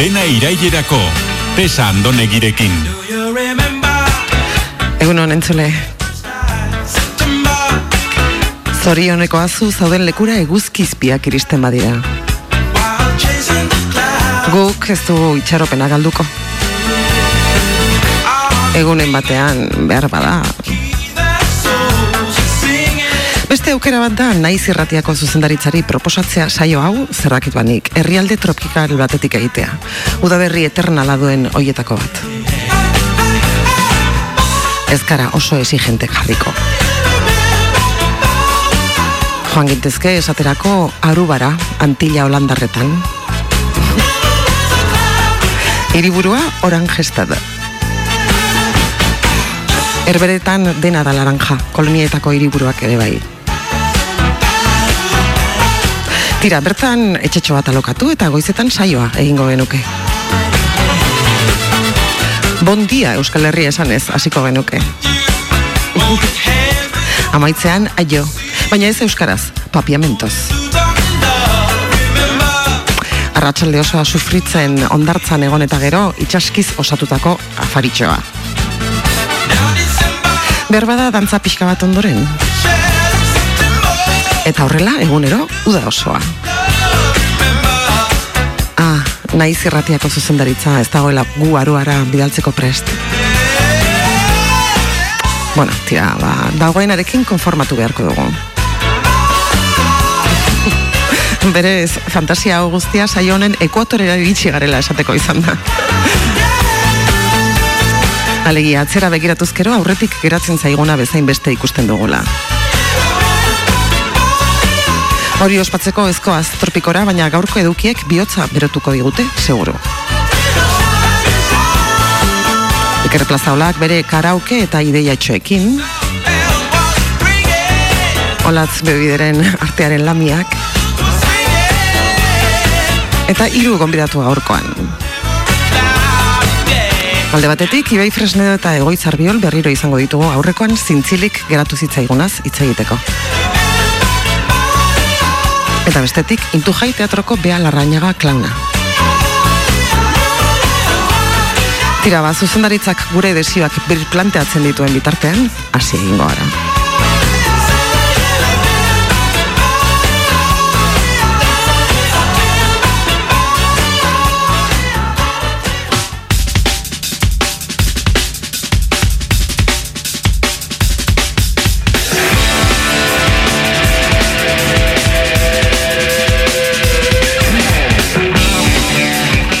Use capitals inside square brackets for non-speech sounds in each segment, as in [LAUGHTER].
Dena irailerako, tesa andonegirekin. Egun honen entzule. Zorioneko azu zauden lekura eguzkizpiak iristen badira. Guk ez du itxaropena galduko. Egunen batean behar bada. Beste aukera bat da naiz irratiako zuzendaritzari proposatzea saio hau zerrakit banik, herrialde tropikal batetik egitea. Udaberri eternala duen hoietako bat. Ez gara oso exigente jarriko. Joan gintezke esaterako arubara antilla holandarretan. Hiriburua oran gestada. Erberetan dena da laranja, kolonietako hiriburuak ere bai. Tira, bertan etxetxo bat alokatu eta goizetan saioa egingo genuke. Bon dia Euskal Herria esanez hasiko genuke. Amaitzean aio, baina ez euskaraz, papiamentoz. Arratxalde osoa sufritzen ondartzan egon eta gero itxaskiz osatutako afaritxoa. Berbada dantza pixka bat ondoren. Eta horrela, egunero, uda osoa. Ah, naiz irratiako zuzendaritza, ez dagoela gu aruara bidaltzeko prest. Bueno, tira, ba, dagoenarekin konformatu beharko dugu. [LAUGHS] Berez, fantasia hau guztia saio honen ekuatorera iritsi garela esateko izan da. Alegia, atzera begiratuzkero aurretik geratzen zaiguna bezain beste ikusten dugula. Hori ospatzeko ezkoaz tropikora, baina gaurko edukiek bihotza berotuko digute, seguru. Iker Plazaolak bere karaoke eta ideia etxoekin. Olatz bebideren artearen lamiak. Eta hiru gonbidatu gaurkoan. Alde batetik, Ibai Fresnedo eta Egoitzar Biol berriro izango ditugu aurrekoan zintzilik geratu zitzaigunaz hitz egiteko. Eta bestetik, intu jai teatroko Bea Larrañaga klauna. Tira, ba, zuzendaritzak gure desioak bir planteatzen dituen bitartean, hasi egingo gara.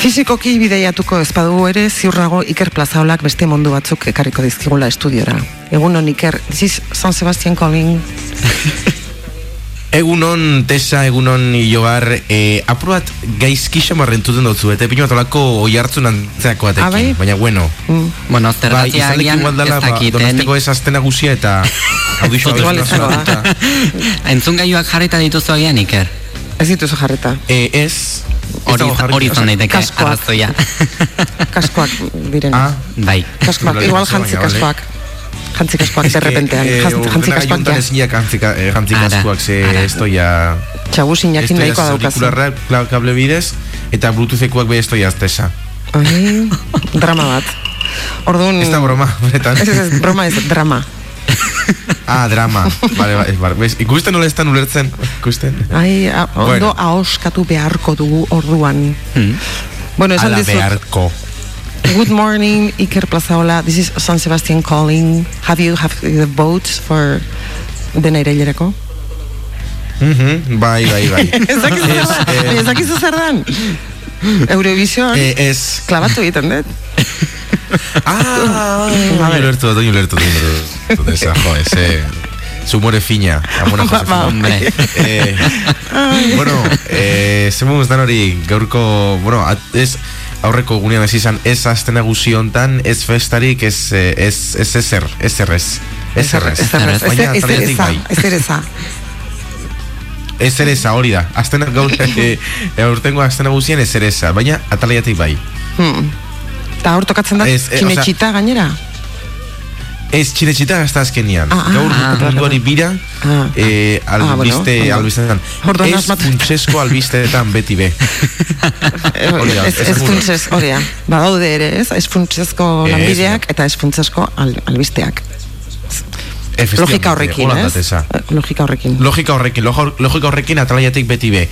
Fizikoki bideiatuko ezpadugu ere ziurrago Iker Plazaolak beste mundu batzuk ekarriko dizkigula estudiora. Egun hon Iker, this is San Sebastian calling. [LAUGHS] Egunon, Tesa, egunon joar, eh, apurat gaizki xamarrentuten dutzu, eta pino bat olako oi hartzun antzeako batekin, Ah, bai? baina bueno. Mm. Bueno, zergatia izan agian igual ez dela, ba, dakiten. donosteko ez azten nagusia eta [LAUGHS] da. hartuta. Entzun gaiuak jarrita dituzu agian, Iker? Ez dituzu jarreta. Eh, ez, ez Hori, hori izan daiteke, kaskoak. arrazoia. [LAUGHS] Kaskoak diren. Ah, bai. kaskoak, igual jantzi kaskoak. Jantzi kaskoak derrepentean. eh, Jantzi jantzi kaskoak ja. ezinak jantzika- eh, jantzi kaskoak, ze esto ya... Txagusin jakin Esto ya nahikoa daukazu. aurikularra, kla- kable bidez, eta bluetoothekuak be esto ya aztesa. Drama bat. Orduan... Ez da broma, [LAUGHS] benetan. Ez, ez, ez, broma ez, drama. Ah, drama. Vale, vale, vale. Bez, ikusten nola estan ulertzen. Ikusten. Ai, a, ondo Bueno. ahoskatu beharko dugu orduan. Hmm. Bueno, esan dizut, beharko. good morning, Iker Plazaola. This is San Sebastian calling. Have you have the votes for dena irailerako? Mhm, Bai, bai, bai. [LAUGHS] Ez zer dan? eh, Ez dakizu zer dan? Eurovision, Eh, ez... klabatu egiten dut. [LAUGHS] Ah, bai, ulertu dut, ulertu dut, ulertu dut, esa, jo, ese... Zumore fina, amona Ba, ba, Josefina. Hombre. Eh, bueno, eh, zemuz dan hori, gaurko, bueno, at, ez, aurreko gunean ez izan, ez azten nagusi hontan, ez festarik, ez, eh, ez, ez ezer, ezer ez. Ezer ez. Ez errez, ez Baina ez atalaiatik ereza, bai. ez ereza. Ez ereza, hori da. Azten gaur, [LAUGHS] eh, aurtengo azten nagusien ez ereza, baina atalaiatik bai. Hmm. Eta hor tokatzen da, Ez, eh, kinetxita gainera. Ez, txinetxita gazta azkenian. Ah, ah, Gaur ah, munduari bira, Ah. eh, Ah, bueno, albiste, albistetan. Orduan Ez funtsesko albisteetan beti be. [LAUGHS] Hori da, Ez, ez funtsez, hori da. Badaude ere, ez? Ez funtsezko Ez, lanbideak eta ez funtsezko al, albisteak. Logika horrekin, hola ez? datesa. Eh, Logika horrekin. Logika horrekin, logika horrekin atalaiatik beti be.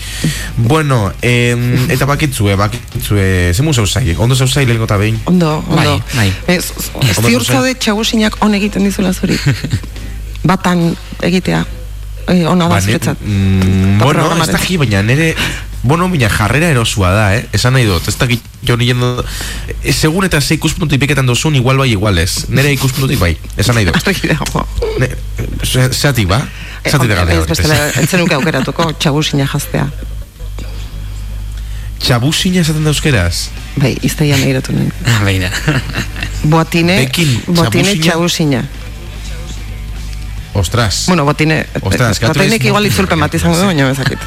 Bueno, em, [LAUGHS] eta bakitzue, bakitzue, zemu zauzai, ondo zauzai lehenko eta behin. Ondo, ondo. Bai, bai. Ez, Ondo ziurtza zaude? de txagusinak on egiten dizula zuri. [LAUGHS] Batan egitea. E, ona da Ba, zuretzat. mm, bueno, ez daki, baina nere Bueno, baina jarrera erosua da, eh? Esan nahi dut, ez dakit jo nien e, Segun eta ze ikuspuntu ipiketan duzun, igual bai, igual ez Nere ikuspuntutik bai, esan nahi dut [LAUGHS] Zeatik ba? Eh, Zeatik da ez bestela, ez zenuke aukeratuko txagusina jaztea. Txabusina esaten da euskeraz Bai, izteia nahiratu nuen. Ah, begira. Boatine, Bekin, botine txabusina? Ostras Bueno, botine, Ostras, botinek naiz, igual no, itzulpen bat izango du, sí. baina bezakit.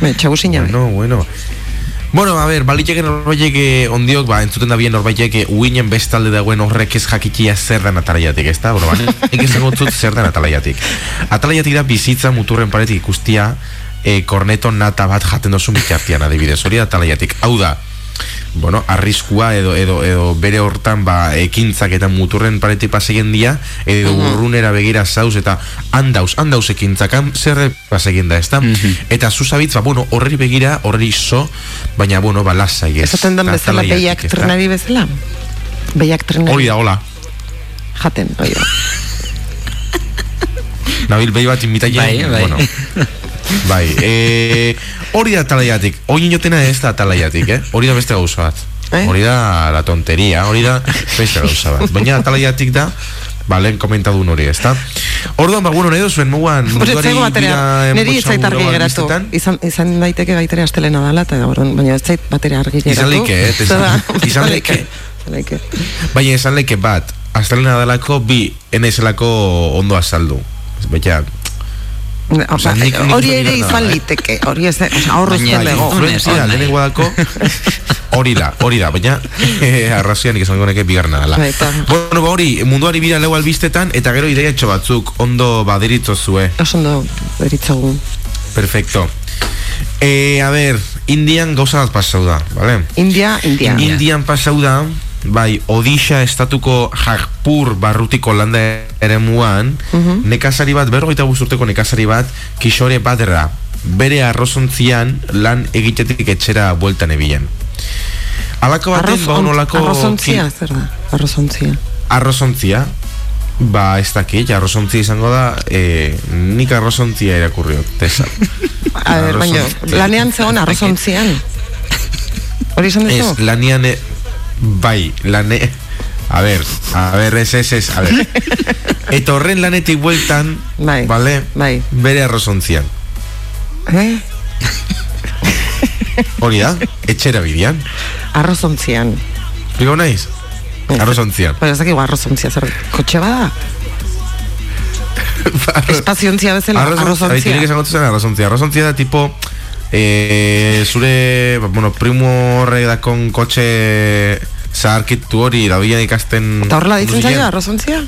Bai, [LAUGHS] txagusina. bai. Bueno, bueno Bueno, a ver, baliteke norbaitek eh, ondiok, ba, entzuten da bien norbaitek eh, uinen bestalde dagoen horrek ez jakitia zer dan atalaiatik, ez da? Bueno, ba, [LAUGHS] nik esango dut zer dan atalaiatik. Atalaiatik da bizitza muturren paretik ikustia eh, korneto nata bat jaten dozu mitxartian adibidez, hori da atalaiatik. Hau da, bueno, arriskua edo, edo, edo bere hortan ba, ekintzak eta muturren paretik pasegin dia edo urrunera begira zauz eta handauz, handauz ekintzak han zer pasegin da, ezta? Eta zuzabitz, ba, bueno, horreri begira, horreri zo, baina, bueno, ba, lasai ez. Esaten den bezala behiak trenari bezala? Behiak trenari. Hori da, hola. Jaten, hori da. Nabil behi bat imitaien, Bai, bai. bueno. [LAUGHS] Bai, e, hori da atalaiatik. Hori inotena ez da atalaiatik, eh? Hori da beste gauza bat. Eh? Hori da la tonteria, hori da beste gauza bat. [LAUGHS] Baina atalaiatik da, ba, lehen komentadun hori, ezta? Orduan, ba, bueno, nahi duzuen, ez zaigu batera, niri ez zait argi geratu. Izan, izan daiteke baitere astelena dala, eta orduan, baina ez zait batera argi geratu. Izan leike, eh, [LAUGHS] izan- izan leike. Izan leike. Baina esan leke bat, astelena dalako bi, enaizelako ondo azaldu. Baina, Osa, nik- nik hori ere izan eh? liteke, hori ez, osa, hor Baina, uzten dago. influ- influentzia Online. lehenengo dako [LAUGHS] hori da, hori da, baina [LAUGHS] arrazian ikizango neke bigarna dela. Bai, Bueno, ba hori, munduari bira leu albistetan, eta gero ideia etxo batzuk, ondo badiritzo zue. Oso ondo deritzogu. Perfecto. Eh, a ver, Indian gauza bat pasau da, vale? India, India. India. Indian pasau da, bai, Odisha estatuko Jagpur barrutiko landa ere muan, nekazari bat, berrogeita urteko nekazari bat, kixore badera, bere arrozontzian lan egitetik etxera bueltan ebilen. Alako baten, Arroz, ba, onolako... arrozontzia, zer da? Arrozontzia. Arrozontzia, ba, ez dakit, arrozontzia izango da, eh, nik arrozontzia irakurriot, tesa. A ber, baina, lanean zegoen arrozontzian. [LAUGHS] Hori esan Ez, duzu? Bai, lane... A ver, a ver, ez, ez, ez, a ver. [LAUGHS] Eta horren lanetik bueltan, Bai, vale, bai. bere arrozontzian. Eh? [LAUGHS] Hori da, etxera bidian. Arrozontzian. Rigo naiz? Arrozontzian. Baina ez dakigu arrozontzia, zer, kotxe bada? [LAUGHS] Espaziontzia bezala, Arrozontzia. Tiene que arrozontzia. zen arrozontzia. Arrozontzia da tipo... Eh, zure, bueno, primo horre dakon kotxe zaharkitu hori dabian ikasten Eta horrela ditzen zaio, arrozontzia?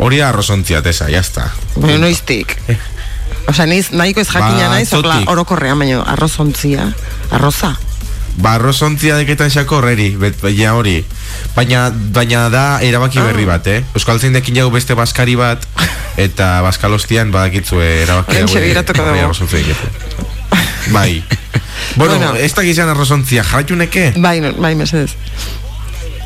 Hori da arrozontzia, tesa, jazta. Baina noiztik. Osea, naiz, nahiko ez jakina Ba, naiz, zotik. orokorrean, baina arrozontzia, arroza. Ba, arrozontzia deketan xako horreri, baina hori. Baina, baina da erabaki Ah. berri bat, eh? Euskal dekin jago beste baskari bat, [LAUGHS] eta baskalostian badakitzue erabaki begiratuko bai, dugu. Bai. [LAUGHS] Bueno, Bueno. ez da gizan arrozontzia, jarratuneke? Bai, bai, mesedez.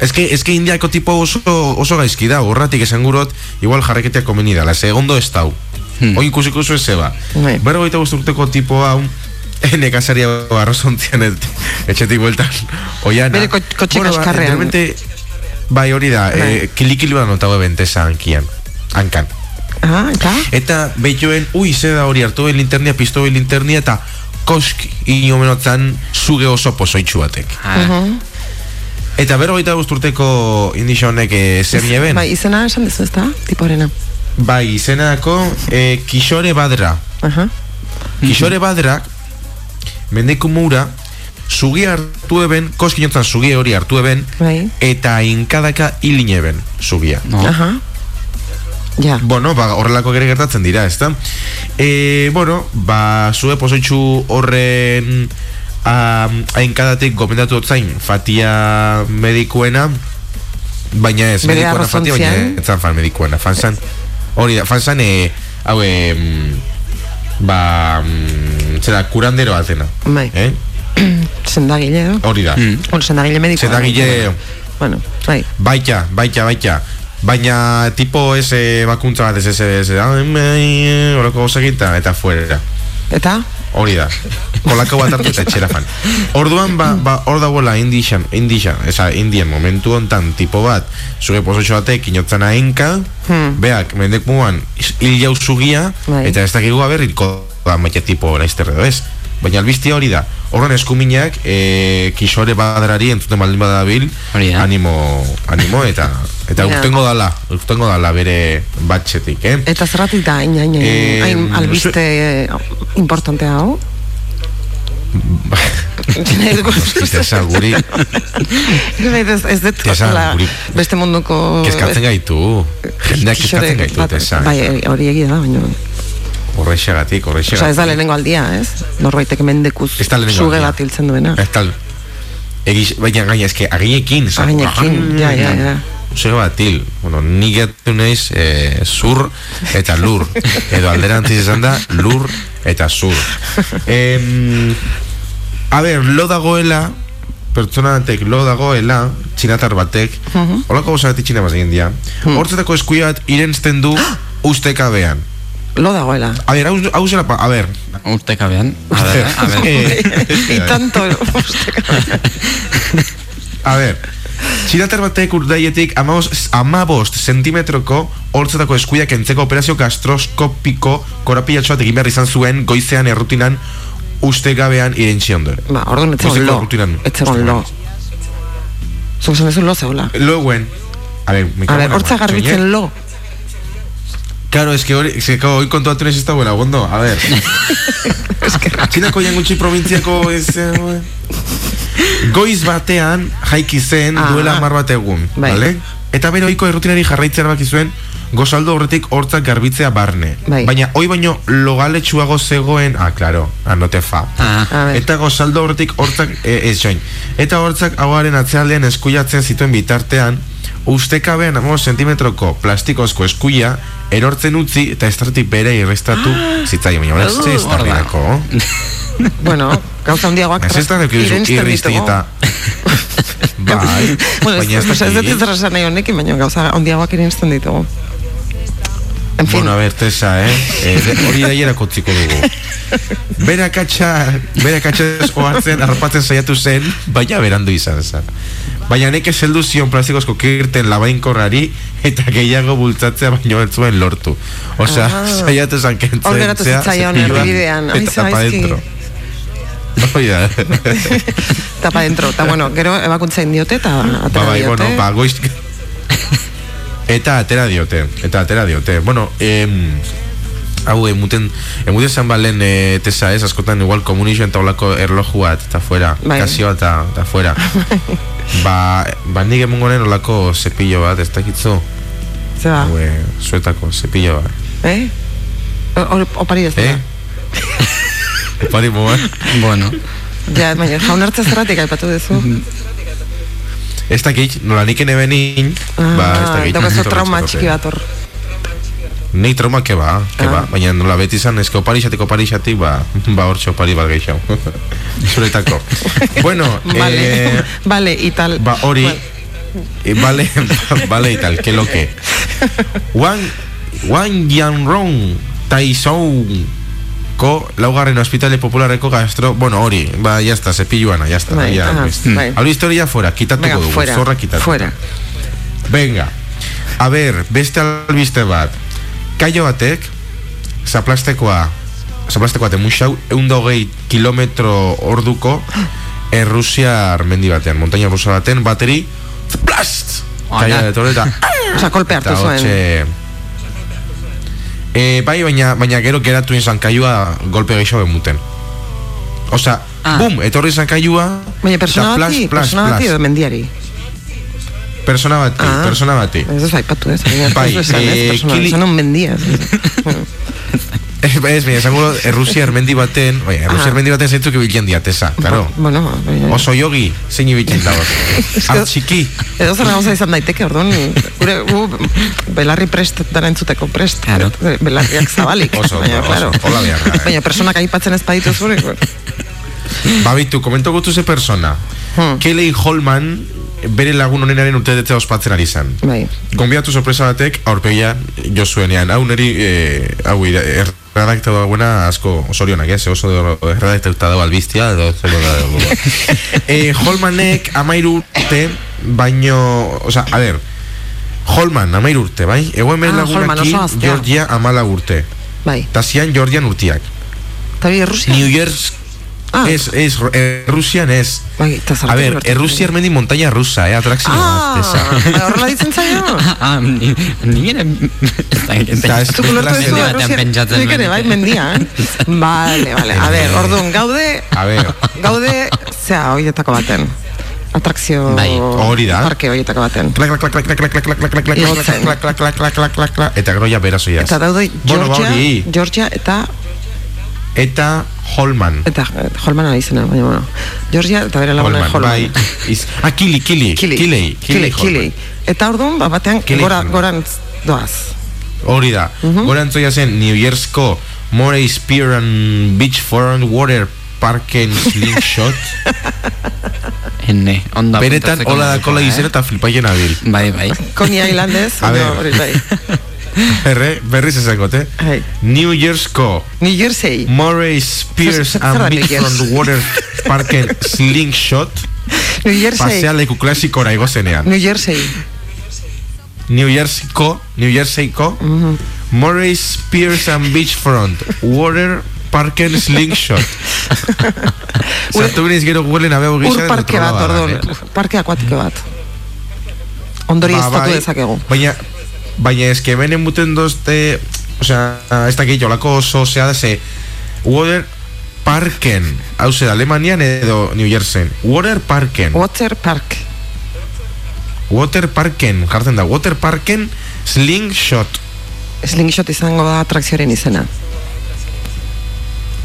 Ez que indiako tipo oso, oso gaizki da, horratik esan gurot, igual jarreketea komeni dala, ze ondo ez dau. Hmm. Oin ikusiko zu ez zeba. Bai. Berro gaita urteko tipo hau, [LAUGHS] nekazaria arrozontzian et, etxetik bueltan, oiana. Bere ko- kotxe ba, kaskarrean. de repente, bai hori da, Bai. eh, kilikilu da notago bentesa hankian, hankan. Ah, eta? Eta behituen, ui, ze da hori, hartu behin linternia, piztu behin linternia, eta kosk inomenotzen zuge oso pozoitxu batek. Ah, Eta bero gaita urteko indixo honek e, zer nieben? Bai, izena esan dezu, ez da? Tiporena. Bai, izenako e, Kixore Badra. Aha. Kixore Badrak, mendeku mura, Zugia hartu eben, koskinotzan zugia hori hartu eben, Bai. eta inkadaka hilin eben zugia. No. Aha. Ja. Bueno, ba, horrelako ere gertatzen dira, ezta? E, bueno, ba, zue pozoitxu horren um, ainkadatik gomendatu otzain fatia medikuena, baina ez, Bere medikuena fatia, baina ez zan fan medikuena, fan zan, hori da, fan zan, e, hau, e, ba, mm, zera, kurandero atena, Bai. eh? [CLEARS THROAT] Sendagile, edo? Hori da. Mm. Bueno, sendagile medikoa. Sendagile- Bueno, bai. Baita, baita, baita. Baina tipo ese bakuntza bat ez ez ez ez horako gozakita eta fuera. Eta? Hori da. Kolako bat hartu eta etxera fan. Orduan, ba, ba, hor dagoela indixan, indixan, esa, indien momentu hontan tipo bat, zuge posotxo batek inotzen ahenka, Hmm. beak, mendek muan, hil jau zugia, Bai. eta ez dakigu aberriko da maite tipo laizterre edo ez. Baina albiztia hori da, horren eskuminak, e, kisore badrari entzuten baldin badabil, animo, animo, eta eta urtengo dala, urtengo dala bere batxetik, eh? Eta zerratik da, hain, hain, hain, Eh, hain albiste eh, importantea hau? Tesa, guri, ez, dut Tesa, guri- beste munduko... kezkatzen gaitu. Jendeak kezkatzen gaitu, tesa. Bai, hori egia da, baina... Horrexegatik, Osa, ez da horrexegatik. lehenengo aldia, ez? Norbaitek mendekuz Ez da suge bat hiltzen duena. Ez tal. Egiz, baina gaina, eske, aginekin. sa- Aginekin, ja, ja, ja. Zego bat hil, bueno, ni getu naiz eh, zur eta lur. [LAUGHS] Edo alderantziz esan da, lur eta zur. Em, a ber, lo dagoela, pertsona batek lo dagoela, txinatar batek, holako gauza bat itxina bat egin dia, hortzetako eskuia bat irentzten du [GASPS] ustekabean. Lo dagoela. A ber, hau, hau zela, pa- a ber, Urtekabean. A ver, [LAUGHS] a ver. Eh, [LAUGHS] Y tanto... [LAUGHS] A ver, txinatar batek urdaietik amabost, amabost sentimetroko hortzetako eskuiak entzeko operazio gastroskopiko korapilatxo bat egin behar izan zuen goizean errutinan uste gabean irentzi ondoren. Ba, orduan etzegon Goizeko lo. errutinan. Etzegon lo. Zuk esan dezu lo zegoela. Loen, a ver, me A cago ver, en la hortza mar, garbitzen soñé. lo. Claro, es que hori, es que kontuatu nez ez dagoela, gondo, a ver. [LAUGHS] Txinako [LAUGHS] jangutxi provintziako ez... eh, Goiz batean jaiki zen Ah. duela mar bat egun, Bai. vale? Eta bere ohiko errutinari jarraitzea erabaki zuen gozaldo horretik hortzak garbitzea barne. Bai. Baina hoi baino logaletsuago zegoen, ah, claro, ah, no te fa. Ah, A. Eta gozaldo horretik hortzak e, ez join. Eta hortzak hauaren atzealdean eskuiatzen zituen bitartean, ustekabean amo sentimetroko plastikozko eskuia erortzen utzi eta estratik bere irrestatu zitzaio. Baina hori ez ez hor da. [LAUGHS] Bueno, gauza handiagoak Ez ez da dukizu irensten irristi ditugu. eta... [LAUGHS] Bai, Bueno, baina ez ez, ez dut dakit. zer esan nahi honekin, baina gauza handiagoak irensten ditugu. En fin, Bueno, a ver, Tessa, eh? eh hori daiera kotziko dugu. Bera katxa, bera katxa ohartzen, arpatzen saiatu zen, baina berandu izan zen. Baina neke zeldu zion plastikozko kirten labainkorrari eta gehiago bultzatzea baino ez zuen lortu. Osea, Ah. saiatu zen kentzen. Zea, zitzaion. Ai, Eta pa dentro. Hoi da. [LAUGHS] tapa dentro. Eta bueno, gero ebakuntza indiote eta ba, atera bai, diote. bueno, ba, goiz... [LAUGHS] Eta atera diote, eta atera diote. Bueno, em, hau emuten, emuten zan balen e, tesa ez, askotan igual komunizio eta olako erloju bat, eta fuera, Bai. kasio eta, eta fuera. [LAUGHS] ba, ba nik emongonen olako zepillo bat, ez dakitzu, Zeba, hau, e, zuetako zepillo bat. eh? Hor- [LAUGHS] Opari ez da. Eh? Pari moa. bueno. Ja, baina jaunartza zerratik aipatu duzu. [LAUGHS] Ez dakit, nola nik ene benin, ba, ez Ah, dakit. daukazu trauma txiki bat hor. Nei trauma ke ba, ke ba, Ah. baina nola beti izan eske oparixatik oparixatik, ba, ba hortxe opari bat gehiago. Zuretako. bueno, [LAUGHS] [LAUGHS] Vale, eh, vale, y tal. ba hori, eh, vale, vale y tal, que lo que. [LAUGHS] Wang, Wang Yanrong Taizong ko laugarren ospitale popularreko gastro, bueno, hori, ba, ya está, cepilluana, ya está, Bai, ya, ah, pues. bai. Hablo historia fuera, quitatuko Venga, dugu, fuera, zorra quitatuko. fuera. Venga, a ber, beste albiste bat Kaio batek Zaplastekoa Zaplastekoa temuxau Eunda hogei kilometro orduko [GASPS] Errusiar mendi batean Montaña rusa baten bateri Hola. Kaio dator eta [LAUGHS] Osa, kolpe hartu zuen. E, Bai, baina, baina gero geratu izan Kaioa golpe gehiago emuten Osa, Ah. bum, etorri zan kailua, Baina persona bati, persona bati edo mendiari. Persona bati, Ah. persona bati. Ez ez aipatu ez, Bai, eh, persona, kili- un mendia. [LAUGHS] Ez, ez, baina, esango Errusia ermendi baten, bai, Errusia ermendi baten zeintzuk ibiltzen diateza, claro. Bueno, baina- Oso jogi, zein ibiltzen dago. [LAUGHS] Artxiki. Edo zer gauza izan daiteke, orduan, gure, gu, belarri prest, dara entzuteko prest, Claro. belarriak zabalik. [LAUGHS] Oso, baina, oso, claro. hola behar da, eh. Baina personak aipatzen ez baditu zure, Babitu, komento gotu ze persona. Hmm. Kelly Holman, bere lagun honenaren urtetetzea ospatzen ari zen. bai. Gonbiatu sorpresa batek aurpegia jo zuenean. Hau neri, eh, hau ira- erredaktatu dagoena asko sorionak, ez? Oso erredaktatu dago albiztia, edo zelo da. eh, Holmanek amairu urte, baino, oza, a ver, Holman, amairu urte, bai? Egoen bere Ah, lagunakin. Georgia amala urte. Bai. Ta zian Georgian urtiak. Eta bi Errusia? New Year's Ah. Ez, ez, Errusian ez. Bai, A ber, Errusia armendi montaña rusa, eh, atrakzioa. Ah, horrela ditzen zaio? Ah, ni, nire... Zuk ulertu ez Errusia. Nik ere, bai, mendia, eh? Vale, vale. A ber, orduan, gaude... A ber. Gaude, zea, hoietako baten atrakzio bai. hori da parke horietako baten eta gero ja berazoia eta daude Georgia, Georgia eta Eta Holman. eta eh, Holman ari izena, baina bueno. Georgia eta bere laguna Holman, Holman. bai. Iz, ah, Kili, Kili, Kili, Kili, Kili, Kili. Eta orduan, ba, batean, Kili gora, Holman. gorantz doaz. Hori da. Gora entzoia zen New Yearsko Morey Spear and Beach Front Water Parken Slingshot. [LAUGHS] Ene, onda Benetan, apuntatzeko hola da kola eh? izena eta flipaien abil. Bai, bai. Coney Islandez, A baina ver. hori bai. [LAUGHS] [LAUGHS] Erre, berriz ezakote. New Yorksko. New Jersey. Murray Spears and Big Front Water Parken Slingshot. New Jersey. Pasealeku klasiko raigo zenean. New Jersey. New Jerseyko, New Jerseyko, Murray mhm. mm -hmm. Spears and Beachfront, Water Parken Slingshot. Zatu [LAUGHS] so, biniz gero guelen abeo gizan. Ur parke bat, ordo, eh? parke akuatiko bat. Ondori ba, estatu dezakegu. Baina, baina eske benen muten dozte, o sea, ez dakit jolako oso zea da ze, Water Parken, hau da, Alemanian edo New Jersey. Water Parken. Water Park. Water Parken, jartzen da, Water Parken Slingshot. Slingshot izango da atrakzioaren izena.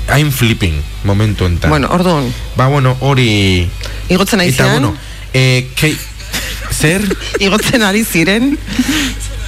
I'm flipping, momentu enten. Bueno, orduan, Ba, bueno, hori... igotzen ari Eta, ziren, bueno, eh, kei... Zer? [LAUGHS] igotzen ari ziren,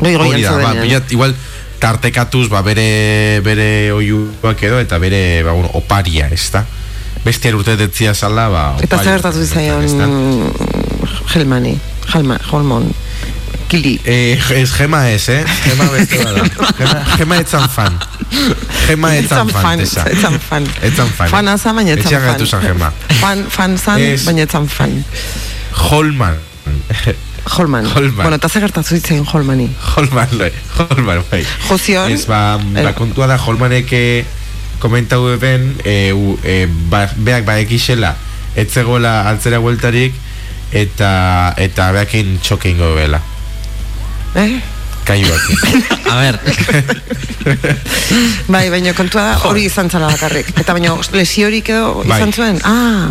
Hori goian da, ba, pilat, igual, tartekatuz, ba, bere, bere oiuak edo, eta bere, ba, bueno, oparia, ez da? Beste urte detzia zala, ba, Eta oparia, zer gertatu zizaion ez da? Helmani, Halma, Holmon, Kili. Eh, ez gema ez, eh? Gema beste bada. Gema, gema etzan fan. Gema etzan fan, tesa. Etzan fan. Etzan fan. Fana zan, baina etzan fan. gaitu zan gema. Fan, fan zan, baina etzan fan. Holman. [LAUGHS] Holman. Holman. Bueno, eta zer gertatu zitzaion Holmani. Holman, bai. Holman, bai. Jozion, Ez, ba, la kontua da Holmanek eh, komentau eben, eh, u, eh, ba, beak ba ekixela, etzegoela altzera bueltarik, eta, eta beakin txoke ingo bela. eh? Kaiuakin. [LAUGHS] A ver, [LAUGHS] Bai, baina kontua da hori izan zala bakarrik. Eta baina lesiorik edo Bai. izan zuen? Ah,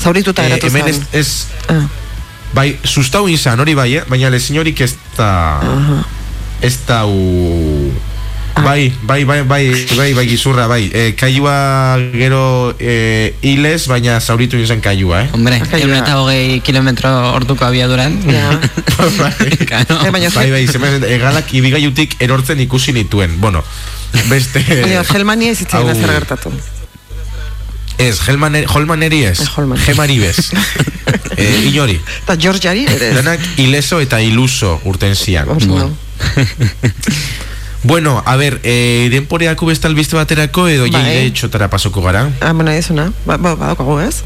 zaurituta Eh, geratu hemen ez, zen. ez, Ah, Bai, sustau izan, hori bai, eh? baina lezinhorik ez da... Ez da u... Ah. Bai, bai, bai, bai, bai, bai, gizurra, bai. E, kaiua gero e, hilez, baina zauritu izan kaiua, eh? hombre, Akaila. egun eta hogei kilometro orduko abiaduran. Ja. [LAUGHS] bai. Eh, baina bai, bai, zemen, egalak ibigaiutik erortzen ikusi nituen. Bueno, beste... Baina hau- zer gertatu. Ez, Helman, Holmaneri ez. [LAUGHS] Eh, Holman. Gemari bez. e, inori. Eta Georgiari ere ez. Denak ileso eta iluso urten zian. Bueno. [LAUGHS] Bueno, a ber, eh, denporeako beste albiste baterako edo Bai. jaide txotara pasoko gara. Ah, bueno, ez una. Ba, ba, badaukagu, ez?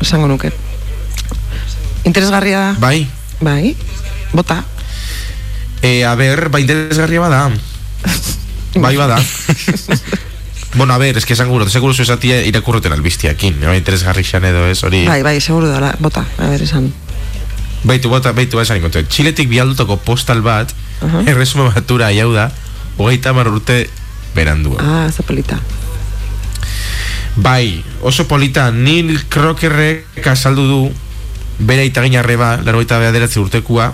Esango nuke. Interesgarria da. Bai, Bai. Bota. e, a ber, ba, interesgarria bada. [LAUGHS] Bai, bada. Bueno, a ber, eske esan guro, seguro zu esatia irakurroten albistiakin. Bai, interesgarri xan edo ez, hori. Bai, bai, seguru dala. Bota, a ver, esan. Baitu, bota, baitu, bai, esan ikontuen. Txiletik bialdutako postal bat, Aha. erresume batura jau da, hogeita hamar urte berandua. Ah, ez da polita. Bai, oso polita, Neil Crockerrek azaldu du, bere itagin arreba, largoita bederatzi urtekua,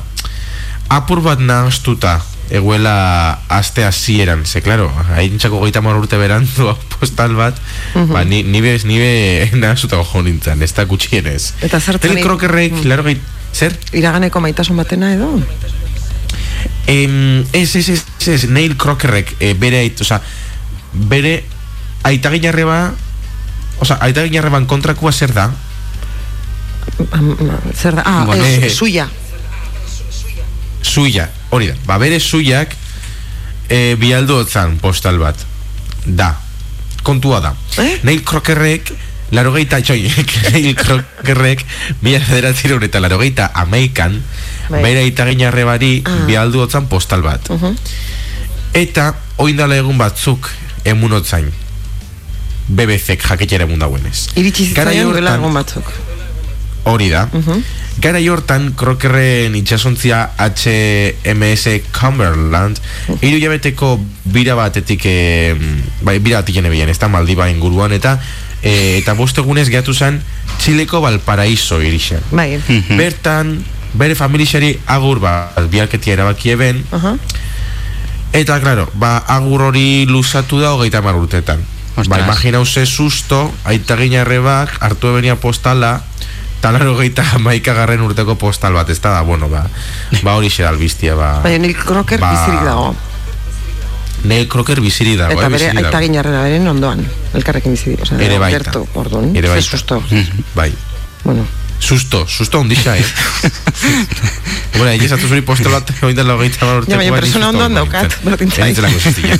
apur bat nahaztuta, eguela aste hasieran, ze, klaro, haintxako hamar urte berandu [LAUGHS] postal bat, ba, ni, nibe, nibe [LAUGHS] nahaztuta gojo nintzen, ez da gutxienez. Eta zertan Neil i- Crockerrek, Mm. largoi, zer? Iraganeko maitasun batena edo? Em, ez, ez, ez, ez, Neil Crockerrek e, bere, ait- oza, bere aitagin arreba, oza, aitagin arreban kontrakua zer da? Zer da? Ah, Bueno, eh, suya. Suia, hori da, ba, bere suiak e, bialdu otzan postal bat, da, kontua da. Eh? Neil Crockerrek, larogeita, [LAUGHS] txoi, Neil Crockerrek, mila federatzire eta larogeita ameikan, Bai. bere itagin arrebari Ah. bialdu otzan postal bat. Uh Eta, oindala egun batzuk, emunotzain, BBC-ek jaketxera emun dauenez. Iritsi zitzaion egun batzuk. Hori da. Mhm. Gara hortan, krokerren itxasontzia HMS Cumberland, hiru jabeteko bira batetik, e, bai, bira batik jene ez da, Maldiba inguruan, eta e, eta bost egunez gehatu zen Txileko Valparaiso irixen. Bai. Bertan, bere familixari agur bat, bialketia erabaki eben, Aha. Eta, claro, ba, agur hori luzatu da hogeita hamar urtetan. Ba, Ostras. imagina ze susto, aita ginarrebak, hartu ebenia postala, talaro hogeita hamaika garren urteko postal bat, ez da, bueno, ba, ba hori xe da albistia, ba. Bai, Neil Crocker Ba, bizirik dago. Neil Crocker biziri dago, Eta eh, bere biziri dago. aita ginarrera beren ondoan. Elkarrekin bizirik. Osea, Ere baita. Gertu, orduan. Ere baita. susto. [LAUGHS] Bai. Bueno. Susto, susto ondixa, eh? bueno, egin esatu zuri postal bat, hamar urteko. Ja, baina bat, ni persona susto ondoan daukat, berdin nintzelako ziztia.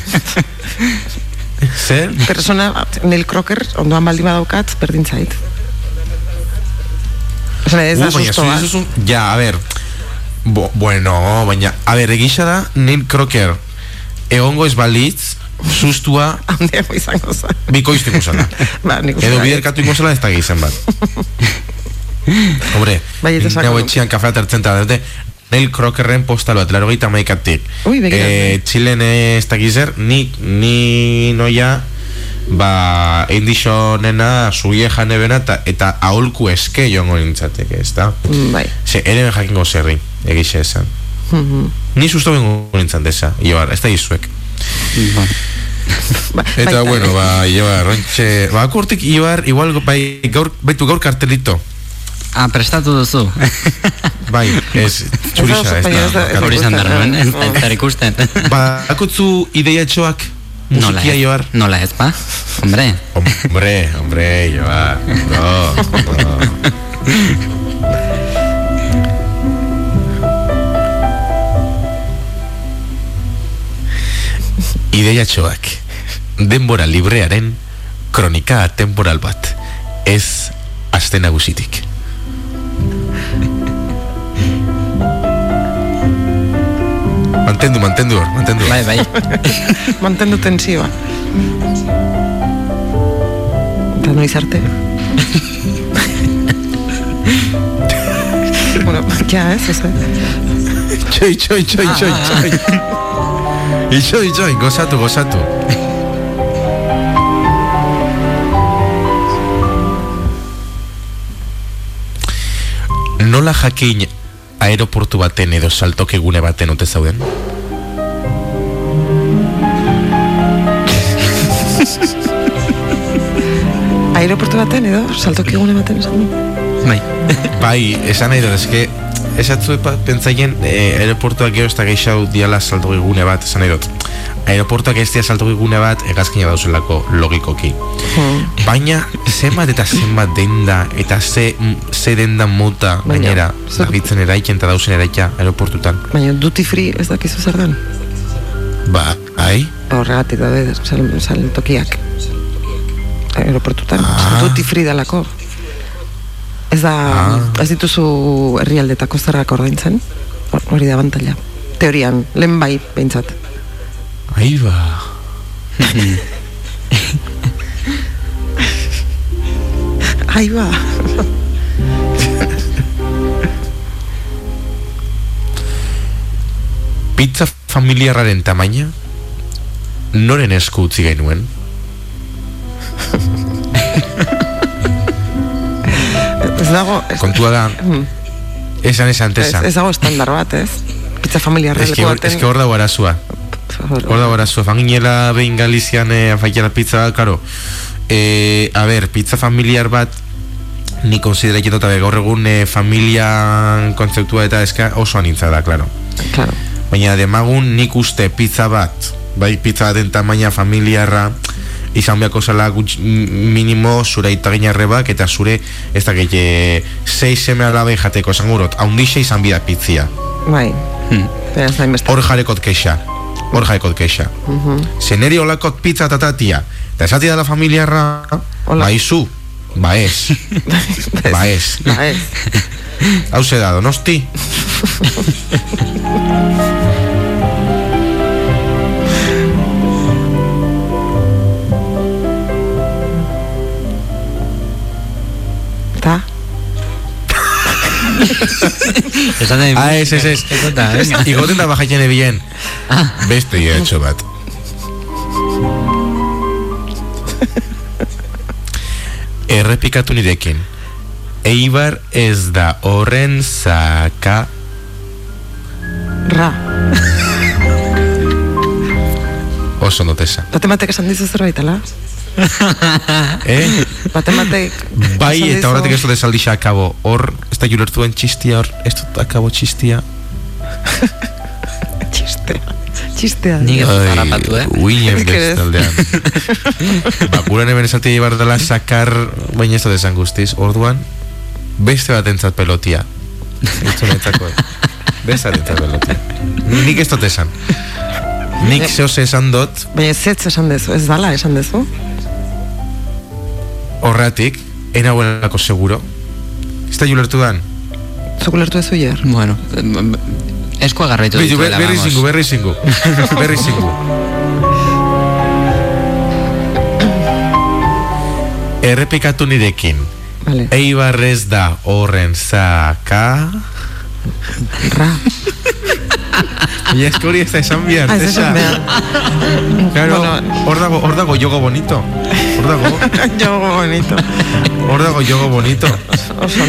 [LAUGHS] Zer? Persona, Neil Crocker, ondoan baldin badaukat, berdin Osea, ez da Uh, baina zuzun, ja, a ver bo, Bueno, baina A ver, egisa da, Neil Crocker Egongo ez balitz Sustua Handiago izango za. Bikoizteko zala Ba, nik Edo biderkatu ingo zela ez da gizan bat Hombre Bai, eta Nago sakonu. etxian kafea tertzen eta dute Neil Crockerren postal bat, laro gaita maikatik Ui, begira. eh, Txilen ez da gizer Ni, ni noia Ba, indixo nena Zuie jane bena eta, eta aholku eske joango nintzateke, ez da? Mm, Bai. Ze, ere jakingo zerri, egixe esan. Mhm. Ni susto bengo nintzen desa, Ioar, ez da izuek. Bueno, Ba, Eta, baita. bueno, ba, Ioar, rontxe, ba, akurtik, Ioar, igual, bai, gaur, baitu gaur kartelito. ah, prestatu duzu. [LAUGHS] Bai, ez, txurixa, ez da- da. da- Hori behar nuen, ez zer ikusten. Ba, akutzu ideia txoak, Nola ez, Ioar. nola ez, ba? Hombre, Hombre, hombre, Ioar, no, no. Ideia txoak, denbora librearen kronika temporal bat, ez aste nagusitik. Mantendu, mantendu mantendu bai, bai. [LAUGHS] Mantendu tensioa. Eta noiz arte. [LAUGHS] bueno, ja, ez, ez, ez. Txoi, txoi, txoi, txoi, txoi. Itxoi, itxoi, gozatu, gozatu. Nola jakin aeroportu baten edo saltoke gune baten ote zauden? [LAUGHS] Aeroportu baten edo, saltokigune baten esan. Bai. [LAUGHS] Bai, esan nahi dut, eske esatzu pentsaien eh, aeroportuak gero ez da gehiago diala saltoki gune bat, esan nahi dut. Aeroportuak ez dia saltoki gune bat egazkina dauzelako logikoki. Hmm. Baina zenbat eta zenbat denda eta ze, ze denda mota gainera dabitzen eraiken eta dauzen eraika aeroportutan. Baina duty free ez dakizu zer den. Ba, Bai? Horregatik daude sal, saltokiak. Aeroportutan. Ah. Duty free dalako. Ez da, Ah. ez dituzu herrialdetako zerrak ordaintzen. Hor- Hori da bantalla. Teorian, lehen bai, behintzat. Ahí ba. Ai ba. Pizza familiarraren tamaina noren esku utzi genuen? Ez dago, ez, Kontua da, esan esan ez, tesan. ez dago estandar bat, ez? Pizza familiarra Ez que hor- ez que hor dago arazua. Hor dago arazua. Fanginela behin Galizian eh, afaikiala pizza karo. Eh, a ber, pizza familiar bat ni konsidera ber, gaur egun eh, familian kontzeptua eta eska oso anintza da, klaro. Claro. Baina demagun nik uste pizza bat, bai pizza baten tamaina familiarra, izan beharko zela gutx, minimo zure itaginarrebak eta zure ez da gehi sei seme alabe jateko esan gurot, haundixe izan bida pizzia. Bai. Hmm. Beraz da inbeste. Hor jarekot keixa. Jarekot keixa. Zeneri olakot pizza tatatia. Eta esatia da la familiarra, Hola. ba izu, ba [LAUGHS] ez, ba ez. Ba, ez. Hau ze da, donosti? Ah, ez, ez, ez. Eta, venga. Igoten da bajatzen ebien. Beste ya etxo bat. Errepikatu nirekin. Eibar ez da horren zaka... Ra. Oso notesa. Batematek esan dizu zerbait, ala? [LAUGHS] Eh? Batematek Bai, eta horretik ez dut esaldixa akabo. Hor, ez da julertuen txistia hor, ez dut akabo txistia. [LAUGHS] Txistea. Ez dut harrapatu, eh? Uinen Ez ez. bestaldean. [LAUGHS] ba, guran hemen esatia llevar dela sakar, baina ez dut esan guztiz. Orduan, beste bat entzat pelotia. Itzu netzako, eh? Beste bat entzat pelotia. Nik ez dut esan. Nik zehoz esan dut, Baina ez ez esan dezu, ez dala esan dezu. horretik, enagoenako seguro. Ez da julertu dan? Zuk ulertu ezu hier. Bueno, eskua garraitu Bitu, dituela, berri vamos. zingu, berri zingu. [LAUGHS] Berri zingu. Errepikatu nirekin. Vale. Eibar ez da horren zaka... Ra. [LAUGHS] Baina eski hori ez da esan behar, Ah, ez esan behar. Claro, hor dago, hor dago jogo bonito. Hor dago, [LAUGHS] Jo, bonito. hor dago jogo bonito. Oso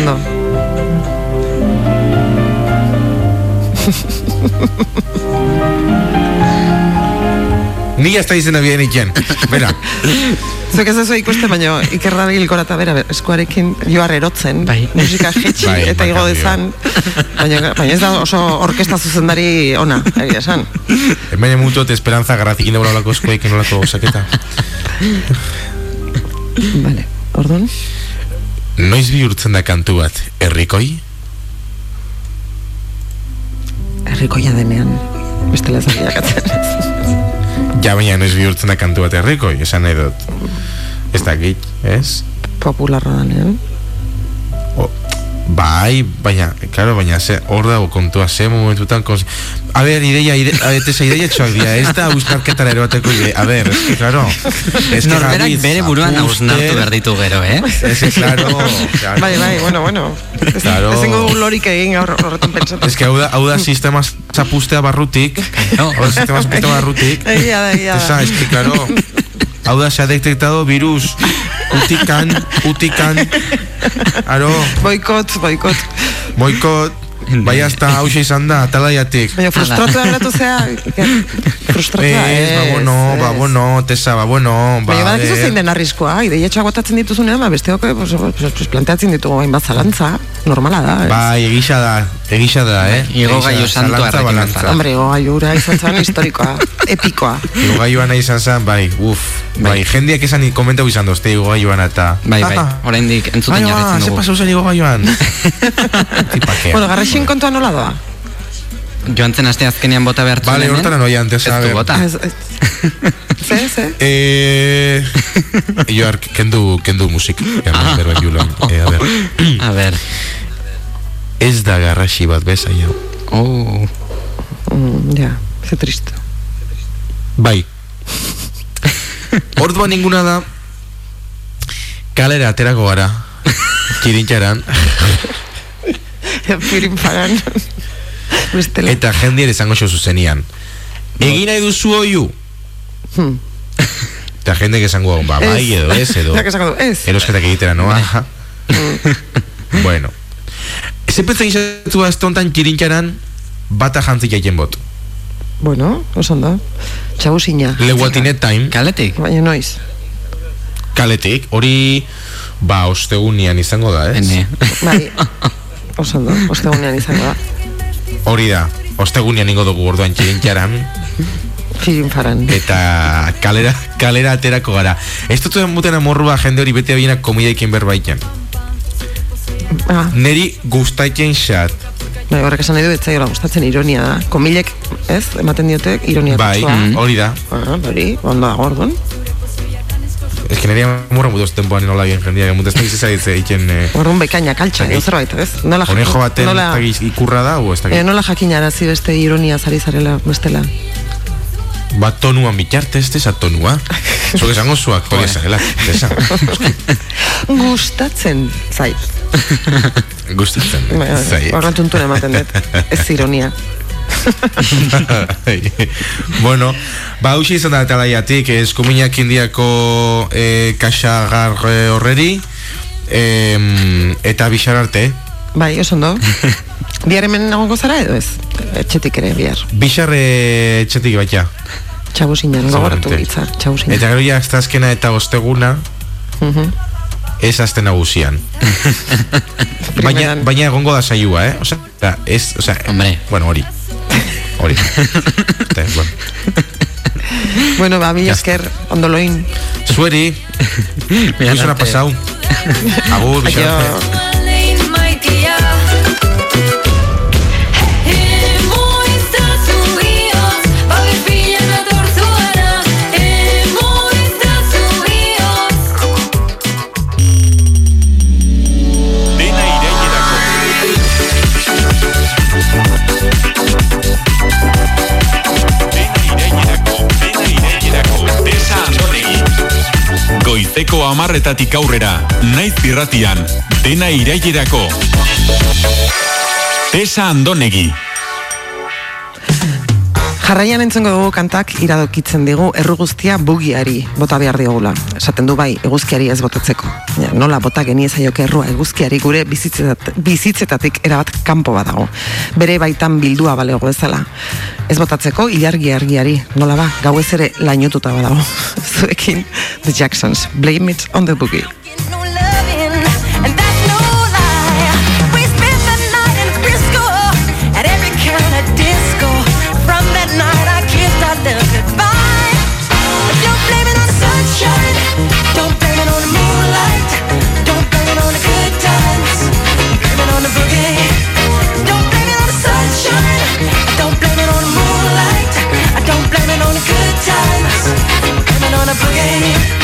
Ni ez da izena bien iken. Bera, Zuek ez duzu ikusten, baina ikerra gora eta bera eskuarekin joar erotzen, Bai. musika jetxi Bai, eta bai, igo bai, dezan, baina, baina ez da oso orkesta zuzendari ona, egia esan. baina mutuot esperanza garratikin dago olako eskuekin olako osaketa. Vale, orduan? Noiz bihurtzen da kantu bat, herrikoi? Herrikoia denean, bestela ez bilakatzen ez. Ja, baina noiz bihurtzen da kantu bat herrikoi, esan nahi dut. Ez da git, ez? Popularra denean. O, bai, baina, claro, baina ze, hor dago kontua, ze momentutan kons... A ber, ideia, ide, a ber, tesa ideia txoak dira, ez da euskarketara eroateko ide, a ber, es que, claro, es que Norberak Javiz, bere buruan hausnartu behar ditu gero, eh? Es que, claro, claro. Bai, bai, bueno, bueno. Ez, Claro. ez zingo lorik egin horretan pentsatu. Es que hau da, hau da sistema zapustea barrutik, No. hau da sistema zapustea barrutik, Egia da, egia Esa, da. es que claro, hau da, se ha detectado virus, utikan, utikan, aro, Boikot, boikot. boikot, bai hasta hauxe izan da, talaiatik. Baina frustratu geratu zea, frustratua Ez, ba bueno, ba bueno, tesa, ba bueno, ba, Baina badakizu ber. zein den arriskoa, ideietxoa gotatzen dituzunean, ba, besteok eh, pues, pues, pues, planteatzen ditugu hainbat zalantza, normala da? Bai, egisa da, egisa da, eh? Igo Egisa gailu da, santua zalantza, errekin balantza. bezala. Hombre, goaiura izan zen [LAUGHS] historikoa, epikoa. Igo gaioana izan zen, bai, uf, bai, Bai. jendiak esan komentau izan dozte igo gaioana eta... Bai, bai, oraindik entzuten Bai, ba, jarretzen ze dugu. pasau zen igo? [LAUGHS] Tipakea. bueno, garraxin kontua nola doa? joan zen aste azkenean bota behar zuen Vale, hemen. hortara noia antes, Ez a du ver. bota. Ez, ez. Ze, ze? Eh, Joar, kendu, kendu musik. Ah. [LAUGHS] Eh, a ver. A ber. Ez da garraxi bat beza jau. Oh. Mm, ja, ze triste. Bai. [LAUGHS] Orduan ninguna da kalera aterako gara. Kirintxaran. [LAUGHS] Paran. Bestela. Eta jendier esango xo zuzenian. Egin nahi duzu oiu. Hmm. Eta jendek esango ba, bai edo ez edo. [LAUGHS] Esango du, ez. Erosketak egitera noa. bueno. Ez epetza izatu ez tontan kirintxaran bata jantzik jaiten bot. Bueno, oso ondo. Txabusina. Leguatinet time, Kaletik? Baina noiz. kaletik, hori ba ostegunian izango da, ez? Ene. Bai. Oso ondo, ostegunean izango da. Hori da, ostegunian ingo dugu orduan kirintxaran Firin paran. eta kalera, kalera aterako gara. Ez dut muten amorrua jende hori bete bienak komidaikin berbaiken. Ah, Neri gustaiken xat. bai, horrek esan nahi du, etzaiola gustatzen ironia da. Komilek, ez, ematen diotek, ironia Bai, kutsua. hori da. Ah, hori, ondo dago orduan. Ez que neri amorra mutu tempoan nola bien jendia, mutu ez nahi zezaitze iken... Eh, Orduan bekaina kaltxa, edo zerbait, ez? Nola, jak- Konejo baten nola, ikurra da, o ez eh, dakit. nola jakinarazi beste ironia zari zarela bestela. Bat tonuan bitarte ez [LAUGHS] desa tonua. Zuek esango zuak, hori esagela. Desa. Gustatzen zait. [LAUGHS] Gustatzen. Bai, bai, Zai. Horren tuntun ematen dut. Ez ironia. [LAUGHS] bueno, ba, hausi izan da talaiatik, eskuminak indiako e, kaxagar eh, horreri, em, eta bixar arte, Bai, oso ondo. Bihar hemen nagongo zara edo ez? Etxetik ere bihar. bixar etxetik baita. Txabusinan, gogoratu Seguramente. hitza, txabusinan. Eta gero ja, azkena eta osteguna, Mhm. ez azte nagusian. [LAUGHS] baina, baina egongo da saioa, eh? Osea, da, ez, osea, Hombre. bueno, hori. Hori. Eta, bueno. Bueno, ba, mi esker, ondo loin. Zueri, ha arte. pasado. Agur, bixar Goizeko amarretatik aurrera, naiz irratian, dena irailerako. Tesa Andonegi. Jarraian entzongo dugu kantak iradokitzen digu erru guztia bugiari bota behar diogula. Esaten du bai, eguzkiari ez botatzeko. Ja, nola bota geniezaioke errua eguzkiari gure bizitzetat, bizitzetatik erabat kanpo badago. Bere baitan bildua balego bezala. Ez botatzeko ilargi argiari, nola ba, gauez ere lainotuta badago. [LAUGHS] Zuekin, The Jacksons, Blame It on the Boogie. The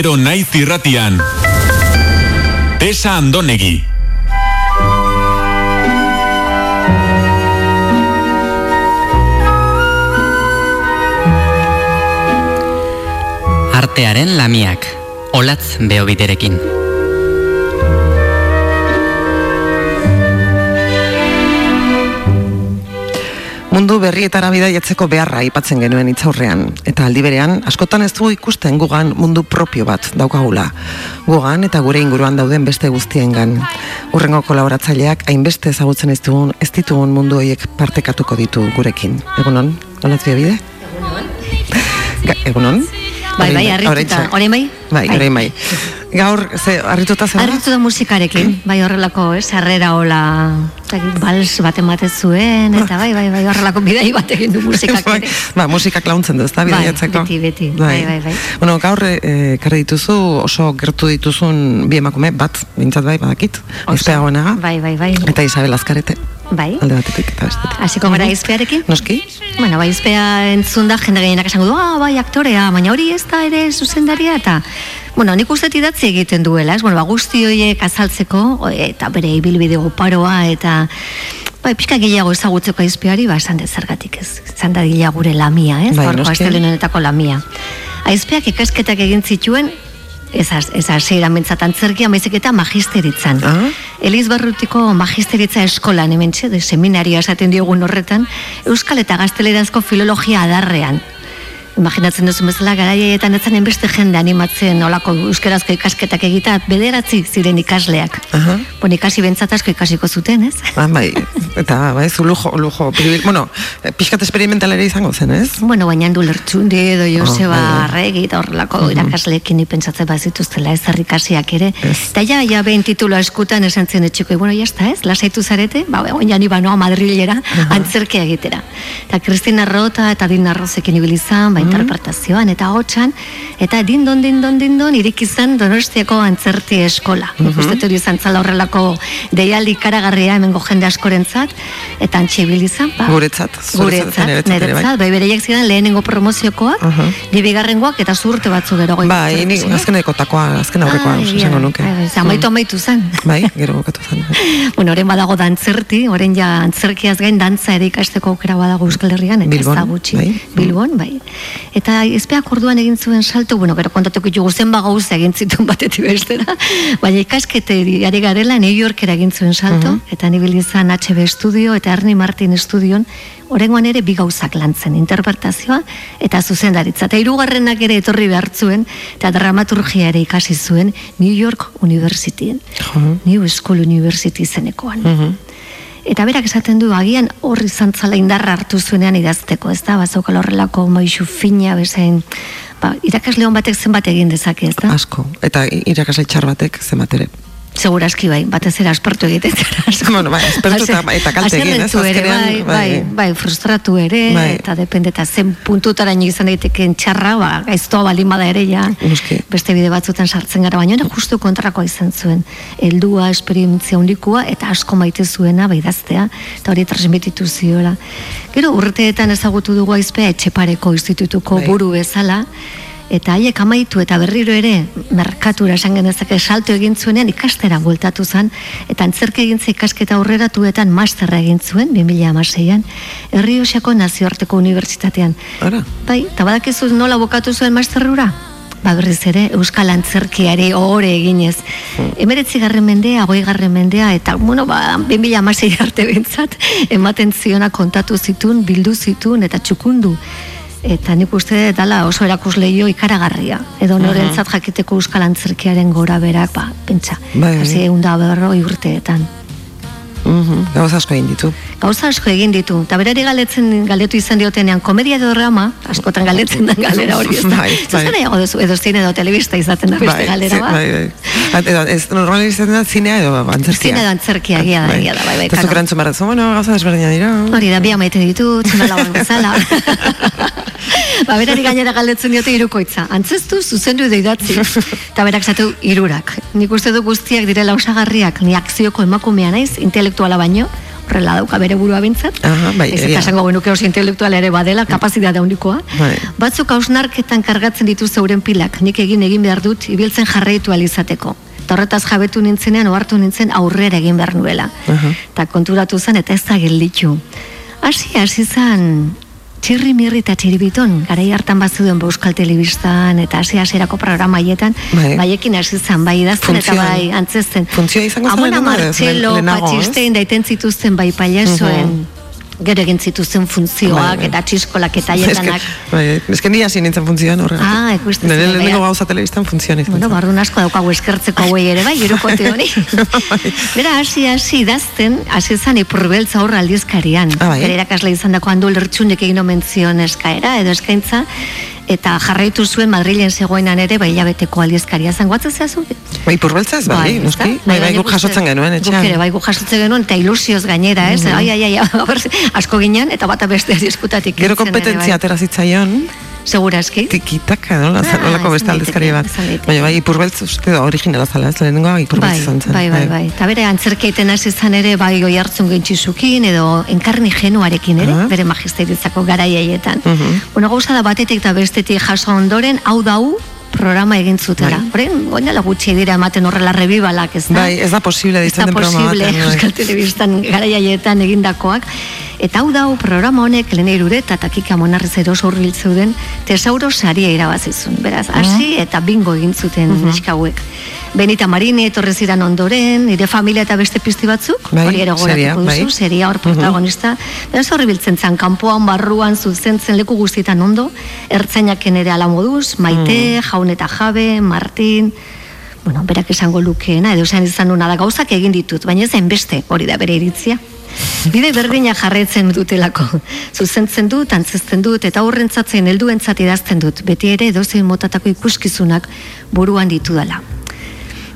Goizero naiz irratian. Tesa Andonegi. Artearen lamiak. Olatz beobiterekin. Berrietara bidaiatzeko beharra aipatzen genuen itzaurrean. Eta aldi berean, askotan ez dugu ikusten gugan mundu propio bat daukagula. Gugan eta gure inguruan dauden beste guztiengan. Urrengo kolaboratzaileak hainbeste ezagutzen ez dugun, ez ditugun mundu horiek partekatuko ditu gurekin. Egunon, olatz bide? Egunon. Egunon? Bai, bai, oraintxe. Orain bai? Bai, Bai. orain bai. Gaur, ze, harrituta zer? Arritu da musikarekin, bai horrelako, ez, harrera hola, bals bat ematen zuen, eta bai, bai, bai, horrelako bidai bat egin du musikak [LAUGHS] Bai, ba, musikak launtzen du, ez da, Bai, bidaiatzeko? beti, beti, bai, bai, bai. Bueno, gaur, eh, ekarri dituzu, oso gertu dituzun bi emakume, bat, bintzat bai, badakit, Oso. izpeagoenaga, Bai, bai, bai. eta Isabel Azkarete, Bai. alde batetik eta bestetik. Hasiko gara izpearekin? Noski? Bueno, bai, izpea entzun da, jende gehienak esango du, ah, bai, aktorea, baina hori ez da ere zuzendaria, eta, bueno, nik uste idatzi egiten duela, ez? Bueno, ba, guzti horiek azaltzeko, eta bere ibilbide oparoa, eta, bai, pixka gehiago ezagutzeko aizpeari, ba, esan zergatik ez, esan da gila gure lamia, ez? Bai, Gaurko astelehen lamia. Aizpeak ikasketak egin zituen, ez, hasiera mentzat antzerkia, baizik eta magisteritzan. Ah. Eliz Barrutiko magisteritza eskolan hemen de seminaria esaten diogun horretan, Euskal eta Gaztelerazko filologia adarrean. Imaginatzen duzu bezala garaietan ez beste jende animatzen olako euskerazko ikasketak egita bederatzi ziren ikasleak. Aha. Bon, ikasi bentsat asko ikasiko zuten, ez? Ba, bai, eta, bai, zu lujo, lujo, pribil, bueno, pixkat experimental ere izango zen, ez? Bueno, baina handu lertxundi edo Joseba bai, bai. Arregi eta horrelako irakasleekin ni pentsatzen bazituztela ez ikasiak ere. Ez. Eta ja, ja, behin tituloa eskutan esan zen etxiko, bueno, ya está, ez, lasaitu zarete, ba, egon ja ni banoa Madrilera, antzerkia egitera. Eta Kristina Rota eta Dina Rosekin ibilizan, ba, interpretazioan eta hotxan, eta dindon, dindon, dindon, irik izan Donostiako antzerti eskola. Nik uste dut hori izan zala horrelako deialdi karagarria hemengo jende askorentzat, eta antxe ibilizan, ba, Guretzat, guretzat, niretzat bai. bai, bereiek ziren lehenengo promoziokoak, Aha. ni bigarrengoak eta zurte batzu gero goiz. Bai, ni azkeneko takoa, azken aurrekoa, esango bai, nuke. bai, ze amaitu amaitu zen. Bai, gero bukatu zen. bueno, orain badago dantzerti, orain ja antzerkiaz gain dantza ere ikasteko aukera badago Euskal Herrian, eta Bilbon, ez da gutxi. bai. Bilbon, bai. Eta ezpeak orduan egin zuen salto, bueno, gero kontatuko ditugu zen gauza egin zituen batetik bestera, [LAUGHS] baina ikasketeri ari garela New Yorkera egin zuen salto, eta nibil izan HB Studio eta Ernie Martin Studioan, Orengoan ere bi gauzak lantzen, interpretazioa eta zuzendaritza. Eta hirugarrenak ere etorri behartzuen, eta dramaturgia ere ikasi zuen New York Universityen. New School University izenekoan. Eta berak esaten du, agian horri zantzala indarra hartu zuenean idazteko, ez da? Bazaukal horrelako maixu fina, bezain, ba, irakasle hon batek zenbat egin dezake, ez da? Asko, eta irakasle txar batek zenbat ere. Segurazki bai, batez ere aspertu egiten zara. [LAUGHS] Bueno, bai, aspertu eta- Haser- eta kalte egin, ez? ere, bai, bai, bai. bai, frustratu ere, Bai. eta depende, eta zen puntutaraino izan daitekeen txarra, ba, gaiztoa balin bada ere, ja, Noski. beste bide batzutan sartzen gara, baina justu kontrakoa izan zuen. Heldua, esperientzia handikoa, eta asko maite zuena, bai idaztea, eta hori transmititu ziola. Gero, urteetan ezagutu dugu aizpea etxepareko institutuko Bai. buru bezala, eta haiek amaitu eta berriro ere merkatura esan genezake salto egin zuenean ikastera bueltatu zen eta antzerke egintza ikasketa aurreratuetan masterra egin zuen 2016an Herriosako nazioarteko unibertsitatean. Ara. Bai, eta badakizu nola bokatu zuen masterrura? Ba berriz ere, Euskal Antzerkiari ohore eginez. Emeretzi garren mendea, garren mendea, eta, bueno, ba, 2000 amasei arte bintzat, ematen ziona kontatu zitun, bildu zitun, eta txukundu. Eta nik uste dala oso erakusleio ikaragarria. Edo norentzat jakiteko euskal antzerkiaren gora berak, ba, pentsa, Bai, bai. hasi egun da berroi urteetan. Mhm, Gauz asko egin ditu. Gauza asko egin ditu, eta berari galetzen, galdetu izan diotenean, komedia edo drama, askotan galetzen den galera hori, ez da? Bai, bai. Duzu, edo zine edo telebista izaten da beste galera, zi- ba? bai, bai. At- Edo, ez normalen izaten da zinea edo antzerkia. Zine edo antzerkia, egia da, egia da, bai, bai, Eta zuk erantzun duzu, bueno, gauza desberdina dira. Hori da, bi amaite ditu, tximalagoan [LAUGHS] bezala. Ba, berari gainera galdetzen diote irukoitza. Antzestu, zuzendu edo idatzi. Eta berak zatu irurak. Nik uste du guztiak direla osagarriak, ni akzioko emakumea naiz, intelektuala baino, horrela dauka bere burua bintzat. Aha, bai, Ez eta esango genuke oso intelektuala ere badela, kapazitatea handikoa. Bai. Batzuk hausnarketan kargatzen ditu zeuren pilak, nik egin egin behar dut, ibiltzen jarraitu alizateko. Eta horretaz jabetu nintzenean, ohartu nintzen aurrera egin behar nuela. Eta konturatu zen, eta ez da gelditu. Hasi, hasi zen, txirri mirri eta txiribiton, garai hartan bat zeuden ba Euskal Telebistan, eta hasi hasierako programa haietan, Bai. baiekin hasi zen, bai idazten eta bai antzesten. Funtzioa izango zen Amona Martxelo, patxistein daiten zituzten bai paiasoen, gero egin zituzten funtzioak, Bai, bai. eta txiskolak eta Eske, haietenak. bai, eske ni hasi nintzen funtzioan horregatik. Ah, ikusten Nire bai, lehenengo bai. gauza telebistan funtzioan izan Bueno, zen. bardun asko daukagu eskertzeko hauei ere, bai, irukote hori. [LAUGHS] Bera, hasi, hasi idazten, hasi zan ipurbeltza horra aldizkarian. Ah, bai. Bere irakasle izan dako handu lertxunek egin omen zion eskaera, edo eskaintza, eta jarraitu zuen Madrilen zegoenan ere, bai, hilabeteko aldizkaria zen. Guatzen zehazu? Bai, ipurbeltzaz, bai, ezta? noski. Bai, bai, nik guk jasotzen genuen, etxean. Mhm. Guk ere, bai, guk jasotzen genuen, eta ilusioz gainera, ez? Ai, ai, ai, a [LAUGHS] ber, asko ginen, eta bata beste [LAUGHS] diskutatik. Gero ere, kompetentzia bai. Segurazki. tikitaka, nola, Ah, nolako beste aldizkari daiteke, bat. Baina bai, ipurbeltz uste da originala zala, ez lehenengoa ipurbeltz Bai, izan zen. bai, bai, bai. Eta bere antzerkeiten hasi izan ere, bai goi hartzun gentxizukin, edo enkarni genuarekin ere, Ah. bere magisteritzako garaiaietan. Mhm. Bueno, gauza da batetik eta bestetik jaso ondoren, hau da hau, programa egin zutela. Bai. Horren, goinala gutxi dira ematen horrela rebibalak, ez da? Bai, ez da posible Ez da ditzen den programa posible batean, bai. Euskal Telebistan garaiaietan egindakoak. Eta hau da, hau programa honek lehen irureta eta kika monarriz eroso hurbil zeuden, tesauro saria irabazizun. Beraz, hasi eta bingo egin zuten neska hauek. Benita Marini etorri ziren ondoren, nire familia eta beste pizti batzuk, Bai, hori ere goratuko duzu, bai. seria hor protagonista. Beraz horri biltzen zen, kanpoan, barruan, zuzentzen leku guztietan ondo, ertzainaken ere ala moduz, maite, jaun eta jabe, Martin, bueno, berak esango lukeena, edo esan izan nuna da gauzak egin ditut, baina ez beste hori da bere iritzia. Bide berdina jarraitzen dutelako. Zuzentzen dut, antzezten dut, eta horrentzatzen helduentzat idazten dut. Beti ere edozein motatako ikuskizunak buruan ditudala.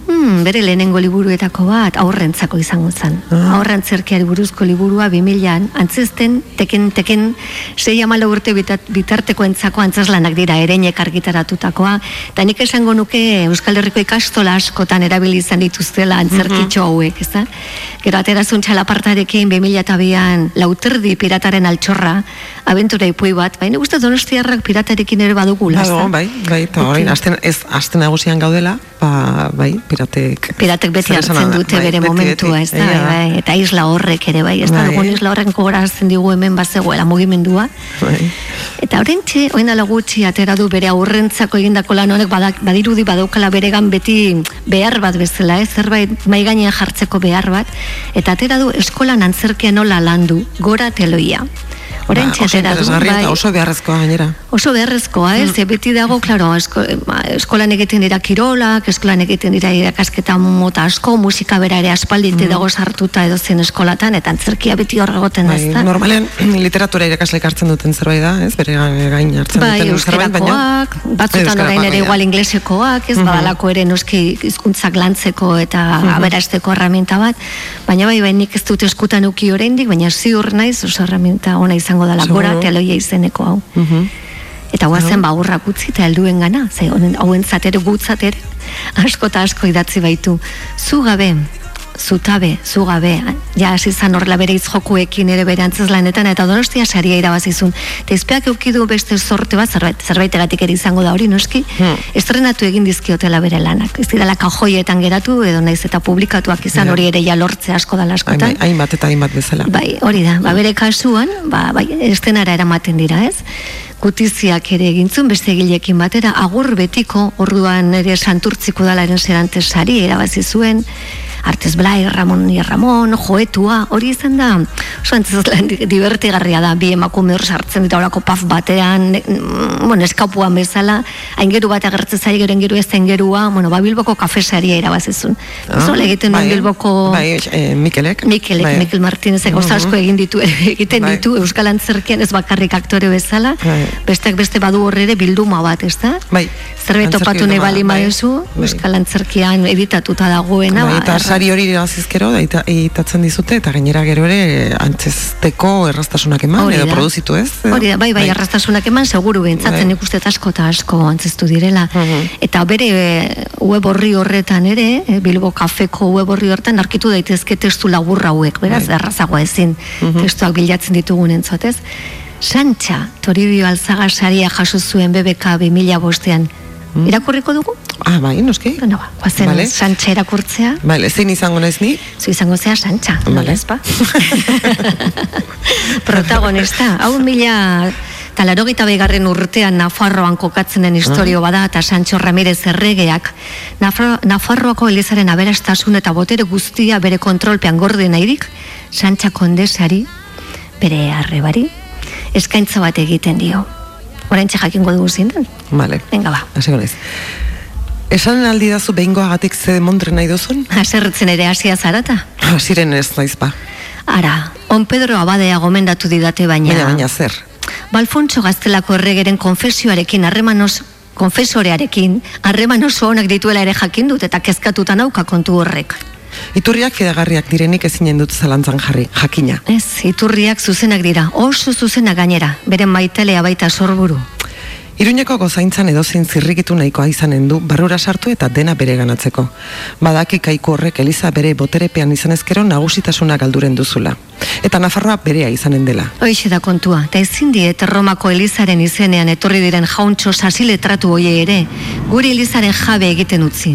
Hmm, bere lehenengo liburuetako bat aurrentzako izango zen. Ah. Aurrantzerkiari buruzko liburua 2000an, antzezten, teken, teken, sei amala urte bitat, bitarteko entzako antzeslanak dira, ereinek argitaratutakoa, eta nik esango nuke Euskal Herriko ikastola askotan erabili izan dituztela antzerkitxo hauek, ez da? Gero aterazun txalapartarekin 2002an lauterdi pirataren altxorra, abentura ipui bat, baina uste donostiarrak piratarekin ere badugula, ez Dago, da? bai, bai, eta orain, asten, ez, asten nagusian gaudela, ba, bai, piratek. Piratek beti hartzen dute bai, bere beti, momentua, beti, ez da, bai, bai, eta isla horrek ere, bai, ez da, Bai. dugun isla horren kogorazten digu hemen bazegoela mugimendua. Bai. Eta horrentxe, oin dala gutxi atera du bere aurrentzako egindako lan honek badak, badirudi badaukala beregan beti behar bat bezala, ez, zerbait mai gainean jartzeko behar bat, eta atera du eskolan antzerkia nola landu, gora teloia. Ba, oso atera du, interesgarria bai. oso beharrezkoa gainera. Oso beharrezkoa, ez? Mm. Mm. Beti dago, klaro, esko, ma, eskolan egiten dira kirolak, eskolan egiten dira irakasketa mota asko, musika bera ere aspaldite dago sartuta edo zen eskolatan, eta antzerkia beti hor egoten da, Mm. Bai, ezta? normalean [CLEARS THROAT] literatura irakasleek hartzen duten zerbait da, ez? Bere gain hartzen Bai, duten zerbait, baina... batzutan orain ere bai, da. igual inglesekoak, ez, Mhm. badalako ere noski hizkuntzak lantzeko eta Mhm. aberasteko herramienta bat, baina bai, bai, nik ez dut eskutan uki oraindik, baina ziur naiz oso herramienta ona izango dela, gora teloia izeneko hau. Mhm. Eta guazen ba aurrak utzi eta helduen gana, ze honen hauentzat ere gutzat ere asko eta asko idatzi baitu. Zu gabe, zutabe, zu gabe, ja hasi zan horrela bere jokuekin ere bere antzeslanetan eta donostia saria irabazizun. Eta izpeak eukidu beste sorte bat, zerbait, zerbaitegatik ere izango da hori, noski, Hmm. estrenatu egin dizkiotela bere lanak. Ez dirala kajoietan geratu, edo naiz eta publikatuak izan Ja. hori ere ja lortze asko Hain- askotan. Hainbat eta hainbat bezala. Bai, hori da, ba, bere kasuan, ba, bai, estenara eramaten dira, ez? Gutiziak ere egintzun, beste egilekin batera, agur betiko, orduan ere santurtziko dalaren zerante sari erabazi zuen, Artez Blai, Ramon y Ramon, Joetua, hori izan da, oso antzeslan divertigarria da, bi emakume hor sartzen dita horako paf batean, mm, bueno, eskapuan bezala, aingeru bat agertzen zaie gero aingeru ez aingerua, bueno, ba Bilboko kafesaria irabazizun. Ah, Oso egiten bai, Bilboko... Bai, eh, Mikelek. Mikelek, Bai. Mikel Martinezek gauza asko egin ditu, [LAUGHS] egiten Bai. ditu Euskal Antzerkian ez bakarrik aktore bezala, Bai. besteak beste badu horre ere bilduma bat, ez da? Bai. Zerbait topatu nahi bali bai. madezu, Bai. Euskal Antzerkian editatuta dagoena. Bai, ba, eta sari hori irabazizkero itatzen dizute eta gainera gero ere antzesteko errastasunak eman Hori edo produzitu ez? Hori da, bai, bai, arrastasunak eman, seguru bentsatzen Bai. ikuste asko eta asko antzestu direla. Mhm. Eta bere eh, web horri horretan ere, eh, Bilbo kafeko web horri horretan arkitu daitezke testu laburra hauek, beraz, Bai. errazagoa ezin Mhm. testuak bilatzen ditugun entzotez. Santxa, Toribio Alzaga saria jaso zuen BBK 2000 bostean. Irakurriko dugu? Ah, bai, noski. Bueno, ba, guazen Vale. Santxa irakurtzea. Vale, zein izango naiz ni? Zu izango zea Santxa, Vale. ezpa? [LAUGHS] Protagonista, hau mila talarogita begarren urtean Nafarroan kokatzen den historio bada eta Sancho Ramirez erregeak Nafro, Nafarroako elizaren aberastasun eta botere guztia bere kontrolpean gorde nahirik Santxa kondesari bere arrebari eskaintza bat egiten dio. Oraintxe jakingo dugu zein den. Vale. Venga ba. Hasiko naiz. Esan aldi dazu behingoagatik ze demontre nahi duzun? Haserretzen ere hasia zarata. Hasiren ez naiz ba. Ara, on Pedro Abadea gomendatu didate Baina, baina zer. Balfontso gaztelako erregeren konfesioarekin harremanos konfesorearekin harreman oso onak dituela ere jakin dut eta kezkatuta nauka kontu horrek. Iturriak fidagarriak direnik ezinen dut zalantzan jarri, jakina. Ez, iturriak zuzenak dira, oso zuzenak gainera, beren maitelea baita sorburu. Iruñeko gozaintzan edozein zirrikitu nahikoa izanen du barrura sartu eta dena bere ganatzeko. Badaki kaiku horrek Eliza bere boterepean izan ezkero nagusitasuna galduren duzula. Eta Nafarroa berea izanen dela. Hoixe da kontua, eta ezin diet Romako Elizaren izenean etorri diren jauntxo sasiletratu hoie ere, guri Elizaren jabe egiten utzi.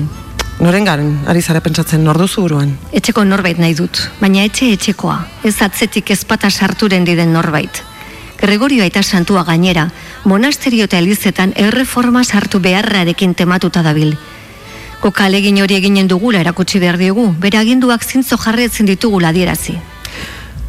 Noren garen, ari zara pentsatzen norduzu buruan. Etxeko norbait nahi dut, baina etxe etxekoa, ez atzetik ezpata sarturen diden norbait. Gregorio aita santua gainera, monasterio eta elizetan erreforma sartu beharrarekin tematuta dabil. Koka alegin hori eginen dugula erakutsi behar diogu, bere aginduak zintzo jarretzen ditugula adierazi.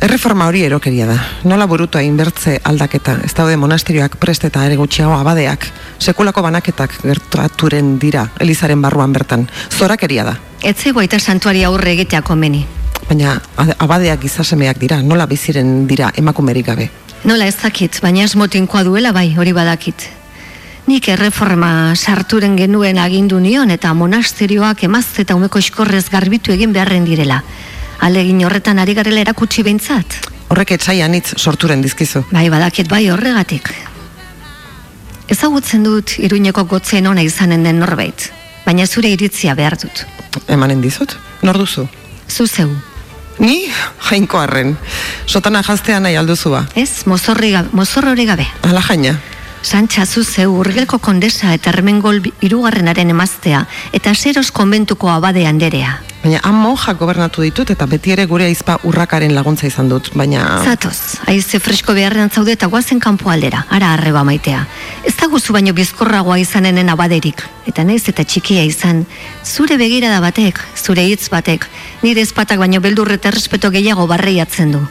Erreforma hori erokeria da. Nola burutua inbertze aldaketa. Ez daude monasterioak prest eta ere gutxiago abadeak. Sekulako banaketak gertaturen dira, Elizaren barruan bertan. Zorakeria da. Etzego aita santuari aurre egitea komeni. Baina ade- abadeak gizasemeak dira, nola biziren dira emakumerik gabe. Nola ez dakit, baina esmotinkoa duela bai, hori badakit. Nik erreforma sarturen genuen agindu nion eta monasterioak emazte eta umeko iskorrez garbitu egin beharren direla. Alegin horretan ari garela erakutsi behintzat. Horrek etsaian hitz sorturen dizkizu. Bai, badakit bai horregatik. Ezagutzen dut iruñeko gotzen ona izanen den norbait, baina zure iritzia behar dut. Emanen dizut? Nor duzu? Zu zeu, Ni jainko arren. Sotana jaztea nahi alduzua. ez? Mozorri gabe, mozorrori gabe. Ala jaina. Santxa zu zeu urgelko kondesa eta hermengol bi- hirugarrenaren emaztea eta seros konbentuko abade handerea. Baina han monjak gobernatu ditut eta beti ere gure aizpa urrakaren laguntza izan dut. Baina... Zatoz, aize fresko beharrean zaude eta guazen kanpo aldera, ara arreba maitea. Ez da guzu baino bizkorragoa izanenen abaderik, eta naiz eta txikia izan, zure begirada batek, zure hitz batek, nire ezpatak baino beldurre eta errespeto gehiago barreiatzen du.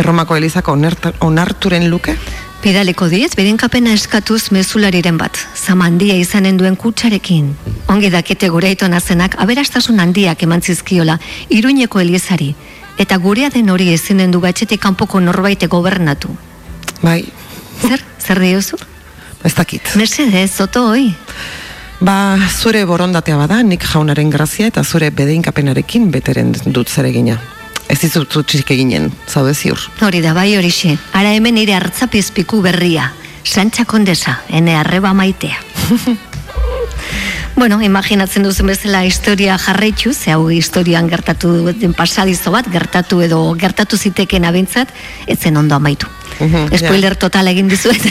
Erromako Elizako onarturen luke? Pidaleko diez, beren kapena eskatuz mezulariren bat, zama handia izanen duen kutsarekin. Ongi dakite gure aito nazenak, aberastasun handiak eman zizkiola, iruñeko eliezari, eta gurea den hori ezinen du gatxetik kanpoko norbaite gobernatu. Bai, Zer, zer diozu? ez dakit. Mercedes, zoto hoi. Ba, zure borondatea bada, nik jaunaren grazia eta zure bedeinkapenarekin beteren dut zeregina. Ez dizut txik eginen, zaude ziur. Hori da bai horixe, ara hemen nire hartzapizpiku berria, Santxa Kondesa, ene arreba maitea. [LAUGHS] bueno, imaginatzen duzen bezala historia jarraitu, ze hau historian gertatu den pasadizo bat, gertatu edo gertatu ziteken abintzat, etzen ondo amaitu. Mhm, Spoiler total egin dizuet. [LAUGHS]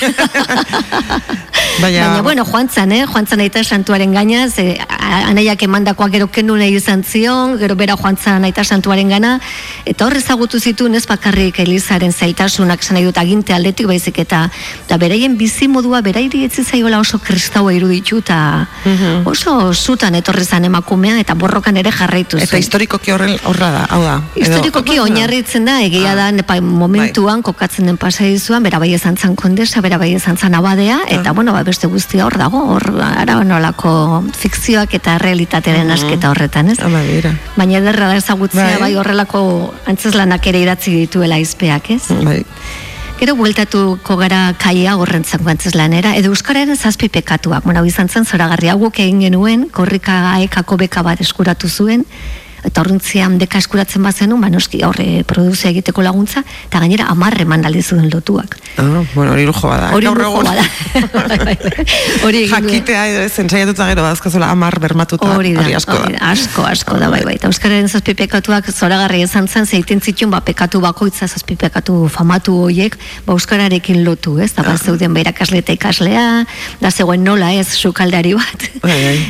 Baina- Baina, bueno, joan zan, eh? Joan zan aita santuaren gaina, ze a- anaiak emandakoak gero kendu nahi izan zion, gero bera joan zan aita santuaren gana, eta hor ezagutu zituen ez bakarrik Elizaren zailtasunak zan nahi dut aginte aldetik baizik eta da beraien bizi modua berairi etzi zaiola oso kristaua iruditu eta Mhm. Oso zutan etorri zan emakumea eta borrokan ere jarraitu Eta zuen. historikoki horren horra da, hau da. edo- Historikoki oinarritzen da, egia Ah. da, nepa, momentuan kokatzen den pasaizuan, bera bai izan zan kondesa, bera bai izan zan abadea, eta bueno, ba, beste guztia hor dago, hor ara nolako fikzioak eta realitatearen asketa horretan, ez? Hala, bera. Baina ederra da ezagutzea Bai. bai horrelako antzeslanak ere idatzi dituela izpeak, ez? Bai. Gero bueltatuko gara kaia horrentzako antzeslanera, edo euskararen zazpi pekatuak. Bueno, hau izan zen zoragarri hau guk egin genuen, korrika aekako beka bat eskuratu zuen, eta horrentzian beka eskuratzen bazenu, ba noski horre produzia egiteko laguntza, eta gainera amarre mandaldi zuen lotuak. Ah, bueno, hori lujo bada. Hori Gaur lujo bada. [LAUGHS] Bai, bai, bai. Hori. Jakitea edo ez, entzaiatuta gero badazkazuela amar bermatuta. Hori da, asko hori da, asko, asko da, bai, bai. Euskararen zazpi pekatuak zoragarri izan zen, zeiten zituen, ba, pekatu bakoitza zazpi pekatu famatu hoiek, ba, Euskararekin lotu, ez? Da, ba, zeuden ba, irakasle eta ikaslea, da zegoen nola ez, sukaldari bat.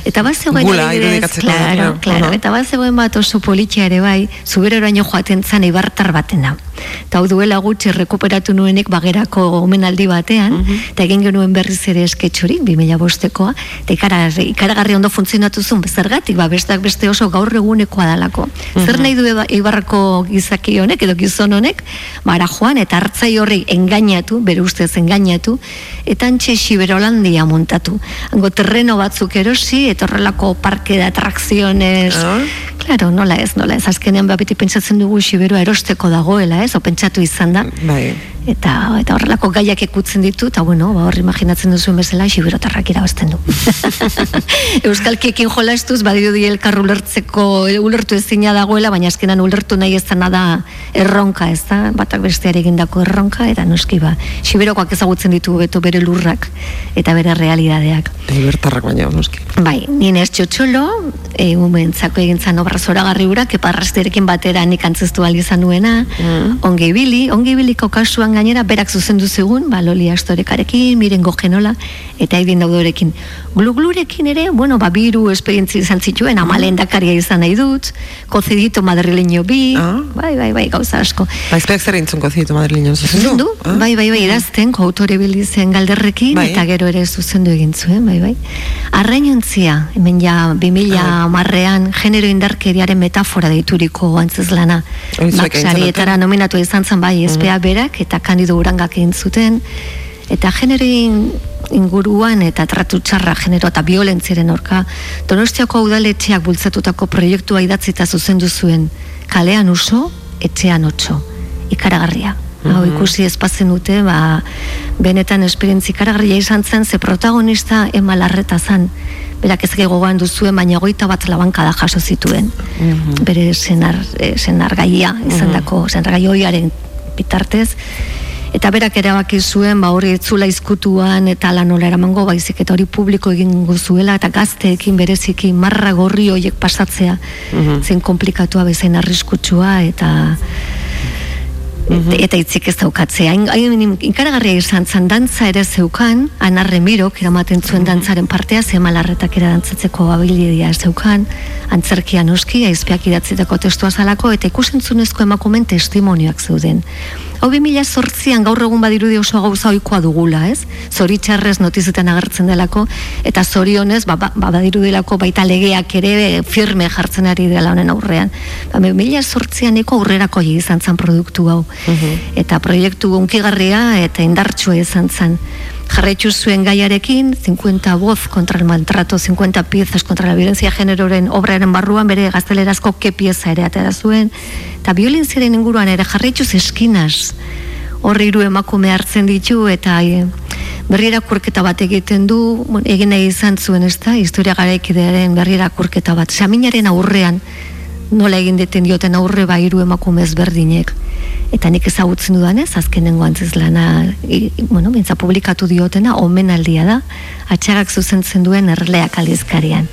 Eta ba, zegoen Gula irudikatzeko, claro, claro. eta ba, zegoen bat oso politia ere bai, zuberoraino joaten zan ibartar batena. Eta hau duela gutxi rekuperatu nuenek bagerako omenaldi batean, Mhm. eta egin genuen berriz ere esketxori, 2000 bostekoa, eta ikara, ikaragarri ondo funtzionatu zuen, zergatik, ba, besteak beste oso gaur egunekoa dalako. Mhm. Zer nahi du ibarrako gizaki honek, edo gizon honek, bara joan, eta hartzai horri engainatu, bere ustez engainatu, eta antxe Xiberolandia montatu. Hango terreno batzuk erosi, eta horrelako parke de atrakziones, Ah. Claro, nola ez, nola ez, azkenean ba, beti pentsatzen dugu Xiberoa erosteko dagoela, ez, o pentsatu izan da. Bai. Eta, eta horrelako gaiak ekutzen ditu, eta bueno, ba, hor imaginatzen duzuen bezala, Xiberotarrak irabazten du. [LAUGHS] Euskalkiekin jolastuz, badirudi elkar ulertzeko, ulertu ezina dagoela, baina azkenan ulertu nahi ez da erronka, ez da, batak besteare egindako erronka, eta noski ba, Xiberokoak ezagutzen ditu beto bere lurrak, eta bere realidadeak. Libertarrak baina, noski. Bai, nien ez txotxolo, e, umentzako egin zan obra zoragarri urak, eparrasterekin batera nik antzestu ahal izan nuena, ongi ibili, ongi ibiliko kasuan gainera, berak zuzendu zegun, ba, Loli Astorekarekin, miren gogenola, eta aidin daudorekin. Gluglurekin ere, bueno, ba, biru esperientzi izan zituen, amalen dakaria izan nahi dut, kozedito madrileño bi, Ah. bai, bai, bai, gauza asko. Baizpeak zer intzunko zitu Madrileño zuzendu? Zuzendu, bai, bai, bai, idazten, koautore bildizen galderrekin, Bai. eta gero ere zuzendu egin zuen, bai, bai. Arrainontzia, hemen ja, 2000 marrean, genero indarkeriaren metafora deituriko antzezlana. Egin Maxarietara nominatu izan zen, bai, espea berak, eta kandido urangak egin zuten, eta genero in- inguruan eta tratu txarra genero eta violentziaren orka Donostiako udaletxeak bultzatutako proiektua idatzita zuzendu zuen kalean uso, etxean otso. Ikaragarria Hau ikusi espazen dute, ba, benetan esperientzi ikaragarria izan zen, ze protagonista ema larreta zan, berak ez gogoan duzuen, baina goita bat labankada jaso zituen. Bere senar, eh, senargaia, izan dako, senargaioiaren bitartez, Eta berak erabaki zuen, ba hori etzula izkutuan eta lan nola eramango baizik eta hori publiko egingo zuela eta gazteekin bereziki marra gorri hoiek pasatzea zen komplikatua bezain arriskutsua eta eta hitzik ez daukatzea. Hain- Hain ikaragarria izan zan dantza ere zeukan, anarre mirok eramaten zuen dantzaren partea, zemalarretak era dantzatzeko abilidia zeukan, antzerkia noski, aizpeak idatzitako testua zalako, eta ikusentzunezko emakumen testimonioak zeuden. Hau 2000 sortzian gaur egun badirudi oso gauza oikoa dugula, ez? Zoritxarrez notizetan agertzen delako, eta zorionez, ba, ba, ba badirudelako baita legeak ere firme jartzen ari dela honen aurrean. Ba, 2000 sortzian eko aurrerako izan zan produktu hau. Eta proiektu unkigarria eta indartsua izan zan. Jarraitzu zuen gaiarekin, 50 voz contra el maltrato, 50 piezas contra la violencia generoren obraren barruan bere gaztelerazko ke pieza ere atera zuen, eta violentziaren inguruan ere jarraituz eskinaz, horri hiru emakume hartzen ditu eta e, berri irakurketa bat egiten du, bueno, egin nahi izan zuen ez da, historia garaikidearen berri irakurketa bat, saminaren aurrean, nola egin deten dioten aurre ba hiru emakume ezberdinek Eta nik ezagutzen dudanez, azkenengo antzizlana, i- bueno, bintza publikatu diotena, omenaldia da, atxagak zuzentzen duen erleak aldizkarian.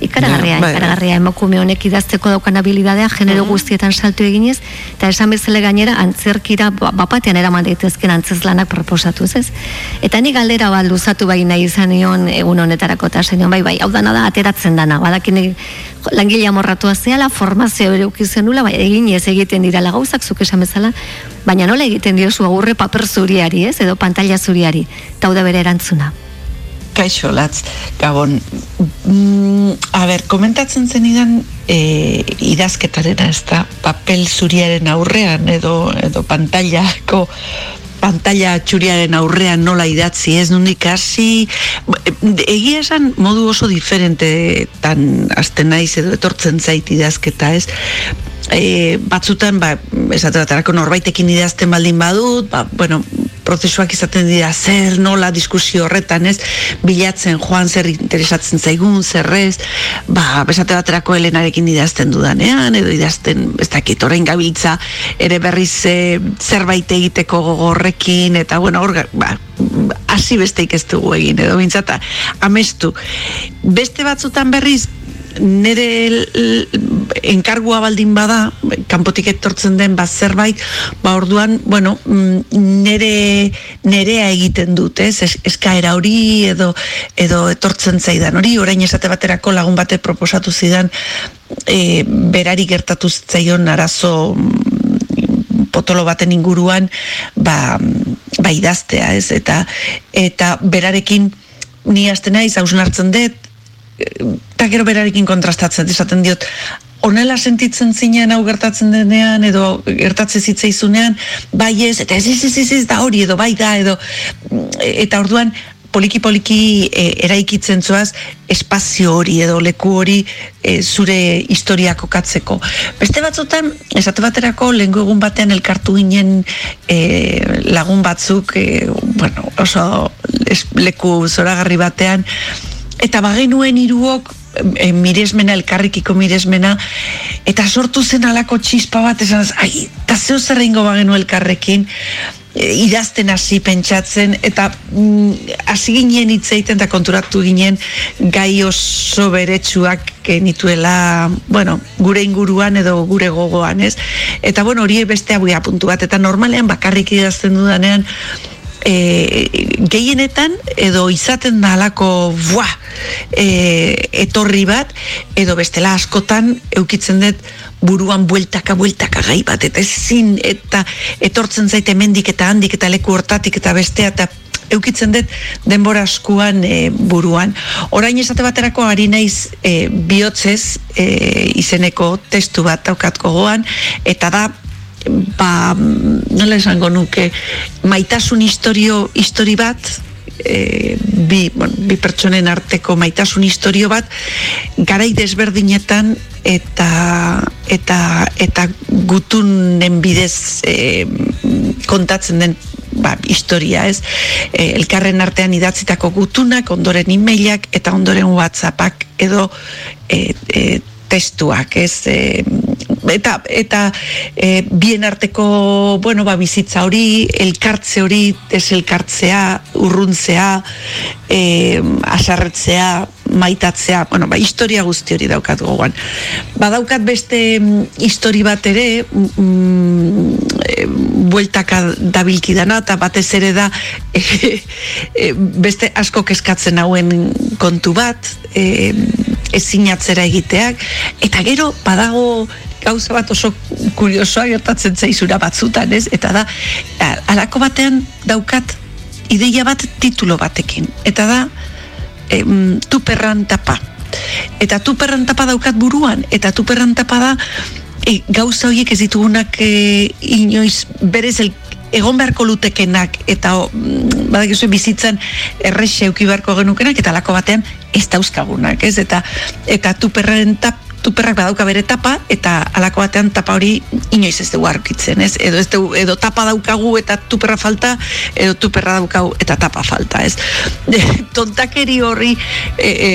Ikaragarria, Ja, bai. ikaragarria emakume honek idazteko daukan habilidadea genero guztietan salto eginez, eta esan bezala gainera antzerkira ba- bapatean eraman daitezken antzezlanak proposatuz, ez? Eta ni galdera bat luzatu bai nahi izan nion egun honetarako eta esan nion, bai, bai, hau dana da ateratzen dana, badakin langile amorratua zehala, formazio ere ukizenula, bai, egin ez egiten dirala gauzak, zuk esan bezala, baina nola egiten diozu agurre paper zuriari, ez? Edo pantalla zuriari, eta hau da bere erantzuna. Kaixo, latz, gabon. Mm, a ber, komentatzen zenidan e, idazketarena, ez da, papel zuriaren aurrean, edo, edo pantallako pantalla txuriaren aurrean nola idatzi ez nundik hasi egia esan modu oso diferente tan azten naiz edo etortzen zait idazketa ez e, batzutan ba, esate baterako norbaitekin idazten baldin badut ba, bueno, prozesuak izaten dira zer nola diskusio horretan ez? Bilatzen joan zer interesatzen zaigun zerrez ba besate baterako helenarekin idazten dudanean edo idazten ez dakit orain gabiltza ere berriz e, zerbait egiteko gogorrekin eta bueno hor ba hasi besteik ez dugu egin edo bintzata amestu. Beste batzutan berriz nire enkargua baldin bada, kanpotik etortzen den bat zerbait, ba orduan, bueno, mm, nere nerea egiten dut, ez? Es, eskaera hori edo edo etortzen zaidan hori, orain esate baterako lagun bate proposatu zidan e, berari gertatu zitzaion arazo mm, potolo baten inguruan ba, ba idaztea, ez? Eta eta berarekin ni hasten naiz hausnartzen dut eta gero berarekin kontrastatzen esaten diot honela sentitzen zinen hau gertatzen denean edo gertatzen zitzaizunean bai ez eta ez ez ez ez, da hori edo bai da edo eta orduan poliki poliki e, eraikitzen zoaz espazio hori edo leku hori e, zure historia kokatzeko. Beste batzutan, esate baterako lehengo egun batean elkartu ginen e, lagun batzuk e, bueno, oso leku zoragarri batean eta bagenuen hiruok e, miresmena, elkarrikiko miresmena, eta sortu zen alako txispa bat, esan, ai, eta zeo zer egingo bagenu elkarrekin, e, idazten hasi pentsatzen, eta mm, hasi ginen hitz egiten eta konturatu ginen gai oso beretsuak genituela, bueno, gure inguruan edo gure gogoan, ez? Eta, bueno, hori beste abuia puntu bat, eta normalean bakarrik idazten dudanean, e, gehienetan edo izaten da alako buah, e, etorri bat edo bestela askotan eukitzen dut buruan bueltaka bueltaka gai bat eta ezin eta etortzen zaite hemendik eta handik eta leku hortatik eta bestea eta eukitzen dut denbora askuan e, buruan. Orain esate baterako ari naiz e, bihotzez e, izeneko testu bat daukat gogoan eta da ba, nola esango nuke, maitasun historio, histori bat, e, bi, bueno, bi pertsonen arteko maitasun historio bat, garai desberdinetan eta eta eta gutunen bidez e, kontatzen den ba, historia, ez? E, elkarren artean idatzitako gutunak, ondoren emailak eta ondoren whatsappak edo e, e, testuak, ez? E, eta eta e, bien arteko bueno, ba, bizitza hori, elkartze hori, deselkartzea, urruntzea, e, asarretzea, maitatzea, bueno, ba, historia guzti hori daukat gogoan. Badaukat beste mm, histori bat ere, mm, e, bueltaka dabilki dana, eta batez ere da e, [LAUGHS] e, beste asko keskatzen hauen kontu bat, e, ezinatzera egiteak, eta gero badago gauza bat oso kuriosoa gertatzen zaizura batzutan, ez? Eta da, a- halako batean daukat ideia bat titulo batekin. Eta da, em, tuperran tapa. Eta tuperran tapa daukat buruan, eta tuperran tapa da e, gauza horiek ez ditugunak e, inoiz berez el, egon beharko lutekenak eta o, mm, badakizu bizitzan errexe euki beharko genukenak eta lako batean ez dauzkagunak, ez? Eta eta tuperren tap, tuperrak badauka bere tapa, eta alako batean tapa hori inoiz ez dugu arkitzen, ez? Edo, ez dugu, edo tapa daukagu eta tuperra falta, edo tuperra daukagu eta tapa falta, ez? [LAUGHS] Tontakeri horri e, e,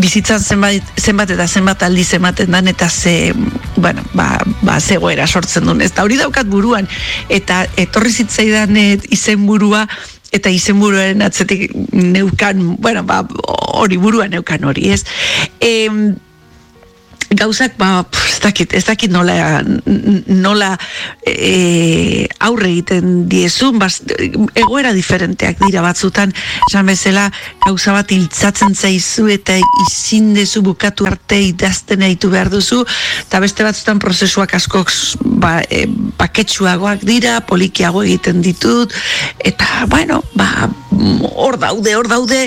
bizitzan zenbat, zenbat eta zenbat aldi zenbaten dan, eta ze, bueno, ba, ba zegoera sortzen duen, ez? Eta hori daukat buruan, eta etorri zitzaidan e, izenburua, eta izenburuaren atzetik neukan, bueno, ba, hori buruan neukan hori, ez? Em, gauzak ba ez dakit ez dakit nola nola e, aurre egiten diezun bas, egoera diferenteak dira batzutan esan bezala gauza bat hiltzatzen zaizu eta izin dezu bukatu arte idazten eitu behar duzu eta beste batzutan prozesuak asko ba, e, paketsuagoak dira polikiago egiten ditut eta bueno ba hor daude, hor daude,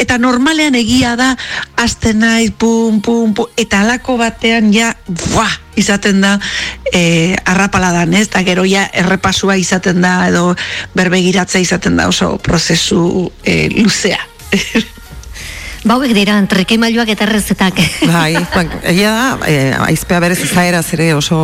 eta normalean egia da, azten naiz, pum, pum, pum, eta alako batean ja, buah, izaten da, e, arrapaladan, ez, eta gero ja errepasua izaten da, edo berbegiratza izaten da oso prozesu e, luzea. [LAUGHS] Bauek dira, trikimailuak eta errezetak. Bai, ba, egia da, e, aizpea berez izaeraz ere oso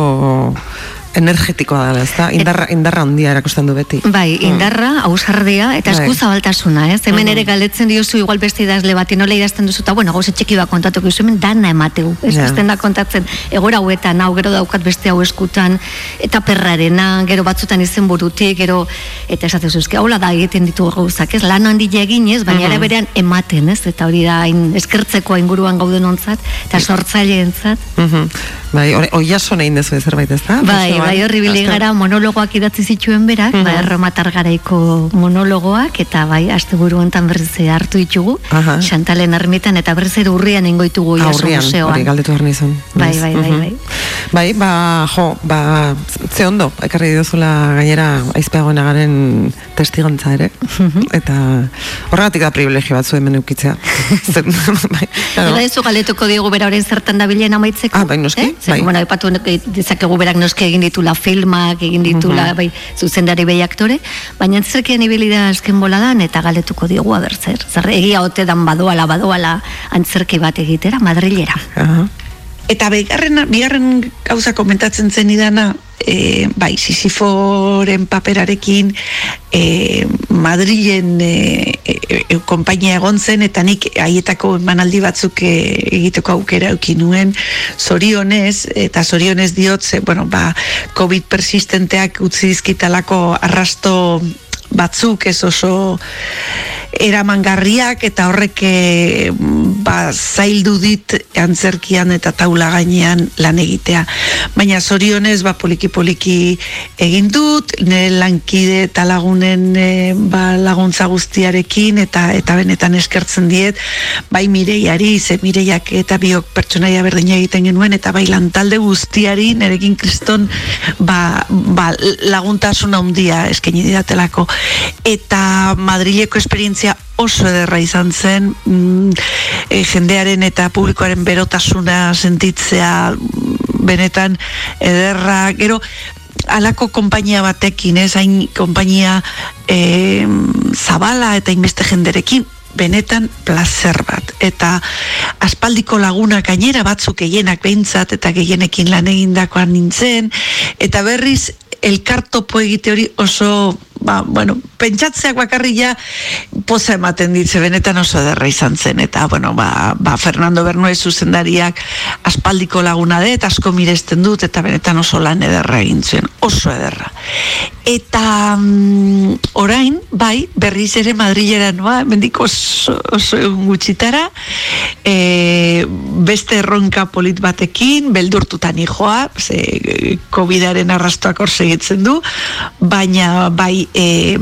energetikoa dela, ezta? Indarra, indarra handia erakusten du beti. Bai, indarra, ausardia eta Bai. esku zabaltasuna, ez? Hemen Mhm. ere galdetzen diozu igual beste idazle bati nola idazten duzu, eta bueno, gauze txiki bat kontatuko duzu, hemen dana emateu. Ez yeah. da kontatzen, egora hauetan, hau gero daukat beste hau eskutan, eta perrarena, gero batzutan izen burutik, gero, eta esatzen zuzke, hola da egiten ditu gauzak, ez? Lan handia egin, ez? Baina Mhm. ere berean ematen, ez? Eta hori da, hain eskertzeko inguruan gauden ontzat, eta sortzaileentzat. Mhm. Bai, hori, oiason egin dezu zerbait, ezta? Bai, Museoan. Bai, horri Azken- gara monologoak idatzi zituen berak, Mhm. ba, erromatar garaiko monologoak, eta bai, asteburu hontan berriz ere hartu ditugu, Aha. Xantalen ermitan, eta berriz ere urrian ingoitugu jaso Aurrian, museoan. hori galdetu behar nizun. Bai, bai, bai, Mhm. bai. Bai, ba, jo, ba, ze ondo, ekarri duzula gainera aizpeagoena garen testigantza ere. Mhm. Eta horregatik da privilegio batzu hemen eukitzea. [LAUGHS] Zen, [LAUGHS] bai, claro. Eta ez galetuko diogu bera orain zertan dabilen amaitzeko. Ah, bai, noski, Eh? Bai. Bueno, epatu dezakegu berak noski egin ditula filmak, egin ditula, bai, zuzendari behi aktore, baina zerkean ibili da azken boladan eta galetuko diogu abertzer. Zer, egia ote dan badoala, badoala antzerki bat egitera, Madrilera. Aha. Eta bigarren, bigarren gauza komentatzen zen idana, e, bai, Sisiforen paperarekin e, Madrilen e, e, e, konpainia egon zen, eta nik haietako emanaldi batzuk e, egiteko aukera euki nuen, zorionez, eta zorionez diot, ze, bueno, ba, COVID persistenteak utzi dizkitalako arrasto batzuk ez oso eramangarriak eta horrek eh, ba, zaildu dit antzerkian eta taula gainean lan egitea. Baina zorionez ba, poliki poliki egin dut, nire lankide eta lagunen eh, ba, laguntza guztiarekin eta eta benetan eskertzen diet, bai Mireiari, ze Mireiak eta biok pertsonaia berdina egiten genuen eta bai lantalde guztiari nerekin kriston ba, ba, laguntasun handia eskaini didatelako eta Madrileko esperientzia oso ederra izan zen mm, e, jendearen eta publikoaren berotasuna sentitzea mm, benetan ederra gero alako konpainia batekin, ez hain konpainia e, zabala eta inbeste jenderekin, benetan placer bat. Eta aspaldiko lagunak gainera batzuk gehienak behintzat eta gehienekin lan egindakoan nintzen, eta berriz elkartopo egite hori oso ba, bueno, pentsatzeak bakarri ja poza ematen ditze benetan oso ederra izan zen. Eta bueno, ba, ba Fernando Bernoe zuzendariak aspaldiko laguna de eta asko miresten dut eta benetan oso lan ederra egin zuen, oso ederra. Eta mm, orain bai, berriz ere Madrilera noa, mendik oso, oso gutxitara e, beste erronka polit batekin beldurtutan joa ze COVIDaren arrastoak hor segitzen du baina bai e,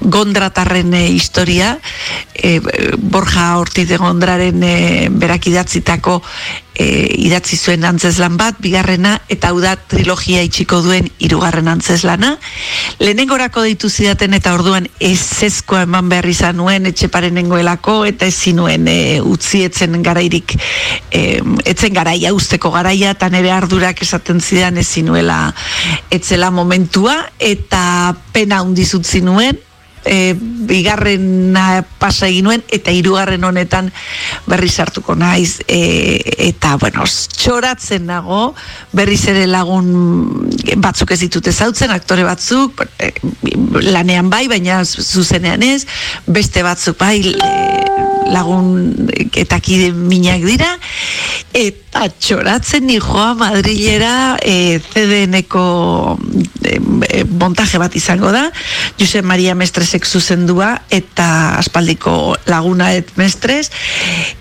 gondratarren e, historia e, Borja Ortiz de Gondraren e, berak idatzitako e, idatzi zuen antzeslan bat, bigarrena, eta hau da trilogia itxiko duen hirugarren antzeslana. Lehenengorako deitu zidaten eta orduan ez ezkoa eman behar izan nuen etxeparen nengoelako eta ezin nuen e, utzi etzen garairik e, etzen garaia, usteko garaia eta nire ardurak esaten zidan ezin nuela etzela momentua eta pena handiz utzi nuen e, bigarrena pasa egin nuen, eta hirugarren honetan berri sartuko naiz, e, eta, bueno, txoratzen nago, berriz ere lagun batzuk ez ditut ezautzen, aktore batzuk, e, lanean bai, baina zuzenean ez, beste batzuk bai, e, lagun eta kide minak dira. Eta txoratzen ni joa Madrilera e, CDN-eko e, e, montaje bat izango da. Josep Maria Mestresek zuzendua eta aspaldiko laguna et Mestres.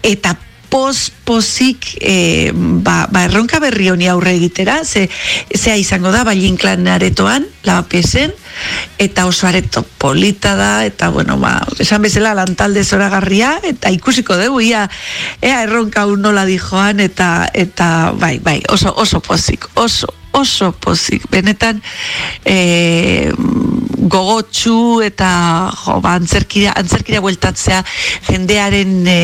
Eta pos pozik e, ba, ba erronka berri honi aurre egitera ze, zea izango da Balin Klan aretoan lavapiesen eta oso areto polita da eta bueno ba esan bezala lantalde zoragarria eta ikusiko dugu ia ea erronka nola dijoan eta eta bai bai oso oso pozik oso oso pozik. Benetan e, gogotsu eta jo, ba, antzerkira, antzerkira bueltatzea jendearen e,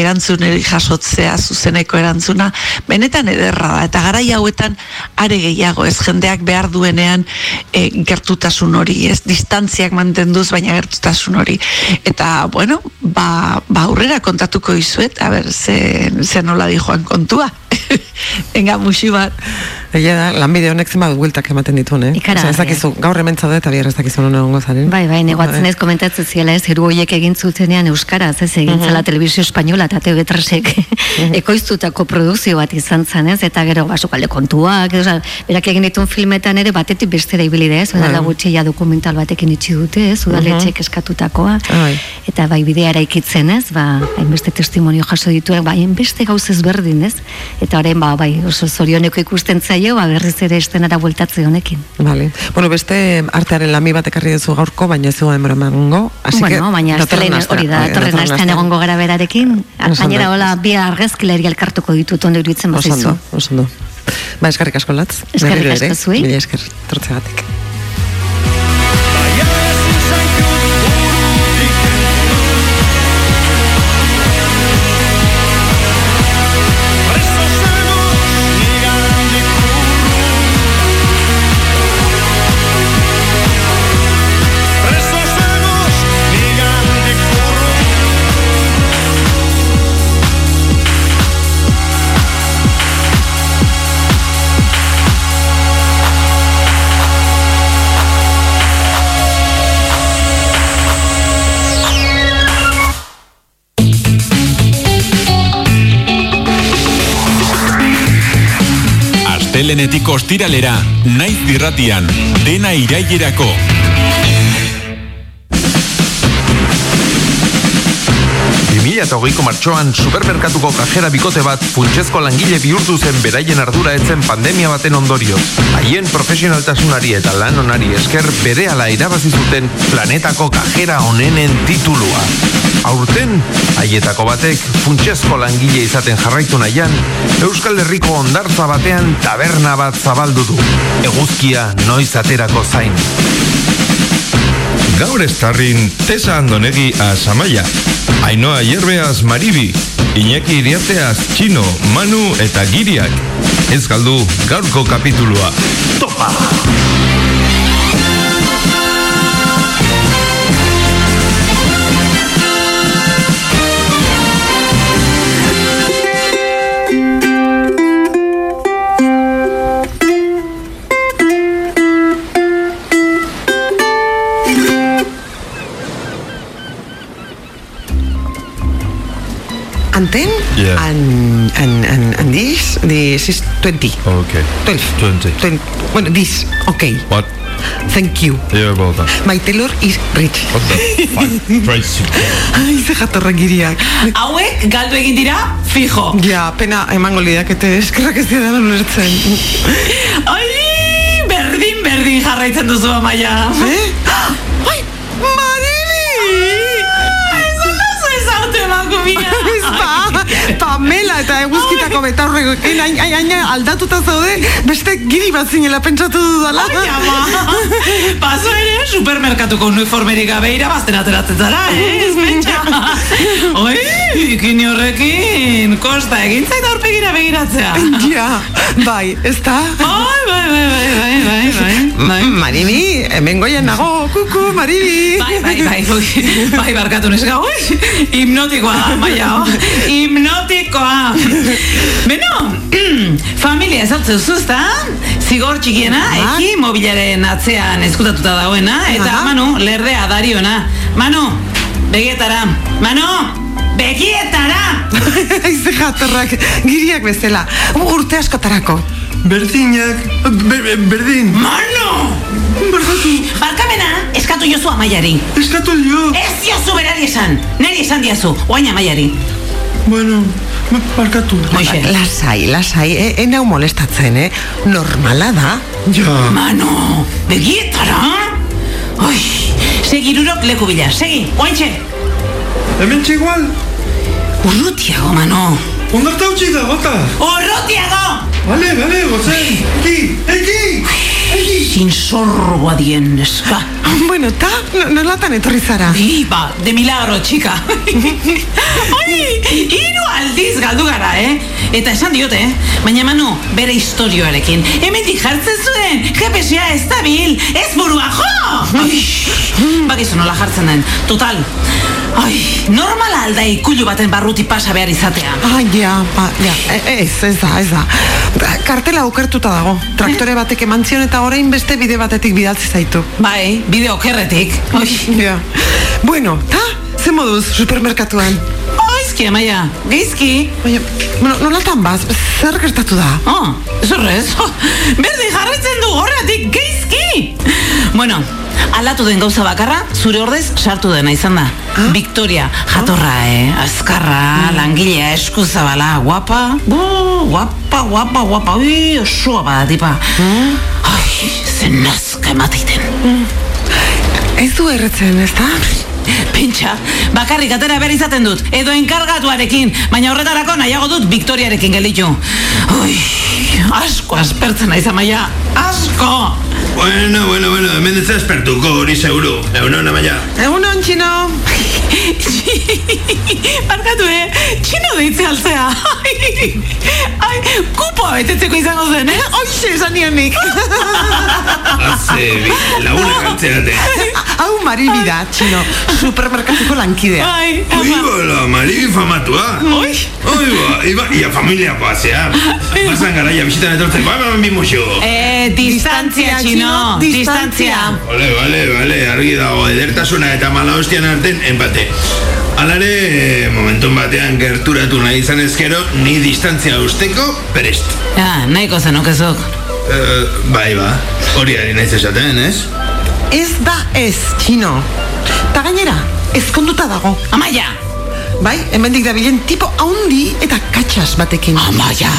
erantzuneri jasotzea zuzeneko erantzuna benetan ederra da. Eta garai hauetan are gehiago ez jendeak behar duenean e, gertutasun hori ez distantziak mantenduz baina gertutasun hori. Eta bueno ba, ba aurrera kontatuko izuet a ber ze, ze nola di joan kontua. [LAUGHS] Venga, musi bat. Egia da, lanbide honek zenbat bueltak ematen dituen, eh? Ikaragarria. Osea, ez dakizu, gaur hemen zaude eta bihar ez dakizu non egongo zaren. Bai, bai, negoatzen ez komentatzen ziela ez, hiru horiek egin zutenean euskaraz, ez egin zela telebizio espainola eta TV3ek [LAUGHS] ekoiztutako produkzio bat izan zen, ez, eta gero basukalde kontuak, ez, berak egin dituen filmetan ere batetik bestera ibili da, ez, Bai. da gutxi ja dokumental batekin itxi dute, ez, udaletxek eskatutakoa, Bai. eta bai bidea eraikitzen, ez, ba, hainbeste testimonio jaso dituen, bai, hainbeste gauz ezberdin, ez, eta orain, ba, bai, oso zorioneko ikusten zaio, ba, berriz ere estenara bueltatze honekin. Vale. Bueno, beste artearen lami bat ekarri duzu gaurko, baina ez dugu denbora emango. Así que, bueno, baina astelen hori da, datorren astean egongo gara berarekin. Gainera, hola, bi argazkileri elkartuko ditut ondo iruditzen Oso bazizu. ondo, oso ondo. Ba, eskarrik asko latz. Berriro asko zuei. Mila esker, tortzegatik. Astelenetik ostiralera, naiz dirratian, dena irailerako. Bimila eta hogeiko martxoan supermerkatuko kajera bikote bat funtsezko langile bihurtu zen beraien ardura etzen pandemia baten ondorioz. Haien profesionaltasunari eta lan onari esker berehala irabazi zuten planetako kajera onenen titulua. Aurten, haietako batek funtsezko langile izaten jarraitu nahian, Euskal Herriko ondartza batean taberna bat zabaldu du. Eguzkia noiz aterako zain. Gaur estarrin Tesa Andonegi Azamaia, Ainoa Hierbeaz Maribi, Iñaki Iriarteaz Txino, Manu eta Giriak. Ez galdu gaurko kapitulua. Topa! Anten? Yeah. And, and, and, and this, this is 20. Okay. 12. 20. 20. Bueno, this, okay. What? Thank you. You're that. My tailor is rich. What the fuck? [LAUGHS] Crazy. Ai, ze jatorra giriak. Hauek galdu egin dira, fijo. Ja, pena emango lidakete eskerrak ez dira ulertzen. Ai, berdin, berdin jarraitzen duzu amaia. Eh? [GASPS] Ai, Marili! Ez oso ezautu emakumia. Pamela eta eguzkitako betaurrekoekin hain, hain, hain aldatuta zaude beste giri bat zinela pentsatu dudala. Ai, ama. Paso ere, supermerkatuko uniformerik gabe irabazten ateratzen zara, eh? Ez mentxa. Oi, bikini horrekin, kosta egin zait aurpegira begiratzea. Ja, Bai, ez da? Bai, bai, bai, bai, bai, bai, bai, bai. Maribi, hemen goien nago, kuku, Maribi. Bai, bai, bai, ui, bai, barkatu neska, ui, hipnotikoa da, maia, oh, hipnotikoa. Beno, [CLEARS THROAT] familia ezautzen zuzta, zigor txikiena, eki mobilaren atzean eskutatuta dagoena, eta. Manu, lerdea dariona. Manu, begietara, Manu, begietara! [LAUGHS] Aize jatorrak, giriak bezala, urte askotarako. Berdinak, ber, ber- berdin. Manu! Barkatu, Barkamena, eskatu jozu amaiari. eskatu dio. Ez jozu berari esan, neri esan diazu, oain amaiari. Bueno, ba- barkatu. Moixe. Lasai, lasai, e, e nau molestatzen, eh? Normala da. Ja, Mano, begietara? Oi, segirurok leku bila, segi, oaintxe. hemen igual. Urrutiago, mano. Ondarta utzi da, gota. Urrutiago! Vale, vale, gozen. Eki, eki, eki. Sin sorbo adien, neska. Bueno, ta, no- nolatan etorri zara? Iba, de milagro, txika. Oi, [LAUGHS] hiru aldiz galdu gara, eh? Eta esan diote, eh? Baina manu, bere historioarekin. Hemendik jartzen zuen, GPS-a ez dabil, ez burua jo! [LAUGHS] Bakizu nola jartzen den, total. Ai, normala alda ikulu baten barruti pasa behar izatea. Ah, ja, ba, ja, e- ez, ez da, ez da. Ba, Kartela okertuta dago. Traktore batek eman zion eta orain beste bide batetik bidaltzi zaitu. Bai, bide okerretik. Oi, Ja. Bueno, ta, ze moduz supermerkatuan? Oizki, amaia, geizki. Baina, bueno, nolatan baz, zer gertatu da? Oh, zorrez. [LAUGHS] Berde jarraitzen du horretik geizki. Bueno, aldatu den gauza bakarra, zure ordez sartu dena izan da. Victoria, jatorra, eh? Azkarra, langilea, eskuzabala, guapa. Bu, guapa, guapa, guapa. Ui, osoa bada, tipa. Ai, zen nazka emateiten. Ez du erretzen, ez da? Pentsa, bakarrik atera behar izaten dut, edo enkargatuarekin, baina horretarako nahiago dut Victoriarekin gelitu. Ui, asko aspertzen naiz amaia, asko! Bueno, bueno, bueno, hemen ez espertuko hori seguru. Egun hona maia. Egun hon, txino. Barkatu, eh? Txino deitze altzea. Ai, kupoa betetzeko izango zen, eh? Oixe, esan nionik. Haze, bi, lagunak altzeate. Hau maribi da, txino. Supermerkatuko lankidea. Ai, Ui, ama. bola, mari famatua. Oi, Oi, ba, iba, ia familiakoa zea. Pasan garaia bisitan etortzeko, ba, ba, mi musio. eh, distantzia, txino, distantzia. Vale, vale, vale, argi dago, edertasuna eta mala hostian arten empate. Alare, eh, momentun batean gerturatu nahi izan ezkero, ni distantzia usteko prest. Ja, nahiko zenokezok. Uh, bai, ba, hori ari naiz esaten, ez? Ez da ez, txino. Ta gainera, ezkonduta dago. Amaia! Bai, hemendik dabilen tipo haundi eta katxas batekin. Amaia!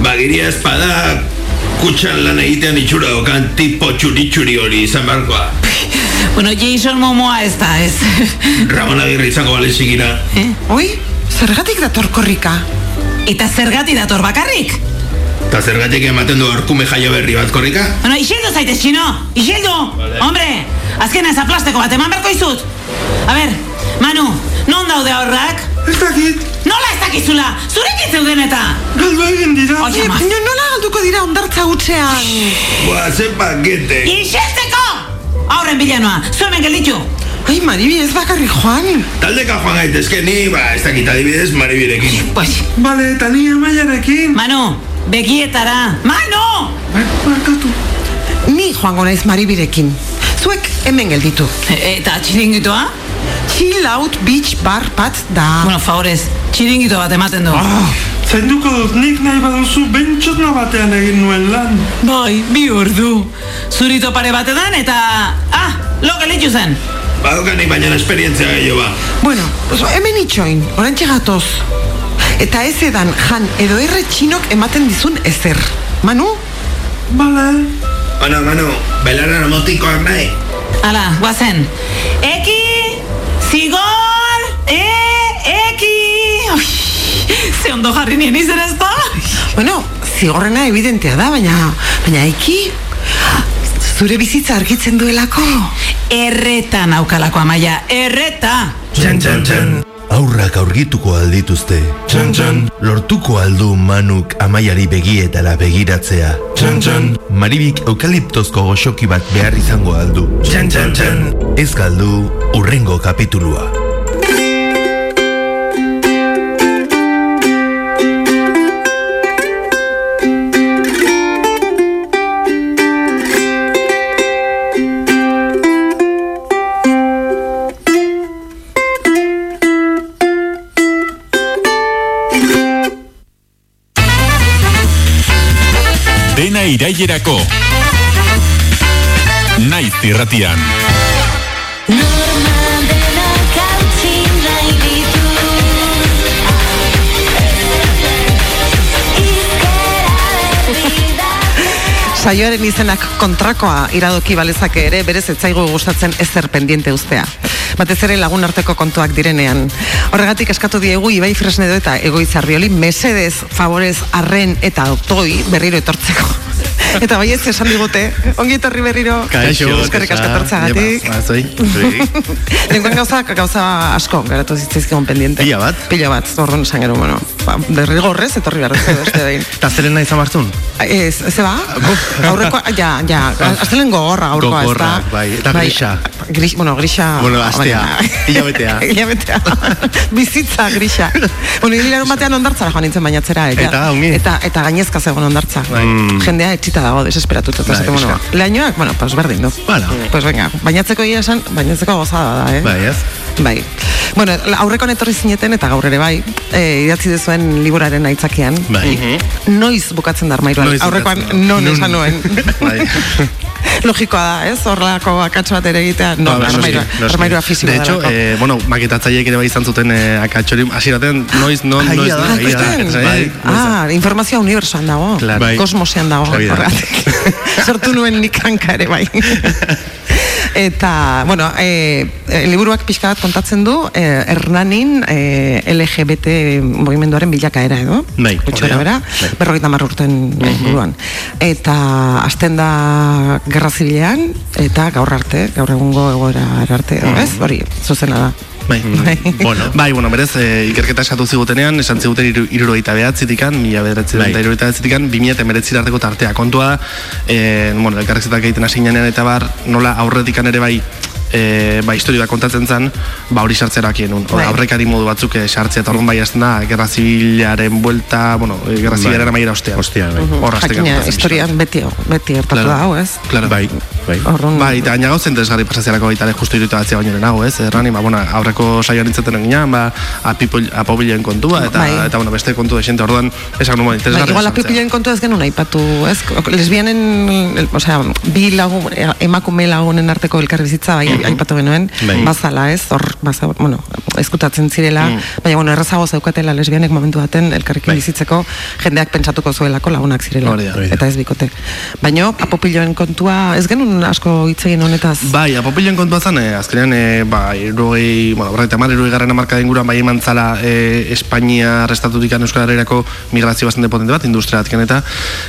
Bagiria espada, kutxan lan egitean itxura okan tipo txuri-txuri hori izan barkoa. Bueno, Jason Momoa ez da, ez. [LAUGHS] Ramon Agirre izango bale zikira. eh? Oi, zergatik dator korrika? Eta zergati dator bakarrik? Eta zergatik ematen du arkume jaio berri bat korrika? Bueno, isildu zaitez, txino! Isildu! Hombre, azken ez aplasteko bat eman berko izut! A ber, Manu, non daude aurrak? Ez dakit, Nola ez dakizula? Zurekin zeuden eta! galdu egin dira. Oie, ma, No, nola galduko dira ondartza hutsean? Boa, ze pakete. isiltzeko! Aurren bilanoa, zuemen gelditu! Ai, Maribi, ez bakarri joan. Taldeka joan gaitezke ni, ba, ez dakit adibidez, maribirekin. Pues, Bale, eta ni amaiarekin. Manu, begietara! Manu! Barkatu. Ni joango naiz Maribirekin. Zuek hemen gelditu. E- eta txiringitoa? Chill out beach bar bat da. Bueno, favorez, txiringito bat ematen du. Ah, zainduko dut nik nahi baduzu bentxotna batean egin nuen lan. Bai, bi ordu. Zurito pare batetan eta... Ah, lo gelditu zen. Badokani baina esperientzia gehiago ba. Bueno, pues hemen itxoin, orantxe gatoz. Eta ez edan jan edo erre txinok ematen dizun ezer. Manu? Bale. Bueno, Manu, belarra motikoak nahi. Hala, guazen. Eki, zigor, e, eki. Ze ondo jarri nien izen ez da? Bueno, zigorrena evidentea da, baina, baina eki, zure bizitza argitzen duelako. Erreta naukalako amaia, erreta. Txan, txan, txan. Aurrak aurgituko aldituzte. Txan txan. Lortuko aldu manuk amaiari begietara begiratzea. Txan txan. Maribik eukaliptozko goxoki bat behar izango aldu. Txan txan txan. Ez galdu urrengo kapitulua. Irailerako. Naiz irratian. Saioaren izenak kontrakoa iradoki balezake ere, berez etzaigu gustatzen ezer pendiente ustea. Batez ere lagun arteko kontuak direnean. Horregatik eskatu diegu Ibai Fresnedo eta Egoitzarrioli mesedez, favorez, arren eta oktoi berriro etortzeko. Eta bai ez esan digute, ongi etorri berriro. Kaixo, Eskerrik asko etortzagatik. Ba, zoi. Lenguan [LAUGHS] gauza, gauza asko, geratu zitzaizkigun pendiente. Pila bat? Pila bat, orduan esan gero, bueno, ba, derrigorrez, etorri behar dut beste behin. [LAUGHS] Eta zerena izan martzun? Ez, ze ba? Aurrekoa, ja, ja, aztelen gogorra aurkoa, ez da? Bai, eta grisa. Gris, bueno, grisa... Bueno, astea, hilabetea. [LAUGHS] hilabetea. Bizitza, grisa. bueno, hilarun batean ondartzara joan nintzen bainatzera. Eta, ongi. Eta, eta gainezka zegoen ondartza. Bai. Jendea etxita dago, desesperatuta. Eta Bai, esaten, bueno, pixka. lehainoak, bueno, pues berdin, no? Bueno. Pues venga, bainatzeko egia esan, bainatzeko gozada da, eh? Bai, ez? Bai. Bueno, aurreko etorri zineten eta gaur ere bai, e, idatzi dezuen liburaren aitzakian. Bai. Noiz bukatzen da armairuan. Aurrekoan da. non esan nuen. [LAUGHS] Bai. [LAUGHS] Logikoa da, ez? Horrelako akatsu bat ere egitea. No, Ba, noski, armairua, armairua fisikoa De hecho, eh, bueno, maketatzaileek ere bai izan zuten eh, akatxori, hasieraten noiz, non, Ah, noiz, da, egia da. ikusten? Bai, Ah, informazioa unibertsuan dago. Claro. Bai. Kosmosean dago. Da. [LAUGHS] Sortu nuen nik hanka ere bai. Eta, bueno, e, e, liburuak pixka bat kontatzen du e, Hernanin e, LGBT mugimenduaren bilakaera edo Bai, da. bera, Bai. berrogeita hamar urten buruan. Eta hasten da gerra zibilean, eta gaur arte, gaur egungo egoera arte, edo, ez? Hori, zuzena da. [LAUGHS] Bai. bueno. bai, bueno, berez, e, ikerketa eskatu zigutenean, esan ziguten iru, irurogeita behatzitikan, mila bederatzen Bai. irurogeita behatzitikan, bi mila eta emeretzi arteko tartea. Kontua e, bueno, egiten hasi ginean eta bar, nola aurretikan ere bai, e, ba, historia kontatzen zen, ba, hori sartzerak nun. Bai. Aurrekari modu batzuk e, sartzea, eta orduan bai hasten da, gerra zibilaren buelta, bueno, e, gerra zibilaren amaiera ostean. Ostean, bai. Hor Jakina, historian beti, beti Claro. da, hau, ez? Claro. Bai, bai. Orrun, Bai, eta gaina gauzen interesgarri pasazialako baita ere justu irutu batzea baino lehenago, ez? Errani, ba, bueno, aurreko saioan nintzeten ginean, ba, apobilen kontua, eta, Bai. eta bueno, beste kontu de xente, orduan, esan nuen, Bai, interesgarri. igual esan zen. apipilen kontu ez genuen aipatu, ez? Lesbianen, el- osea, bi lagun, emakume lagunen arteko elkarbizitza bai, aipatu genuen, Bai. bazala, ez? Hor, baza, bueno, eskutatzen zirela, Mm. baina, bueno, errazago zeukatela lesbianek momentu baten elkarrekin Bai. bizitzeko jendeak pentsatuko zuelako lagunak zirela. Hori da. Hori da. Eta ez bikote. Baina, apopiloen kontua, ez genuen asko hitz egin honetaz. Bai, apopilen kontua zen, eh, azkenean, eh, ba, irrogei, bueno, berreita mar, irrogei garren amarka inguruan bai eman zala eh, Espainia restatutik Euskal Herriako migrazio bastante potente bat, industriatikan eta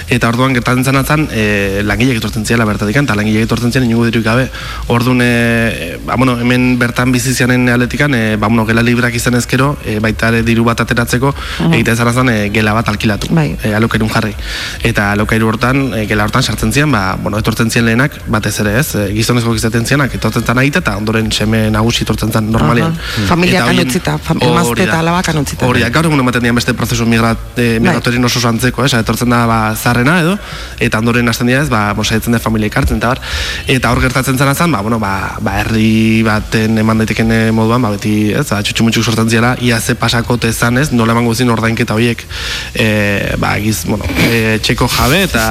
eta orduan gertatzen zen atzan, eh, langileak etortzen ziela bertatik, eta langileak etortzen ziren inungo diruik gabe. Orduan, eh, ba, bueno, hemen bertan bizizianen aletikan, eh, ba, bueno, gela librak izan ezkero, eh, baita ere diru bat ateratzeko, egiten zara zen eh, gela bat alkilatu, Bai. eh, alokairun jarri. Eta alokairu hortan, eh, gela hortan sartzen ziren, ba, bueno, etortzen ziren lehenak, batez ere ez, eh, gizonezko izaten zirenak, etortzen zan aita, eta ondoren seme nagusi etortzen zan normalean. Aha. Familiak Eta horien- anutzita, fam- emazte eta alabak anutzita. Hori da, gaur egun ematen dian beste prozesu migrat, eh, migratorien oso zantzeko, ez, etortzen da ba, zarrena edo, eta ondoren hasten dira ez, ba, mosaitzen da familia ekartzen, eta bar, eta hor gertatzen zan, ba, bueno, ba, ba, herri baten eman daiteken eh, moduan, ba, beti, ez, ba, txutxumutxuk sortzen ziala, ia ze pasakote zan ez, nola emango zin ordainketa horiek, e, ba, giz, bueno, e, txeko jabe, eta,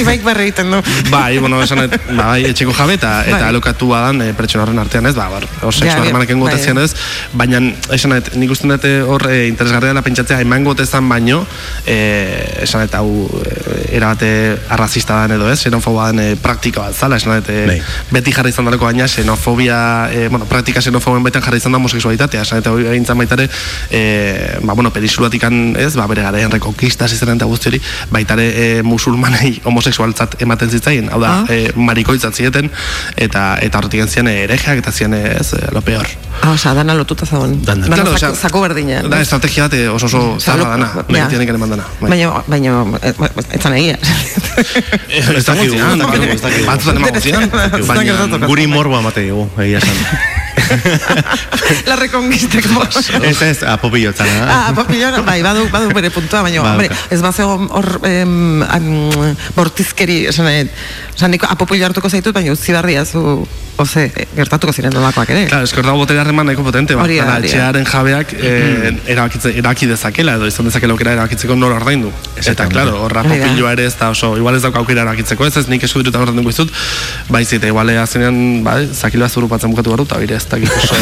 Ibaik [LAUGHS] berri egiten du. bai, bueno, esan, et, ba, bai, etxeko jabe, eta, eta Bai. alokatu badan e, pertsona horren artean ez, ba, bar, hor Ja, sexu ja, bai. ez, baina, esan, et, nik uste dut hor e, interesgarria dela pentsatzea, eman gotezan baino, e, esan, eta hau, e, erabate arrazista dan edo ez, xenofoba den e, praktika bat zala, esan, et, e, Bai. beti jarri izan daleko baina, xenofobia, e, bueno, praktika xenofobien baitan jarri izan da homosexualitatea, esan eta hori egintzen baita ere, e, ba, bueno, perisuluatikan, ez, ba, bere garaian rekonkista ziren eta guzti hori, baita ere e, musulmanei homosexualtzat ematen zitzaien, hau da, Ah. e, marikoitzat zieten, eta eta horretik zian erejeak eta zian ez, lo peor. Ah, osea, dana lotuta zagon. Dana. Dana Claro, zaku, osea, zaku berdina. Da, estrategia bat eh, oso oso lo- dana, tienen que mandana. Baina, baina, eh, ez zan egia. Ez dakigu, ez dakigu, ez dakigu. Batzutan emango zian, Baina guri morboa emate dugu, egia esan. [LAUGHS] [LAUGHS] La reconquista como... Ez ez, apopillotzan, Ah, papillona, bai, badu, badu bere puntua, baina, Ba, hombre, ez bat zegoen hor em, am, bortizkeri, esan esan niko apopillo hartuko zaitut, baina utzi barria zu, oze, gertatuko ziren nolakoak ere. Claro, es que hor dago botere harreman nahiko potente, ba. Hori da. etxearen jabeak eh, erabakitze, erabaki dezakela, edo izan dezakela aukera erabakitzeko nola ordaindu. Eta, claro, horra Hori da. popilloa ere ez da oso, igual ez dauka aukera erabakitzeko, ez ez nik eskudiruta ordainduko izut, baizik, eta igual azkenean, ba, zakila zurupatzen bukatu garu, eta bire ez dakit oso,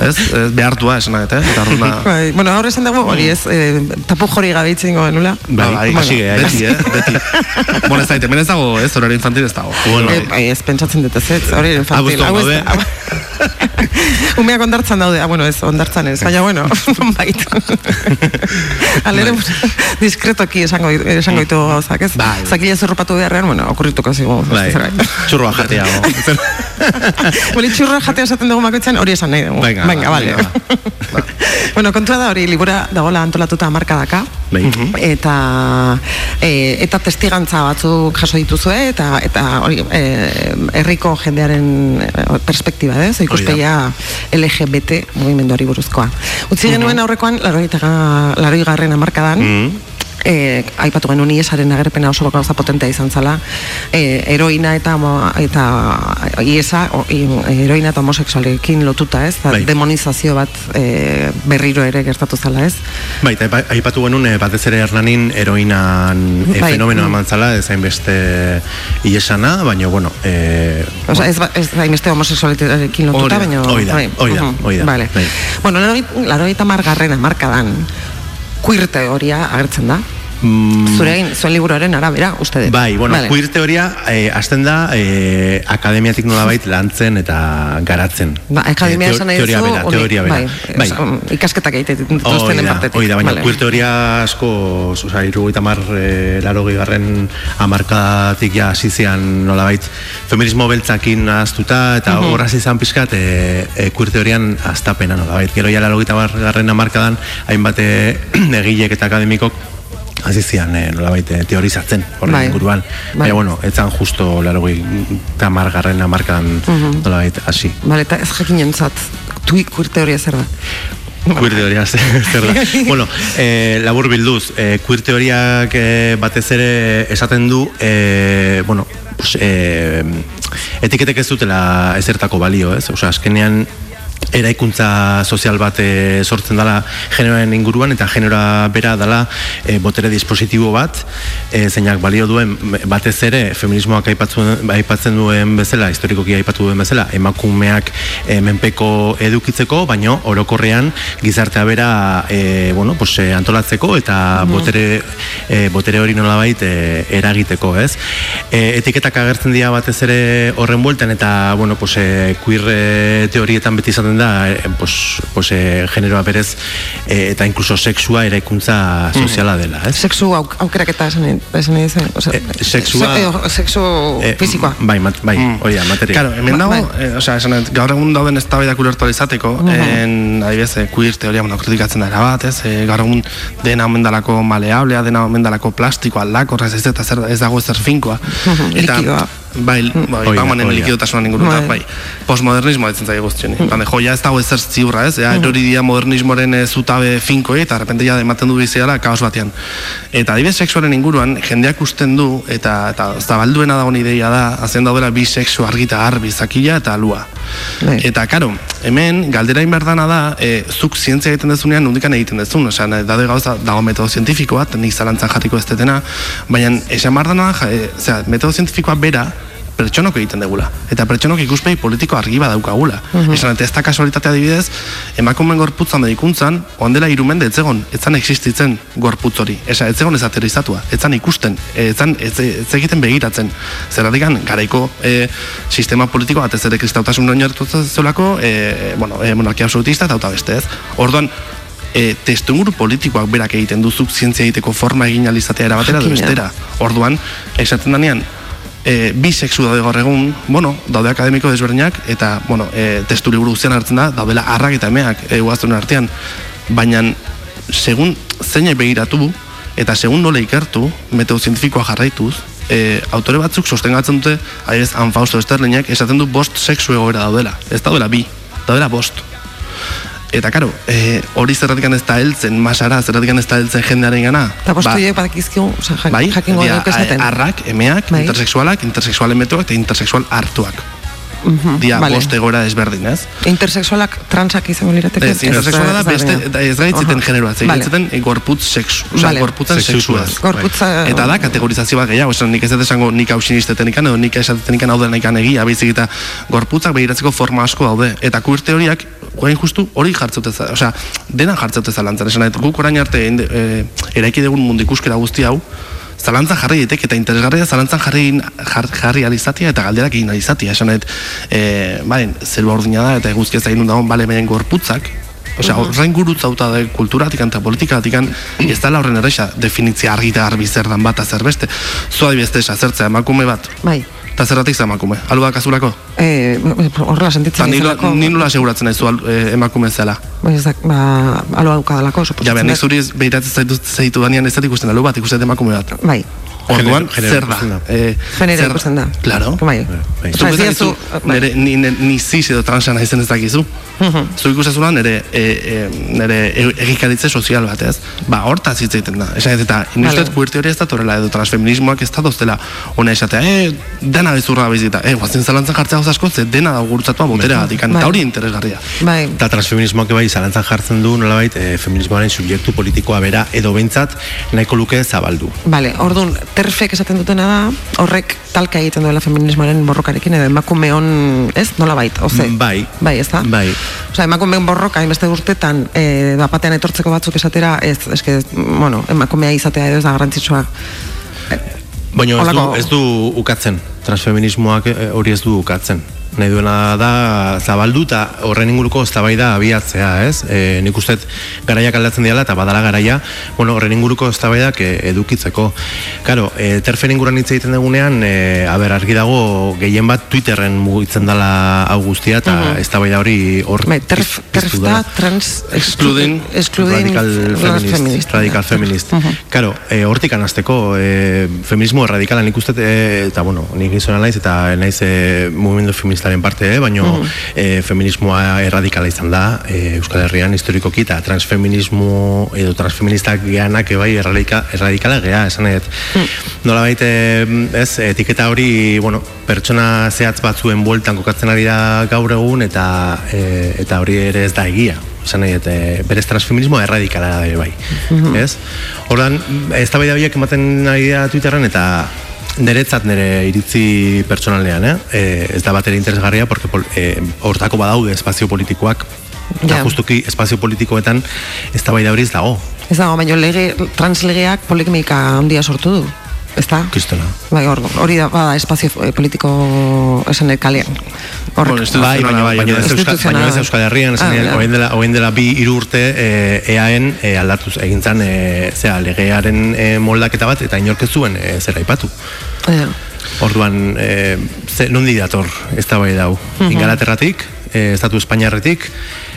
ez, ez behartua esan nahet, eh? Eta orduan, [LAUGHS] Bai, bueno, ahora esan dugu, hori ez, eh, tapu jori gabe itzen goen, nula? Bai, bai, hasi geha, beti, eh, beti. [LAUGHS] bueno, ez da, hemen ez dago, ez, horario infantil ez dago. Bueno, eh, bai, ez pentsatzen dut ez, ez, hori infantil. Ez- gaude. [LAUGHS] Umeak ondartzan daude, ah, bueno, ez, ondartzan ez, baina, bueno, bait. Alere, diskretoki esango, esango ditu gauzak, ez? Bai. Zakila zurrupatu beharrean, bueno, okurrituko zigu. Bai, txurroa jatea. Boli txurra jatea esaten dugu makoitzen, hori esan nahi dugu. Venga, Venga, vale. venga, [LAUGHS] bueno, kontua da hori, libura dagoela antolatuta markadaka. Bai. Eta e, eta testigantza batzuk jaso dituzue eta eta hori e, herriko jendearen e, perspektiba, ez? Ikuspegia LGBT mugimenduari buruzkoa. Utzi genuen aurrekoan 80 garren hamarkadan, e, aipatu genuen iesaren agerpena oso gauza potentea izan zala e, heroina eta eta iesa o, i, heroina eta homosexualekin lotuta ez da, Bai. demonizazio bat e, berriro ere gertatu zala ez Bai, eta aipa- aipatu genuen eh, batez ere Hernanin heroinan eh, Bai. fenomeno Mm. eman zala, ez hainbeste iesana, baina, bueno, eh, Osa, ez, ba- ez hainbeste homosexualitatearekin lotuta, baina... hori da, bai, hori da, mhm, hori da, Vale. bai. Bueno, laro eta margarren amarkadan, queer teoria agertzen da. Mm. Zure zuen liburuaren arabera, uste dut. Bai, bueno, Vale. queer teoria eh, hasten da eh, akademiatik nolabait lantzen eta garatzen. Ba, akademia Eh, teo- esan nahi teoria bera, teoria bera. Bai, Bai. osa, ikasketak egiten Hori dituztenen da, partetik. hori da, baina Vale. queer teoria asko, oza, irugaita mar, e, laro garren amarkadatik ja hasi zian nolabait feminismo beltzakin ahaztuta eta Mhm. horraz izan pizkat e, e, queer teorian aztapena nolabait. Gero ja laro garren amarkadan hainbat [CLEARS THROAT] e, egilek eta akademikok hasi zian e, nolabait e, teorizatzen horren Bai. inguruan. Bai. Baina, bueno, etzan justo laro eta garren amarkadan Mhm. nolabait hasi. Vale, eta ez jakin jontzat, tui queer teoria zer da? Queer teoria zer da. [LAUGHS] bueno, eh, labur bilduz, eh, queer teoriak eh, batez ere esaten du, eh, bueno, pues, eh, etiketek ez dutela ezertako balio, ez? Osea, azkenean eraikuntza sozial bat e, sortzen dela generoaren inguruan eta genera bera dela e, botere dispositibo bat e, zeinak balio duen batez ere feminismoak aipatzen, aipatzen duen bezala historikoki aipatu duen bezala emakumeak e, menpeko edukitzeko baino orokorrean gizartea bera e, bueno, pues, antolatzeko eta Mhm. botere, e, botere hori nolabait e, eragiteko ez e, etiketak agertzen dira batez ere horren bueltan eta bueno, pues, e, queer teorietan beti izaten da e, pues, pues, e, generoa berez e, eta inkluso sexua eraikuntza soziala dela ez? Sexu auk, aukeraketa esan nahi- esan nahi zen. Osea, sexua- se- eh, sexu Eh, fisikoa. Bai, mat, bai, hori da, materia. Claro, hemen Ba- dago, eh, osea, esan dut, gaur egun dauden eztabaidak ulertu izateko, Mhm. en, adibidez, eh, queer teoria, bueno, kritikatzen da bat, ez, eh, gaur egun dena omen dalako maleablea, dena omen dalako plastikoa, aldakor, ez, ez, eta zer, ez dago ezer finkoa. Likidoa. Bai, bai, Hori da, baumanen likidotasunan ingurun, Bai. bai. bai, postmodernismo ditzen zaio guztioni. Mm. jo, ja ez dago ezer ziurra, ez, ja, erori dira modernismoren eh, zutabe finkoi, eta repente ja ematen du biziala kaos batean. Eta adibidez sexuaren inguruan, jendeak usten du, eta, eta zabalduena dagoen ideia da, azen daudela bi sexu argita garbi, zakila eta lua. Bai. Eta, karo, hemen, galdera inberdana da, e, zuk zientzia egiten dezunean, nundikan egiten dezun, osea, daude gauza, dago metodo zientifikoa, nik zalantzan jarriko ez detena, baina, esan bardana, ja, e, zera, metodo zientifikoa bera, pertsonok egiten degula. Eta pertsonok ikuspegi politiko argi badaukagula. Mhm. Esan, eta ez da kasualitatea adibidez, emakumen gorputza medikuntzan, ondela irumende etzegon, etzan existitzen gorputz hori. Esa, etzegon ez aterrizatua, etzan ikusten, etzan, ez, ez egiten begiratzen. Zerratikan, garaiko e, sistema politiko bat ez ere kristautasun oinarritu zelako, e, bueno, e, monarkia absolutista eta beste ez. Orduan, e, testuinguru politikoak berak egiten duzuk zientzia egiteko forma egin alizatea erabatera Jakina. bestera. Orduan, esaten danean, e, bi sexu daude gaur egun, bueno, daude akademiko desberdinak, eta, bueno, e, testu liburu guztian hartzen da, daudela arrak eta emeak e, artean, baina, segun zein begiratu, eta segun nola ikertu, meteo zientifikoa jarraituz, e, autore batzuk sostengatzen dute, adibidez, Anfausto Esterlinek, esaten du bost sexu egoera daudela. Ez daudela bi, daudela bost. Eta karo, e, hori zerratikan ez da heltzen, masara, zerratikan ez da heltzen jendearen gana. Eta bostu horiek badakizkigu, oza, jak, bai, jakingo esaten. arrak, emeak, Bai. intersexualak, intersexualen metoak eta intersexual hartuak. Mhm, Dia vale. bost egoera desberdin, ez? Intersexualak transak izango lirateke. Ez, intersexuala da beste, ez gaitzeten Aha. generoa, ez Vale. gaitzeten e, gorputz sexu, oza, Vale. gorputzen Sexuaz. Gorputza- Eta da kategorizazio bat gehiago, esan nik ez esango nik hau sinisteten ikan, edo nik esaten ikan hau dena ikan egia, baizik eta gorputzak begiratzeko forma asko daude. Eta queer teoriak, guain justu hori jartzeute za, osea, dena jartzeute zalantzan, esan guk orain arte e, eraiki dugun mundu ikuskera guzti hau, zalantzan jarri ditek eta interesgarria zalantzan jarri, jar, jarri alizatia eta galderak egin alizatia, esan nahi, e, balen, zelba ordina da eta eguzki ez da egin dagoen, bale, baina gorputzak, Osea, horrein gurutzauta da kulturatik eta politikatik ez dela horren erresa definitzia argi eta garbi zer dan bat zer beste. Zua esa zertzea emakume bat. Bai. Eta zerratik za emakume. Alu da kazulako? Eh, horrela sentitzen Eta ni, nola aseguratzen naizu al- eh, emakume zela. Bai, ez da, ba, aloa dukadalako, Ja, suposatzen behar, nik dut. zuri behiratzen zaitu, zaitu danean ez dut ikusten alu bat, ikusten emakume bat. Bai. Orduan, zer da? Eh, Genero ikusten da. Claro. Bai. Zuk Osea, ez ez dakizu, diazu- bai. nire, ni, ni, ni cis edo transa naizen ez dakizu. Mhm. Zu ikusazuna nire, e, e, nire e- egikaritze sozial bat, ez? Ba, hortaz hitz egiten da. Esan eta inustet queer teoria ez da torrela edo transfeminismoak ez da doztela ona esatea, eh, dena bezurra bizita, eh, guazen zalantzan jartzea gauz asko, ze dena da gurutzatua botera gatik, Bai. eta hori interesgarria. Bai. Eta transfeminismoak bai zalantzan jartzen du nolabait e, feminismoaren subjektu politikoa bera edo behintzat nahiko luke zabaldu. Vale, orduan, terfek esaten dutena da, horrek talka egiten duela feminismoaren borrokarekin, edo emakumeon, ez, nola bait, oze? Bai. Bai, ez da? Bai. Osea, emakumeon borroka, hainbeste urtetan, e, batean etortzeko batzuk esatera, ez, eske, bueno, emakumea izatea edo ez da garrantzitsua. Baina ez du, ez du ukatzen, transfeminismoak eh, hori ez du ukatzen. Nahi duena da zabaldu eta horren inguruko eztabaida abiatzea, ez? E, nik uste garaiak aldatzen diala eta badala garaia, bueno, horren inguruko eztabaidak e, edukitzeko. Karo, e, terfen inguruan hitz egiten dugunean, e, aber, argi dago gehien bat Twitterren mugitzen dela hau guztia eta Mhm. eztabaida hori hor Bai, terf, terf da trans... Excluding- excluding radical feminist, feminist. radical feminist. Mhm. Claro, e, hortik anazteko, e, feminismo radikala nik uste, e, eta bueno, nik gizona naiz, eta naiz e, mugimendu feministaren parte, eh, baino Mhm. e, feminismoa erradikala izan da, e, Euskal Herrian historikoki, eta transfeminismo edo transfeministak geanak ebai erradika, erradikala gea, esan nahi dut. Nola baite, ez, etiketa hori, bueno, pertsona zehatz batzuen bueltan kokatzen ari da gaur egun, eta e, eta hori ere ez da egia. Esan nahi dut, e, berez transfeminismoa erradikala da bai. Mhm. Ez? Horran, ez da biak ematen ari da Twitterren, eta Neretzat nire iritzi pertsonalean, eh? E, ez da bat ere interesgarria, porque pol, e, hortako badaude espazio politikoak, eta Ja. justuki espazio politikoetan ez da bai hori ez dago. Ez dago, baina lege, translegeak polemika handia sortu du. Ez da? Kristona. Bai, hor, hori da, bada, espazio eh, politiko esan kalean. Horrek. Bueno, esto- Bai, baina, bai, baina, ez Euskal, baina ez Euskal Herrian, esan Ah, orain dela, orain dela bi hiru urte e, EAen e, aldatuz egin zan, e, zera, legearen e, moldaketa bat, eta inork ez zuen e, zera aipatu. Ja. Orduan, e, ze, nondi dator ez da bai dau. Mhm. Ingalaterratik, e, estatu Espainiarretik,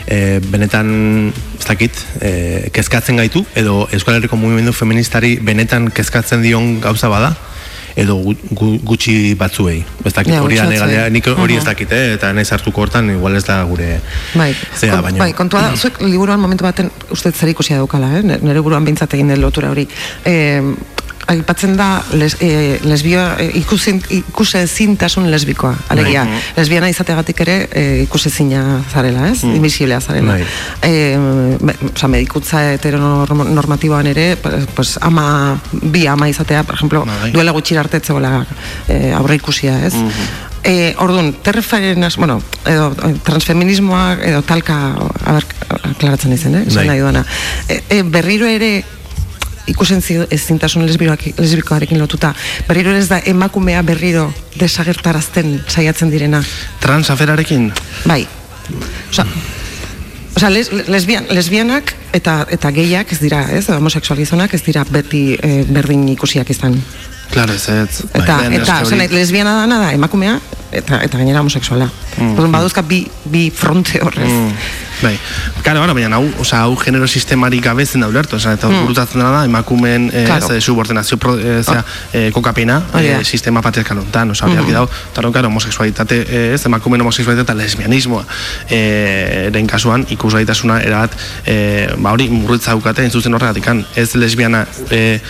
e, benetan, ez dakit, e, kezkatzen gaitu, edo Euskal Herriko mugimendu feministari benetan kezkatzen dion gauza bada, edo gu, gu, gutxi batzuei. Ez dakit, Ja, hori da batzuei. nik hori ez dakit, eh? eta nahi hartuko hortan, igual ez da gure Bai, zea, kon- baina... bai, kontua da, [CLEARS THROAT] zuek liburuan momentu baten uste zer ikusia daukala, eh? nire buruan behintzat egin den lotura hori. E, aipatzen da les, e, lesbio, e, ikusin, ikuse zintasun lesbikoa. Alegia, Bai. lesbiana izategatik ere e, ikuse zina zarela, ez? Mm. Invisiblea zarela. Bai. E, me, oza, medikutza heteronormatiboan ere, pues, ama, bi ama izatea, por ejemplo, Bai. duela gutxira arte etzegoela e, aurre ikusia, ez? E, orduan, terreferen, bueno, edo eh, transfeminismoa, edo talka, a ber, aklaratzen izen, eh? Esan Bai. nahi duana. E, e, berriro ere, ikusen zi- ezintasun lesbikoarekin lotuta, berriro ez da emakumea berriro desagertarazten saiatzen direna. Transaferarekin? Bai. Osa, Osa, les, lesbian, lesbianak eta eta gehiak ez dira, ez, homosexualizonak ez dira beti eh, berdin ikusiak izan. Claro, ez ez. Eta, Lehen eta, nahi, lesbiana dana da, emakumea, eta, eta gainera homosexuala. Mm. Orduan, baduzka bi, bi fronte horrez. Mm, bai. Claro, bueno, baina hau, osea, hau genero sistemarik gabe zen da ulertu, osea, eta Mm. gurutatzen dena da emakumeen eh, Claro. ez, subordinazio pro, eh, zera, eh, kokapena Hori da. eh, sistema patriarkal hontan, osea, mm Mhm. dago, hori, claro, homosexualitate, eh, ez, emakumeen homosexualitate eta lesbianismoa eh, eren kasuan ikusgaitasuna erabat eh, ba hori murritza daukate in zuzen horregatikan, ez lesbiana eh,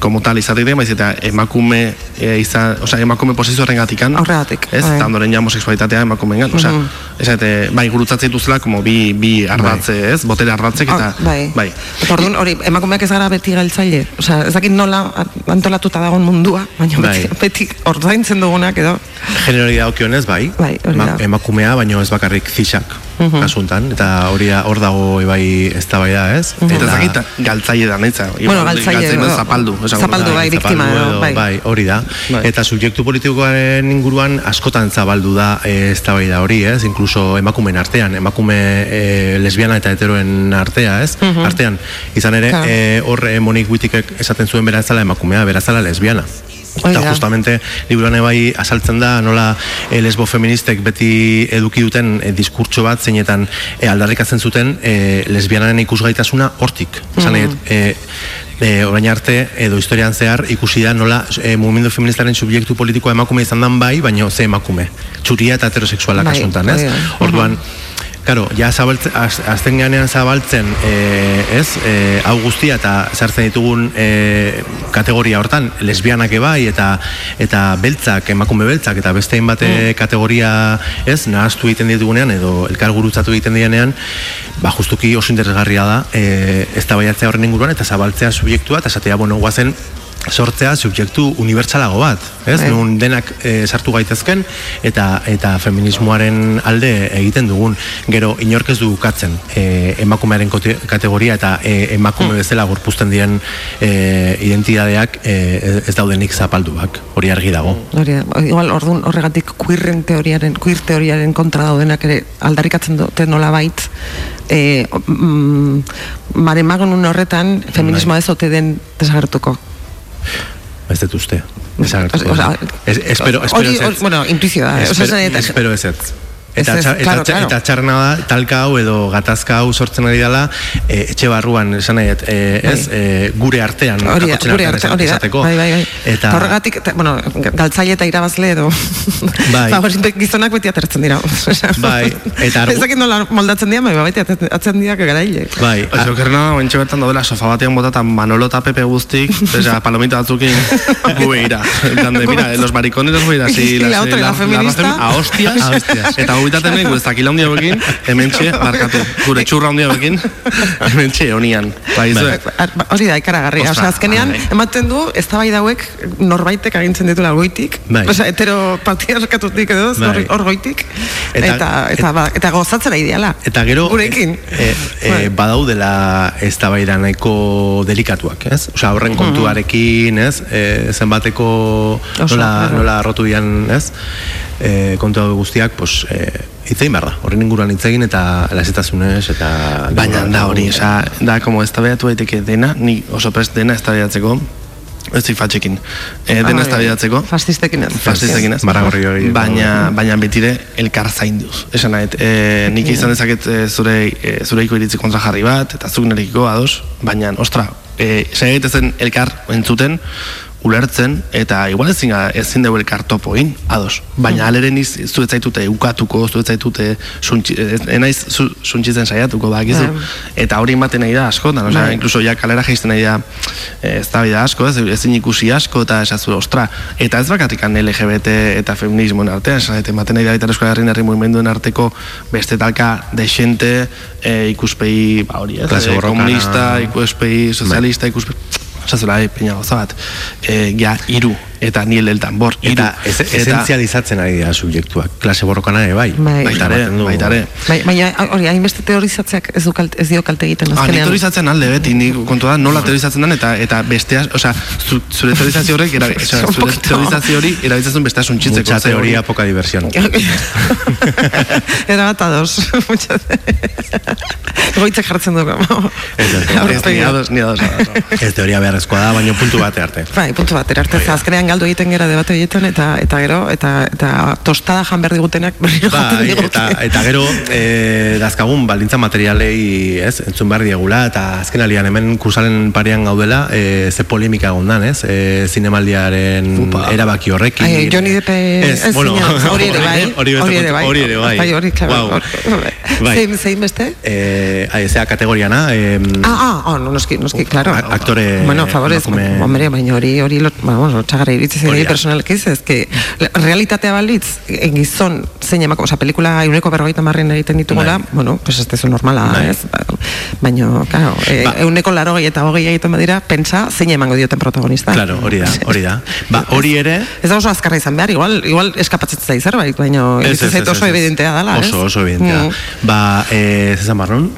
como tal izatik den, baiz eta emakume eh, izan, osea, emakume posizio horregatikan, Horregatik, ez, bai. eta ondoren ja homosexualitatea emakumeengan, osea, Mhm. esate, bai, gurutzatzen dituzela como bi, bi ardatze, ez, botere ardatzek eta, Ah, bai. bai. Orduan, hori, emakumeak ez gara beti galtzaile. Osea, ez dakit nola antolatuta dagoen mundua, baina beti, Bai. beti ordaintzen dugunak edo. Generori dagokionez, bai, Bai, emakumea, baino ez bakarrik zisak Mhm. kasuntan, eta hori da- hor dago bai ez da bai da, ez? Eta ez dakit galtzaile da naitza. Bueno, galtzaile, no, edo- zapaldu. esango zapaldu, da. bai, biktima edo, edo, bai. hori da. Bai. Eta subjektu politikoaren inguruan askotan zabaldu da ez da bai da hori, ez? Inkluso emakumeen artean, emakume e, lesbiana eta heteroen artea, ez? Mhm. Artean, izan ere, Claro. e, hor e, Monik Wittikek esaten zuen bera ez zala emakumea, bera ez zala lesbiana. Eta justamente liburuan bai azaltzen da nola e, lesbo feministek beti eduki duten e, diskurtso bat zeinetan e, aldarrikatzen zuten e, lesbianaren ikusgaitasuna hortik. Esan nahi, dut, e, e, orain arte edo historian zehar ikusi da nola e, mugimendu feministaren subjektu politikoa emakume izan dan bai, baino ze emakume. Txuria eta heterosexuala Bai, kasuntan, ez? hori da. Orduan, Karo, ja zabaltzen, az, azten ganean zabaltzen, e, ez, e, hau guztia eta sartzen ditugun e, kategoria hortan, lesbianak ebai eta eta beltzak, emakume beltzak eta beste hainbat mm. kategoria, ez, nahaztu egiten ditugunean edo elkar gurutzatu egiten dianean, ba justuki oso interesgarria da, e, ez da horren inguruan eta zabaltzea subjektua eta esatea, bueno, guazen sortzea subjektu unibertsalago bat, ez? Bai. Nun denak e, sartu gaitezken eta eta feminismoaren alde egiten dugun. Gero inork ez du ukatzen e, emakumearen kote- kategoria eta e, emakume bezala gorpuzten diren e, identidadeak e, ez daudenik zapalduak. Hori argi dago. Hori igual orduan horregatik queerren teoriaren, queer teoriaren kontra daudenak ere aldarrikatzen dute nola bait, e, mm, mare magonun horretan feminismoa ez ote den desagertuko. Ez dut uste. Desagertuko. Osea, Es- espero, espero ez ez. bueno, intuizioa Espero, dut- espero ez ez. Eta, Ez ez, eta, claro, claro. eta txarrena da, talka hau edo gatazka hau sortzen ari dela, e, etxe barruan, esan nahi, dut, e, ez, e, gure artean, Hori da, gure artean arte, hori da, bai, bai, bai. Eta, Eta horregatik, eta, bueno, galtzaile eta irabazle edo, Bai. [LAUGHS] favoritek gizonak beti atertzen dira. [LAUGHS] Bai, eta argu- Ez dakit nola moldatzen dira, bai, beti atertzen dira garaile. bai, Oso, okerrena, ointxe bertan daudela sofa batean botata Manolo eta Pepe guztik, osea, palomita batzukin, [LAUGHS] gu begira. En plan de, mira, los maricones los voy a ir así, Y la otra, la feminista. femi- a hostias, A hostias. eta gu bitaten gure zakila handia bekin, hementxe, barkatu, gure txurra handia bekin, hementxe, honian. Bai, zue, Ba, Hori da, ikaragarria. Ostra, Osea, azkenean, bai. ematen du, ez da dauek norbaitek agintzen ditula goitik. Bai. Osea, hetero patriarkatutik edo, Bai. hor, goitik. Eta- Eta, eta, ba, eta gozatzera ideala. Eta gero Gurekin. e, e, badaudela eztabaida nahiko delikatuak, ez? Osea, horren kontuarekin, ez? E, zenbateko nola, nola arrotu dian, ez? E, kontu hau guztiak, pues, e, hitzein behar da. Horren inguruan hitz egin eta lasetasunez eta... Baina da hori, osea, da, como ez daiteke dena, ni oso prest dena ez ez zik fatxekin. E, dena Ah, ez datzeko. Fastistekin ez. Fastistekin ez. Baragorri hori. Baina, baina betire elkar zainduz. Esan nahet, e, nik izan dezaket e, zure, e, zureiko iritzi kontra jarri bat, eta zuk nerekiko ados, baina, ostra, e, saiaitezen elkar entzuten, ulertzen eta igual ezin ezin dugu elkar topo egin, ados. Baina aleren iz, zu ez zaitute ukatuko, zu ez zaitute suntzi, ez- enaiz zu, suntzitzen saiatuko bakizu. Bai. Eta hori ematen nahi da asko, da, osea, Bai. incluso ja kalera jaisten nahi da ez da bida asko, ez, ezin ikusi asko eta esazu, ostra. Eta ez bakarrikan LGBT eta feminismoen artean, esan dut, ematen nahi da eta Euskal Herrian herri mugimenduen arteko beste talka desente e, ikuspegi, ba hori, ez, eh, borrokana. komunista, ikuspegi sozialista, ikuspegi, osazula, eh, peina gauza bat, e, ja, iru, eta ni el tambor. Eta ez, esentzializatzen ari dira subjektuak. Klase borrokana ere bai. Bai. Baitare, Ematen du- baitare. Bai, baina hori hainbeste teorizatzeak ez, du kalte, ez dio kalte egiten Ah, azkenean. teorizatzen alde beti, ni kontua da nola teorizatzen den eta eta bestea, osea, zu, zure teorizazio horrek, era, [LAUGHS] osea, Un zure teorizazio hori erabiltzen bestea suntzitzeko. Mucha teoría, poca diversión. [LAUGHS] Era bat ados. [LAUGHS] Goitzek jartzen dugu. Ez, ez, Ez, ni ados, ni ados, ados. ez teoria beharrezkoa da, baina puntu bate arte. Bai, puntu bat, erarte, ze azkenean galdu egiten gera debate egiten, eta eta gero, eta, eta tostada jan jaten Bai, digute. eta, eta gero e, dazkagun balintza materialei ez, entzun behar diegula eta azken alian hemen kursalen parean gaudela e, ze polemika egondan ez e, zinemaldiaren erabaki horrekin Ai, Johnny Depp ez, ez bueno, hori ere [LAUGHS] bai, hori, hori ere bai. hori ere bai, Bai, hori, claro. Hori- Bai. Zein, zein beste? Eh, zea kategoriana eh, Ah, ah, oh, no, noski, noski, claro. aktore Bueno, favorez, hombre, baina hori, hori, lot, ba, zen da. personalki, ez que realitatea balitz, eh, gizon, zein emako, oza, pelikula euneko berrogeita marren egiten ditugula, Bai. bueno, pues ez dezu normala, Bai. ez? Ba, Baina, claro, eh, Ba. euneko laro eta hogei egiten badira, pentsa, zein emango dioten protagonista. Claro, hori da, hori da. Ba, hori ere Ez da oso azkarra izan behar, igual, igual eskapatzen zai zerbait, baina ez, zait oso evidentea dela, ez? Oso, oso evidentea. Mm. Ba, eh, zezan barrun,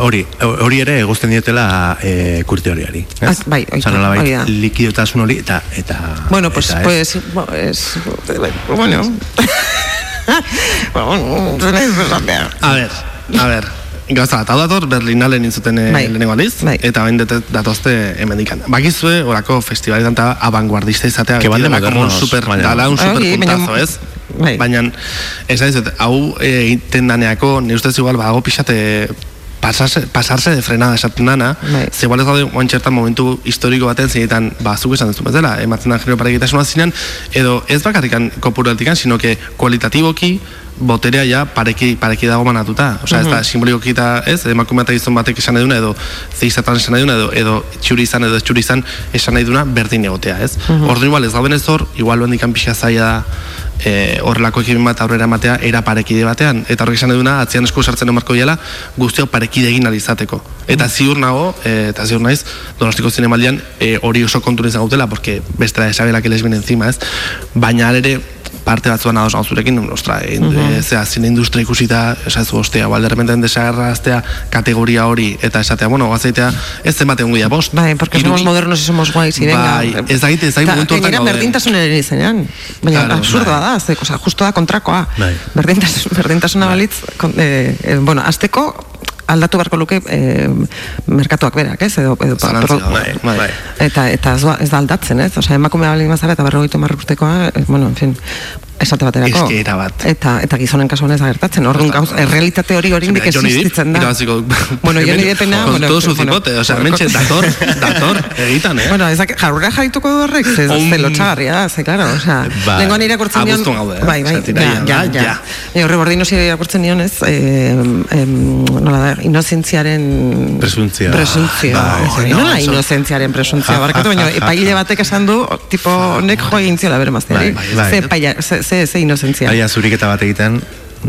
hori, hori ere eguzten diotela eh, kurte horiari. Ez? Ah, bai, oita, Osa, nolabait, hori da. likidotasun hori eta... eta Bueno, pues, eta, ez? pues, bo- es, bueno, [LAUGHS] bueno, ez. A ver, a ver. Gauza bat, hau dator Berlinalen intzuten eh, Bai. lehenengo aldiz, eta bain dete- datozte hemendikan. Bakizue, orako festivaletan eta abanguardista izatea, Que van de beti dela como un modernos, super, baina. dala un super Bai, baina- puntazo, ez? Bai. Baina, ez da hau eh, egiten daneako, ni ustez igual, badago pixate pasarse, pasarse de frenada esaten dana, Bai. ze igual ez gaude oan txertan momentu historiko baten zeitan, ba, zuk esan duzu bezala, ematzen da genero parekitasuna zinean, edo ez bakarrikan kopuratikan, sino que kualitatiboki boterea ja pareki, pareki dago manatuta. Osea, ez da Mhm. simbolikoki eta ez, emakume eta gizon batek esan nahi duna, edo zeizatan esan nahi duna, edo, edo txuri izan edo txuri izan esan nahi duna berdin egotea, ez? Mhm. Orduan igual ez gauden ez hor, igual bendikan pixa zaila da e, horrelako ekimen bat aurrera ematea era parekide batean. Eta horrek esan nahi duna atzean esku sartzen emarko diela guzti hau parekide egin alizateko eta ziur nago e, eta ziur naiz donostiko zinemaldian e, hori oso kontu izan gautela porque bestera esabela que les viene encima ez? Baina ere parte batzuan ados zurekin, ostra, e, Mhm. e, zera, zine industria ikusita, esazu, ostea, balde repenten desagarra aztea kategoria hori, eta esatea, bueno, gazaitea, ez zen batean guia, bost. Bai, porque somos modernos y somos guays y venga. Bai, ez dakit, ez dakit Ta, momentu hortan gainera gauden. berdintasunaren izenean. Baina Claro, absurdoa bai. da, ze, oza, justo da kontrakoa. Bai. Berdintasun, berdintasuna balitz, kon, eh, eh, bueno, azteko aldatu beharko luke eh, merkatuak berak, ez? Edo, edo, Zalantzia, pro- bai, bai. Eta, eta ez, da- ez da aldatzen, ez? Osea, emakume balin mazara eta berrogeita marra urtekoa, eh, bueno, en fin, esate baterako. Eske era bat. Eta, eta gizonen kasuan ez da gertatzen. Orduan gauz, errealitate hori hori indik Johnny Depp, existitzen da. irabaziko- Bueno, [LAUGHS] Johnny Deppena, Con bueno, todo su cipote, o sea, mentxe, con- dator, [LAUGHS] dator, egitan, eh? Bueno, ezak, jarrura jarrituko du horrek, ze, Om. ze lotxagarria da, ze, claro, osea, Bai. lengoan irakurtzen nion... Abuztuan gaude, eh? Bai, bai, ja, ja, ja, ja. ja. E, horre bordin osi irakurtzen nion ez, eh, em, nola da, inozentziaren... Presuntzia. Presuntzia. Bai, Bai, no, nola eso- inozentziaren presuntzia, barkatu, baina epaile batek esan du, tipo, nek jo egin ziola bere mazteari. Bai, bai, bai. Ze, ze, ze, ze inozentzia. Aia zuriketa bat egiten,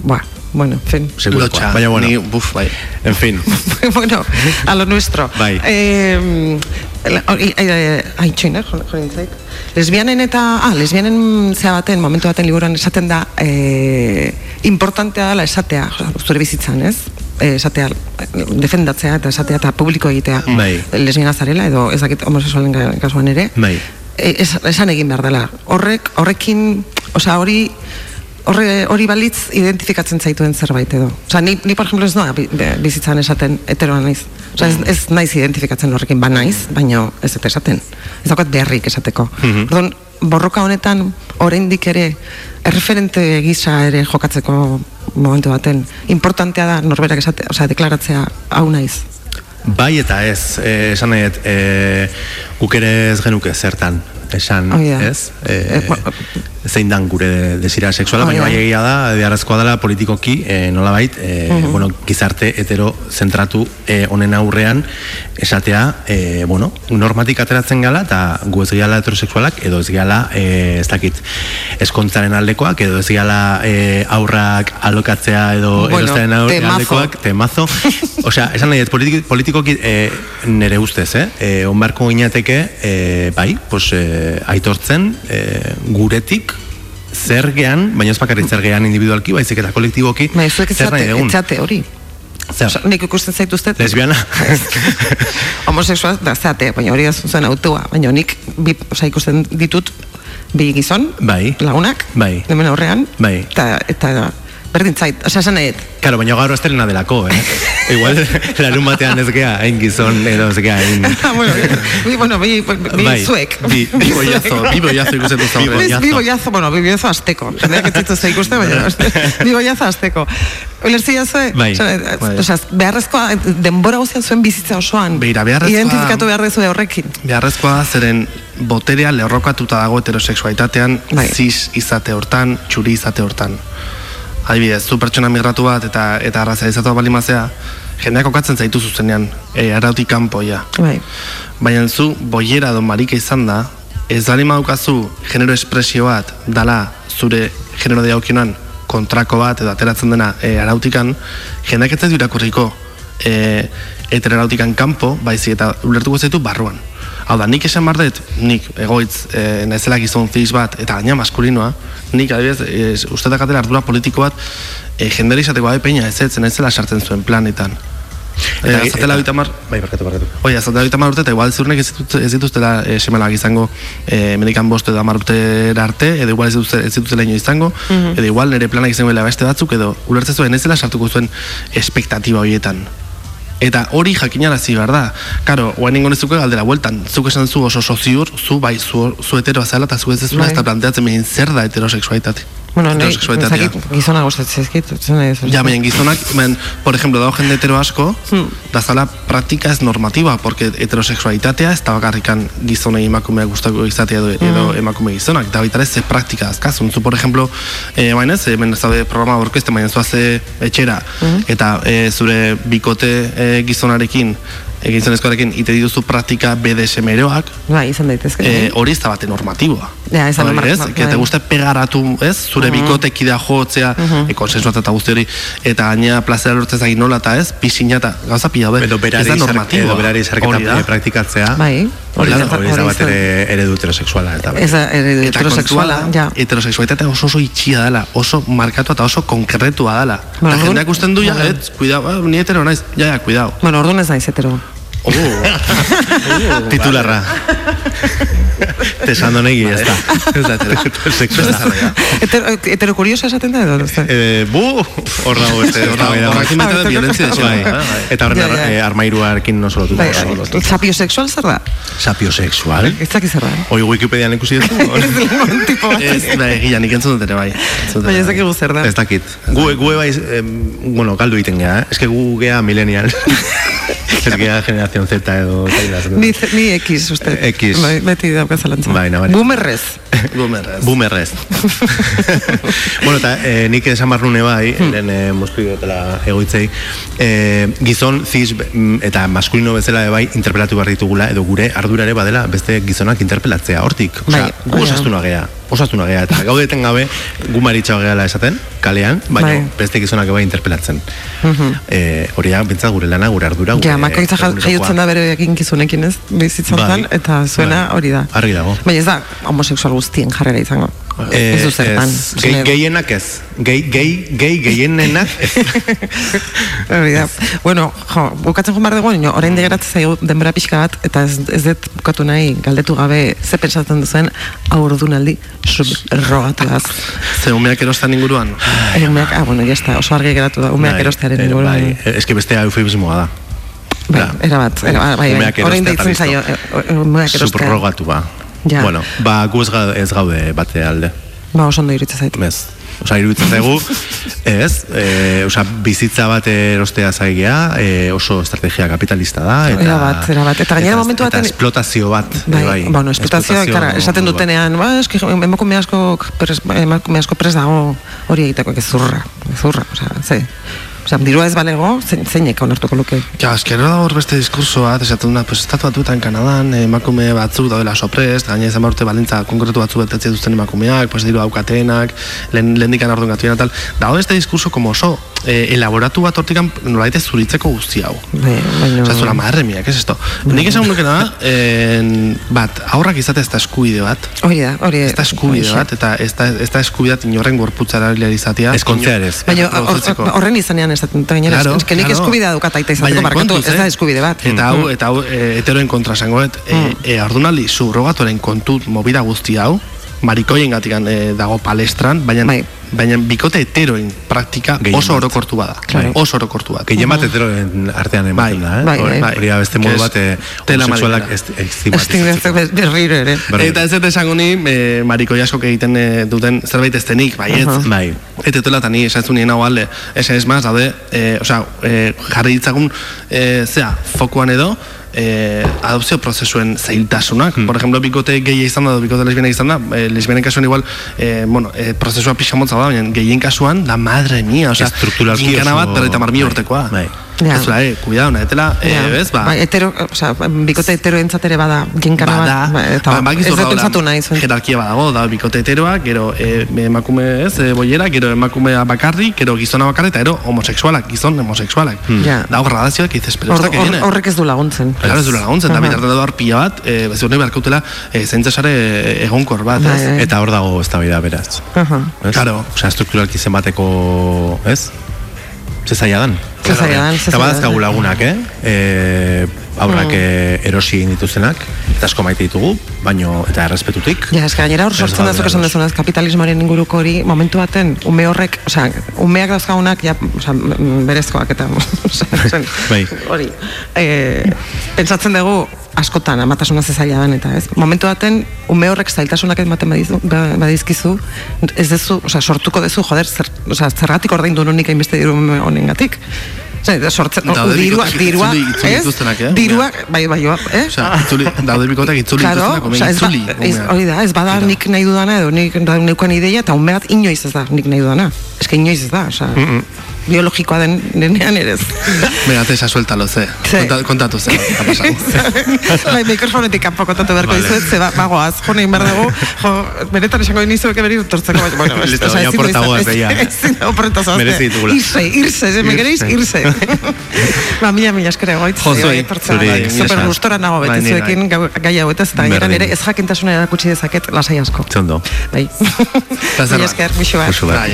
Buah, bueno, en fin. Lotxa, Baina bueno, ni, buf, bai. en fin. [LAUGHS] bueno, a lo nuestro. Bai. Eh, ai, ai, ai, txoin, eh, jo- jo nintzait. Lesbianen eta, ah, lesbianen zea baten, momentu baten liburuan esaten da, eh, importantea dela esatea, zure bizitzan, ez? Eh, esatea, defendatzea eta esatea eta publiko egitea. Bai. Lesbiana zarela edo ez dakit homosexualen kasuan ere. Bai. E, es, esan egin behar dela. Horrek, horrekin, osea, hori horre, hori balitz identifikatzen zaituen zerbait edo. Osea, ni, ni por ejemplo ez noa bizitzan esaten heteroa naiz. Osea, ez, ez naiz identifikatzen horrekin ba naiz, baino ez dut esaten. Ez daukat beharrik esateko. Mhm. Orduan, borroka honetan oraindik ere erreferente gisa ere jokatzeko momentu baten importantea da norberak esate, osea, deklaratzea hau naiz. Bai eta ez, eh, esan nahi, eh, guk ere ez genuke zertan esan, Hori da. ez? E, zein dan gure desira sexuala, baina da. bai egia da, beharrezkoa dela politikoki, e, nolabait, e, Mhm. bueno, gizarte hetero zentratu e, honen aurrean, esatea, e, bueno, normatik ateratzen gala, eta gu ez gehala heterosexualak, edo ez gehala, e, ez dakit, eskontzaren aldekoak, edo ez gehala e, aurrak alokatzea, edo Bueno, temazo. aldekoak, temazo. [LAUGHS] Osea, esan nahi, politikoki e, nere ustez, eh? E, onbarko ginateke, e, bai, pues, e, aitortzen e, guretik zergean, baina ez bakarrik zergean individualki, baizik eta kolektiboki, zuek zer nahi dugun. etzate hori. Zer? Osa, nik ikusten zaituztet. Lesbiana? [LAUGHS] Homosexual da zate, baina hori ez zuen autua. Baina nik, bi, osa, ikusten ditut, bi gizon, Bai. lagunak, Bai. hemen aurrean, Bai. eta, eta berdin zait, osa, esan nahi, Claro, baina gaur estrena delako, eh? [LAUGHS] Igual, larun batean ez gea, hain gizon, edo ez gea, hain... Ah, bueno, bi, bueno, bi, bi Bai. zuek. Bi- bi bollazo, bi bollazo ikusten duzu. Bi bollazo. bi bollazo, bueno, bi bollazo azteko. Jendeak ez dituzte ikusten, baina bi bollazo azteko. Ulertzia zue? Bai, Osea, bai. osea, beharrezkoa, denbora guztian zuen bizitza osoan. Beira, beharrezkoa- Identifikatu behar dezue horrekin. Beharrezkoa zeren boterea lerrokatuta dago heterosexualitatean, Bai. cis izate hortan, txuri izate hortan. Adibidez, zu pertsona migratu bat eta eta arrazializatua balimazea, jendeak okatzen zaitu zuzenean, e, arautik kanpoia. Bai. Baina zu, boiera edo marika izan da, ez bali daukazu genero espresio bat dala zure genero daukionan kontrako bat edo ateratzen dena e, arautikan, jendeak ez zaitu irakurriko e, heteroarautikan kanpo, baizik eta ulertuko zaitu barruan. Hau da, nik esan behar dut, nik egoitz e, naizela gizon ziz bat, eta gaina maskulinoa, nik adibidez, e, uste dakatela ardura politiko bat, e, jendera izateko abe peina ez ez, naizela sartzen zuen planetan. Eta, Eta- azatela eta- bitamar, Bai, barkatu, barkatu. Oi, azalda hogeita hamar urte, eta igual ziurnek ez, ditut, ez dituztela e, semelak izango e, medikan bost edo hamar urtera arte, edo igual ez, dituzte, ez dituztela ino izango, Mhm. edo igual nire planak izango dela beste batzuk, edo zuen ez dela sartuko zuen espektatiba horietan. Eta hori jakinarazi behar da. Karo, guain ingo nezuke galdera bueltan. Zuk esan zu oso soziur, zu bai, zu, zu heteroa zela, eta zu ez Bai. ez da planteatzen behin zer da heterosexualitate. Bueno, nahi, Heterosexualitatea. ezakit, gizona gustatzen zaizkit, Ja, baina gizonak, men, por ejemplo, dago jende hetero asko, Hmm. da zala praktika ez normativa, porque heterosexualitatea ez da bakarrikan gizonei emakumeak gustako izatea edo, edo Mm. emakume gizonak, da baita ere ze praktika azkazun. Zu, por ejemplo, eh, baina ez, hemen ez daude programa orkeste, baina zuaze etxera, Mm. eta eh, zure bikote eh, gizonarekin, eh, gizonezkoarekin, ite dituzu praktika BDSM eroak, Bai, izan daitezke. eh, hori ez da bate normatiboa. Ja, ez da Hori, norma- ez? bai. Que te guste pegaratu, ez? Zure Mhm. bikotekidea jotzea, Mhm. e, konsensuat eta guzti hori, eta gaina plazera lortzen zain nola eta ez, pisina eta gauza pila daude. Edo berari, ez da zar- normatiboa. edo berari zarketa Hori da. eh, praktikatzea. Bai. Hori da, Hori da- da bat ere eredu heterosexuala. Eta, Ez da, eredu Eta heterosexuala, da, ja. heterosexualitatea oso oso itxia dela, oso markatua eta oso konkretua dela. Bueno, eta jendeak usten du, ja, Bai. ez, cuidao, ah, ni hetero naiz, ja, ja, cuidao. Bueno, orduan ez naiz hetero. [LAUGHS] Titularra. Tesando negi, ez da. Ez da, [LAUGHS] Heterosexuala. Hetero, hetero kuriosa esaten da edo? ez? Eh, bu, hor dago beste. Horra- horrekin baita da violentzia de Bai, xenoa. Eta horren eh, armairuarekin oso lotuta. Bai, oso lotuta. sapiosexual zer da? Sapiosexual. Ez dakit zer da. Hoi Wikipedian ikusi [LAUGHS] tipo bat. Ez, da, egia, nik entzun dut ere bai. Baina ez bai. dakigu zer da. Ez dakit. Gu, gu bai, bueno, galdu egiten gea, eh? Ez que gu gea millennial. Ez gea generación Z edo... Ni, ni X, uste. X. Bai, beti dauka zalantza. Bai, nabari. Boomerrez. Boomerrez. Boomerrez. [LAUGHS] bueno, eta eh, nik esan behar nune bai, lehen eh, moztu dutela egoitzei, eh, gizon, ziz mm, eta maskulino bezala bai interpelatu behar ditugula, edo gure ardura ere badela beste gizonak interpelatzea, hortik. Osea, Bai, gu bai. osastuna gea, osastuna gea, eta gaudeten gabe gu maritxao gehala esaten, kalean, baina Bai. beste gizonak bai interpelatzen. Mhm. Eh, hori da, bintzat gure lana, gure ardura, gure Ja, makoitza jaiotzen da bere eginkizunekin ez, bizitzan Bai. eta zuena Bai. hori da. Argi dago. Baina ez da homosexual guztien jarrera izango. Eh, ez du zertan. gehi- gehienak ez. Gehi, gehi, gehi, gehienenak ez. [LAUGHS] Da. Bueno, jo, bukatzen joan behar dugu, nio, orain degeratzen zaigu denbora pixka bat, eta ez, ez dut bukatu nahi galdetu gabe ze pentsatzen duzen aurdunaldi subrogatuaz. Ze umeak erostan inguruan. Umeak, ah, bueno, ya está, oso argi geratu da, umeak Bai, erostearen eh, inguruan. Bai, eske bestea eufemismoa da. Bai, erabat, erabat, bai, bai. Umeak Orain deitzen zaio, eh, umeak erostea. Subrogatu ba. Ja. Bueno, ba, gu ez, ez gaude bate alde. Ba, oso ondo iritza zait. Ez. Osa, iruditzen zaigu, ez, e, osa, bizitza bat erostea zaigea, e, oso estrategia kapitalista da, eta... Era bat, era bat. Eta gainera momentu Eta baten... esplotazio bat, Bai, bai. bueno, esplotazioa, kara, esaten dutenean, ba, eski, emakume asko, pres, emakume asko pres dago hori egiteko, gezurra, gezurra, osea, ze, osea, dirua ez balego, zein, zeinek onartuko luke. Ja, eskero da hor beste diskurso bat, esaten duna, pues, estatu batuetan Kanadan, eh, emakume batzuk daudela soprest, gaina izan urte balintza konkretu batzuk betetzen duzten emakumeak, pues, diru daukatenak, lehen, lehen dikan ardun gatuena tal. Dago este diskurso como oso, eh, elaboratu bat hortikan nolait ez zuritzeko guzti hau. Bai, baina... Osa, zura madre mia, ¿qué es esto? Nik esan nukena da, en, bat, aurrak izate ez da eskubide bat. Hori da, hori Ez da eskubide bat, eta ez da, ez da eskubide bat inorren gorputzara izatea. Ezkontzea ere ez. Baina hor- horren izanean esaten dut, gainera, Claro, eske nik claro. eskubidea dukat aita izateko, barkatu, ez da eh? eskubide bat. Eta hau, Mm. eta hau e, heteroen kontra esango dut, e, e, ordunaldi subrogatuaren kontu movida guzti hau, marikoien gatikan e, dago palestran, baina, baina bikote heteroen praktika Gehien oso orokortu bada. Claro. Oso orokortu bat. Gehien bat heteroen artean ematen da, eh? bai, Hori- bai. Hori da beste modu bat, eh, homosexualak ez- estigmatizatzeko. berriro ere. Berriro. Eta ez dut esango ni, e, marikoi askok egiten e, duten zerbait eztenik, baietz. Aha. Bai. Eta etela eta ni esatzu nien hau alde, esen ez maz, daude, e, osea, e, jarri ditzagun, e, zea, fokuan edo, e, adopzio prozesuen zailtasunak. Hmm. Por ejemplo, bikote gehi izan da, bikote lesbiana izan da, e, lesbianen kasuan igual, e, bueno, e, prozesua pixa motza da, baina gehien kasuan, da madre mia, Estrukturalki ginkana oso- bat berreta mar mila urtekoa. Bai. Ja. Ez eh, cuidado, nahetela, e, Ja. bez, ba, Bai, hetero, osea, bikote heteroentzat ere bada ginkana Bada, bat, ba, eta ba, ez dut pentsatu nahi zuen. Jerarkia badago, da bikote heteroa, gero e, emakume ez, e, boiera, gero emakumea bakarri, gero gizona bakarri, eta gero homosexualak, gizon homosexualak. Hmm. Ja. Dago gradazioak, dices, pero Hor- esto que hor- viene. Horrek ez du laguntzen. Claro, ez du laguntzen, eta da hor pila bat, e, ez hori beharkautela, e, zaintzasare egonkor bat, Bai, ez? bai. Eta hor dago ez da beraz. Aha. Ez? Claro. Osea, strukturalki zenbateko, ez? Ze zaila dan. Ze zaila dan, ze Eta badazkagu lagunak, eh? E, aurrak Mm. eh, erosi dituztenak, eta asko maite ditugu, baino, eta errespetutik. Ja, eske gainera hor Ez sortzen gaude da zuk esan ados. duzunez kapitalismoaren inguruko hori momentu baten ume horrek, osea, umeak dauzkagunak ja, osea, berezkoak eta [LAUGHS] osea, [LAUGHS] Bai. hori. Eh, pentsatzen dugu askotan amatasuna ze zaila den eta, ez? Momentu baten ume horrek zailtasunak ematen badizu, ba- badizkizu, ez dezu, osea, sortuko dezu, joder, zer, osea, zergatik ordaindu nunik hainbeste diru honengatik. Osea, sortzen, Daude dirua, dirua, ez? eh? Dirua, bai, bai, eh? Osea, itzuli, daude bikoteak itzuli Claro, ba- itzuli. hori da, ez bada nik nahi dudana edo nik neukan ideia eta ume bat inoiz ez da nik nahi dudana. Ez que inoiz ez da, osea, biologikoa den denean ere ez. Venga, tesa, sueltalo, ze. Konta, kontatu ze, ha pasado. [LAUGHS] bai, mikrofonetik kanpo kontatu beharko Vale. dizuet, ze ba, bagoaz, jo nahi behar dugu, jo, benetan esango inizuek eberi tortzeko, baina, bueno, ez- ya ezin ya. ezin da oporreta zoazte. Merezi ditugula. Irse, irse, ze me queréis, irse. [LAUGHS] ba, mila, mila eskere goitz. Jo, zuei, zuri, Bai, super gustora nago Bai, beti zuekin gai hauetaz, eta gaineran Berdin. ere ez jakintasuna erakutsi dezaket lasai asko. Zondo. Bai. Mila esker, bixu bat. Musu bat.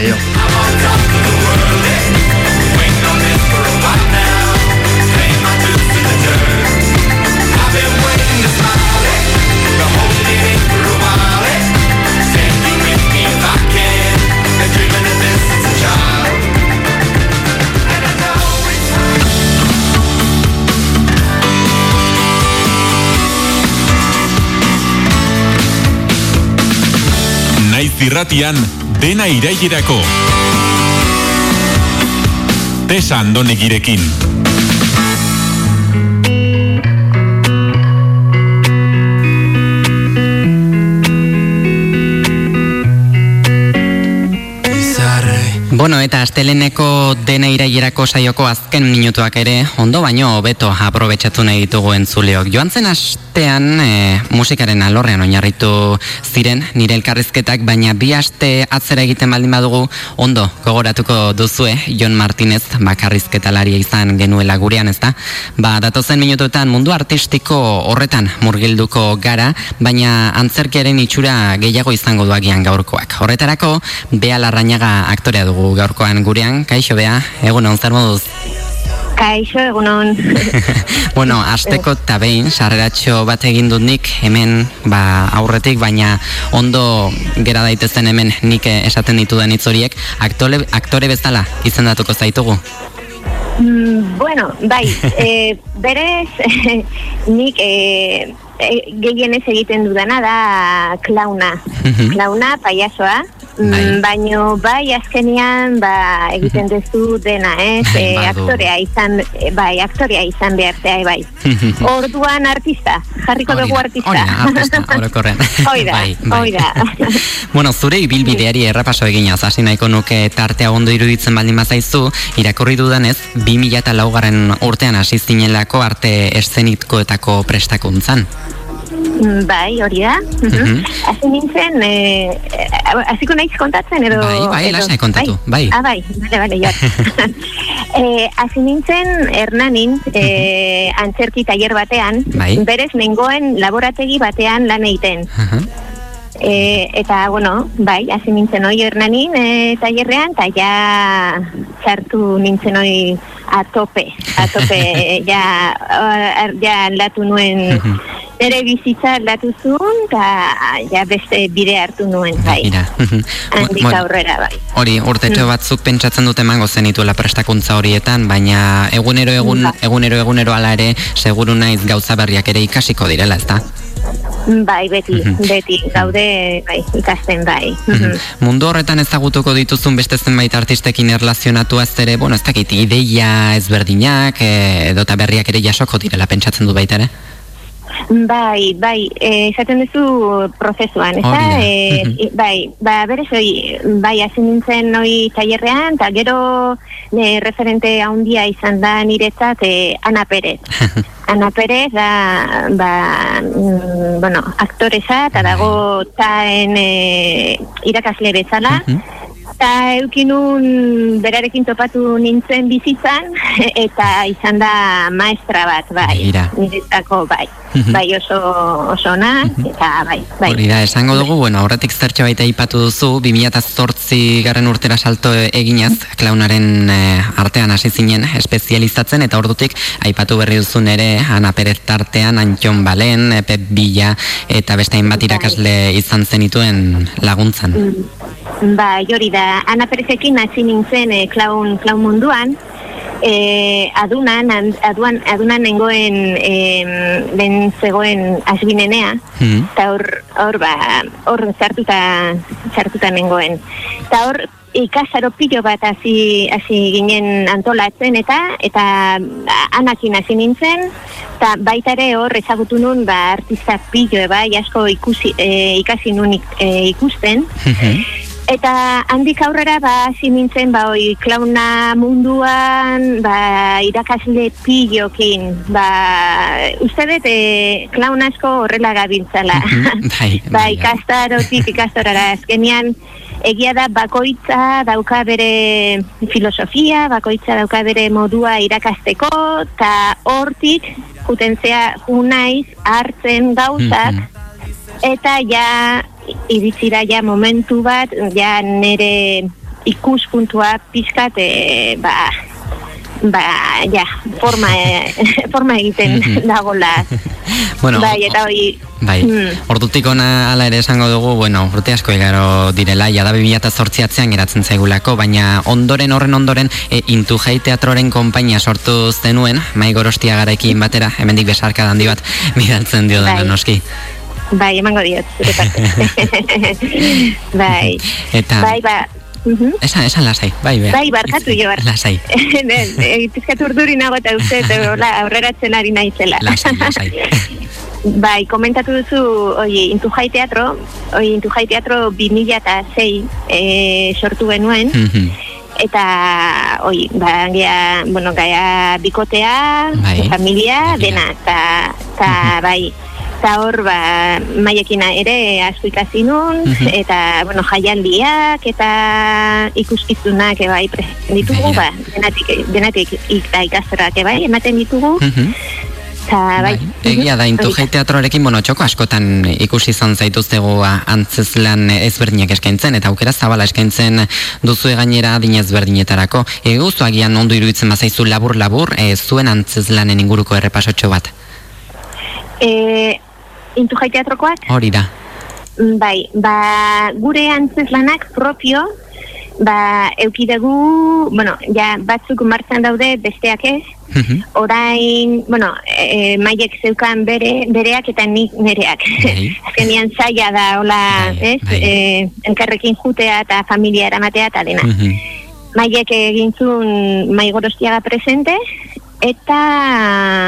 Irratian dena irailerako. Tesa andonegirekin. Bueno, eta asteleneko dena irailerako saioko azken minutuak ere ondo baino hobeto aprobetxatu nahi ditugu entzuleok. Joan zen astean e, musikaren alorrean oinarritu ziren nire elkarrizketak, baina bi aste atzera egiten baldin badugu ondo gogoratuko duzue Jon Martinez bakarrizketalaria izan genuela gurean ezta. Ba, datozen minutuetan mundu artistiko horretan murgilduko gara, baina antzerkiaren itxura gehiago izango du agian gaurkoak. Horretarako, Bea Larrañaga aktorea dugu gaurkoan gurean. Kaixo, Bea, egun on, zer moduz? Kaixo, egunon. [LAUGHS] Bueno, asteko eta behin, sarreratxo bat egin dut nik hemen ba, aurretik, baina ondo gera daitezen hemen nik esaten ditudan hitz horiek, aktore, aktore bezala izendatuko zaitugu. Mm, bueno, bai, [LAUGHS] e, berez, [LAUGHS] nik e, e, gehienez egiten dudana da klauna. Mhm. Klauna, payasoa. Mm, baino bai azkenean ba egiten duzu dena, ez? Bai, E, badu. aktorea izan bai, aktorea izan behartea bai. Orduan artista, jarriko dugu artista. Hori da, artista, orokorrean. [LAUGHS] Hoi da, Bai, bai. hoi da. [LAUGHS] Bueno, zure ibilbideari errapaso eginaz, hasi nahiko nuke tartea ondo iruditzen baldin bazaizu, irakurri dudanez, 2000 laugarren urtean hasi zinelako arte eszenikoetako prestakuntzan. Bai, hori da. Mhm. Hasi nintzen, eh, eh, hasiko naiz kontatzen edo... Bai, bai, lasai kontatu, bai. Ah, bai, bale, bale, joan. eh, hasi nintzen Hernanin, eh, antzerki tailer batean, Bai. berez nengoen laborategi batean lan egiten. E, eta, bueno, bai, hasi nintzen hoi Hernanin e, tailerrean, eta ja txartu nintzen hoi a tope, a tope, [LAUGHS] ja, uh, ja aldatu nuen, [LAUGHS] nire bizitza aldatu zuen, eta ja beste bide hartu nuen, bai, Mira. [LAUGHS] handik aurrera, bai. Hori, urtetxo batzuk pentsatzen dute emango zenituela prestakuntza horietan, baina egunero egun, egunero egunero ala ere, seguru naiz gauza berriak ere ikasiko direla, ezta? Bai, beti, beti, gaude, bai, ikasten, bai. Mundu horretan ezagutuko dituzun beste zenbait artistekin erlazionatuaz ere, bueno, ez dakit, ideia ezberdinak, e, edota berriak ere jasoko direla pentsatzen du baita ere? Bai, bai, eh, esaten duzu prozesuan, ez da. Eh, [LAUGHS] bai, ba, berez hoi, bai, hasi nintzen hoi tailerrean, eta gero ne, referente handia izan da niretzat eh, Ana Perez. [LAUGHS] Ana Perez da, ba, mm, bueno, aktoresa, eta dago taen eh, irakasle bezala, eta eukinun berarekin topatu nintzen bizitzan, [LAUGHS] eta izan da maestra bat, bai, niretzako, bai. Bai oso, oso ona, eta bai, bai. Hori da, esango dugu, bueno, aurretik zertxo baita aipatu duzu, 2008 garren urtera salto eginaz, klaunaren eh, artean hasi zinen espezializatzen, eta ordutik aipatu berri duzun ere, Ana Perez tartean, Antxon Balen, Pep Bila, eta beste hainbat irakasle izan zenituen laguntzan. Bai, hori da, Ana Perezekin hasi nintzen eh, klaun, klaun munduan, eh, adunan, an- aduan, adunan nengoen eh, ben zegoen asbinenea, Hmm. eta hor, hor, ba, hor sartuta, sartuta nengoen. Eta hor, ikasaro pilo bat hasi hasi ginen antolatzen eta eta anakin hasi nintzen eta baita ere hor ezagutu nun ba artista pilo bai asko ikusi eh, ikasi nun ik- eh, ikusten Eta handik aurrera ba hasi nintzen ba hoi klauna munduan ba irakasle pilokin ba uste dut e, klaun asko horrela gabiltzala. [LAUGHS] Bai, ba ikastarotik ikastorara. Azkenean egia da bakoitza dauka bere filosofia, bakoitza dauka bere modua irakasteko eta hortik juten zea ju naiz hartzen gauzak eta ja iritsira ja momentu bat ja nere ikuspuntua pizkat e, ba ba ja forma e, [LAUGHS] forma egiten dagola [LAUGHS] Bueno, bai eta hori Bai, Mm. ordutik ona hala ere esango dugu, bueno, urte asko igaro direla, jada 2008 atzean geratzen zaigulako, baina ondoren horren ondoren e, Intu Jai Teatroren konpainia sortu zenuen, mai gorostia garaekin batera, hemendik besarka handi bat bidaltzen dio Bai. noski. Bai emango diot zure parte [LAUGHS] bai Eta, bai ba mhm. esan, esan lasai, bai, bea. Bai, barkatu jo, barkatu. Lasai, [LAUGHS] Pizkat urduri nago eta uste, aurreratzen ari naizela. lasai, [LAUGHS] lasai. Bai, komentatu duzu, oi, Intu Jai Teatro, oi, Intu Jai Teatro 2006 e, sortu genuen, Mhm. eta, oi, ba, gea, bueno, gaia bikotea, Bai. familia, dena, eta, eta, bai, eta hor, ba, maiekina ere asko ikasi nun, Mhm. eta, bueno, jaialdiak, eta ikuskizunak, e, bai, ditugu, ba, denatik, denatik ik- ikastorak, e, bai, ematen ditugu, Mhm. eta, bai, Egia da, Intu Jai Teatroarekin, bueno, txoko askotan ikusi izan zaituztegu a, antzeslan ezberdinak eskaintzen, eta aukera zabala eskaintzen duzu gainera adin ezberdinetarako. Eguzu agian ondo iruditzen bazaizu labur-labur, e, zuen antzeslanen inguruko errepasotxo bat. E, Intu Jai Teatrokoak, Hori da. Bai, ba, gure antzeslanak propio ba, eukidegu, bueno, ja, batzuk martzan daude, besteak ez, orain, bueno, e, maiek zeukan bere, bereak eta nik nereak. [LAUGHS] Azkenian zaila da, hola, ez, e, elkarrekin jutea eta familia eramatea eta dena. Maiek egin zuen maigorostiaga presente, eta,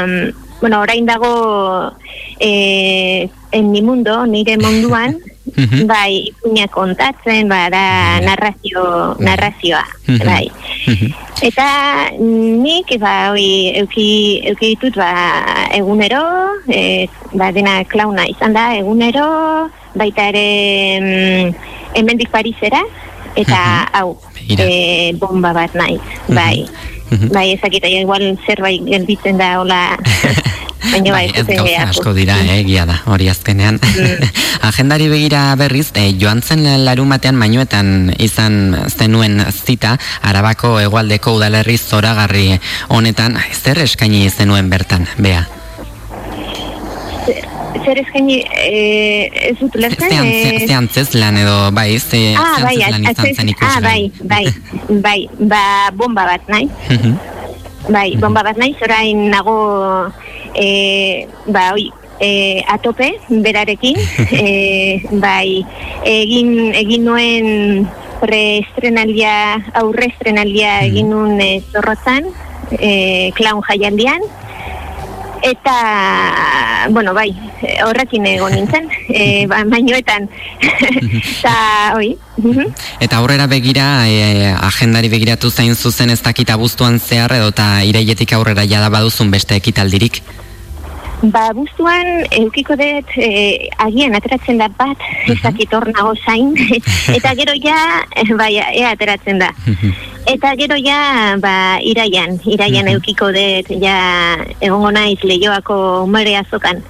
mm, bueno, orain dago e, en mi mundo, nire munduan, [LAUGHS] bai, ipuña kontatzen, bada narrazio, narrazioa, bai. Eta nik, ba, hoi, euki, euki ditut, ba, egunero, e, ba, dena klauna izan da, egunero, baita ere mm, hemendik Parisera, eta hau, e, bomba bat naiz, bai. Bai, ezakita, igual zerbait gelditzen da, hola, [LAUGHS] baina bai, ez gauza gehiago. asko dira, eh, egia da, hori azkenean. [LAUGHS] Agendari begira berriz, eh, joan zen larumatean mainuetan izan zenuen zita, arabako hegoaldeko udalerri zoragarri honetan, zer eskaini zenuen bertan, bea? Zer eskaini, eh, ez dut lertzen, Zean, eh, ze, zean lan edo, bai, ze, Ah, bai, lan izan atzez- zen ah, bai, bai, bai, ba, bomba bat naiz. Mhm. Bai, bomba bat naiz, orain nago, e, ba, oi, e, atope, berarekin, [LAUGHS] e, bai, egin, egin nuen preestrenaldia, aurre estrenaldia egin nuen e, zorrotzan, e, klaun jaialdian, eta, bueno, bai, horrekin egon nintzen, [LAUGHS] e, ba, mainoetan, [LAUGHS] eta, oi. Eta aurrera begira, e, agendari begiratu zain zuzen ez dakit abuztuan zehar edo eta iraietik aurrera jada baduzun beste ekitaldirik. Ba, buztuan, eukiko dut, e, agian ateratzen da bat, ez dakit hor nago zain, [LAUGHS] eta gero ja, bai, ea ateratzen da. Eta gero ja, ba, iraian, iraian eukiko dut, ja, egongo naiz lehioako umere azokan.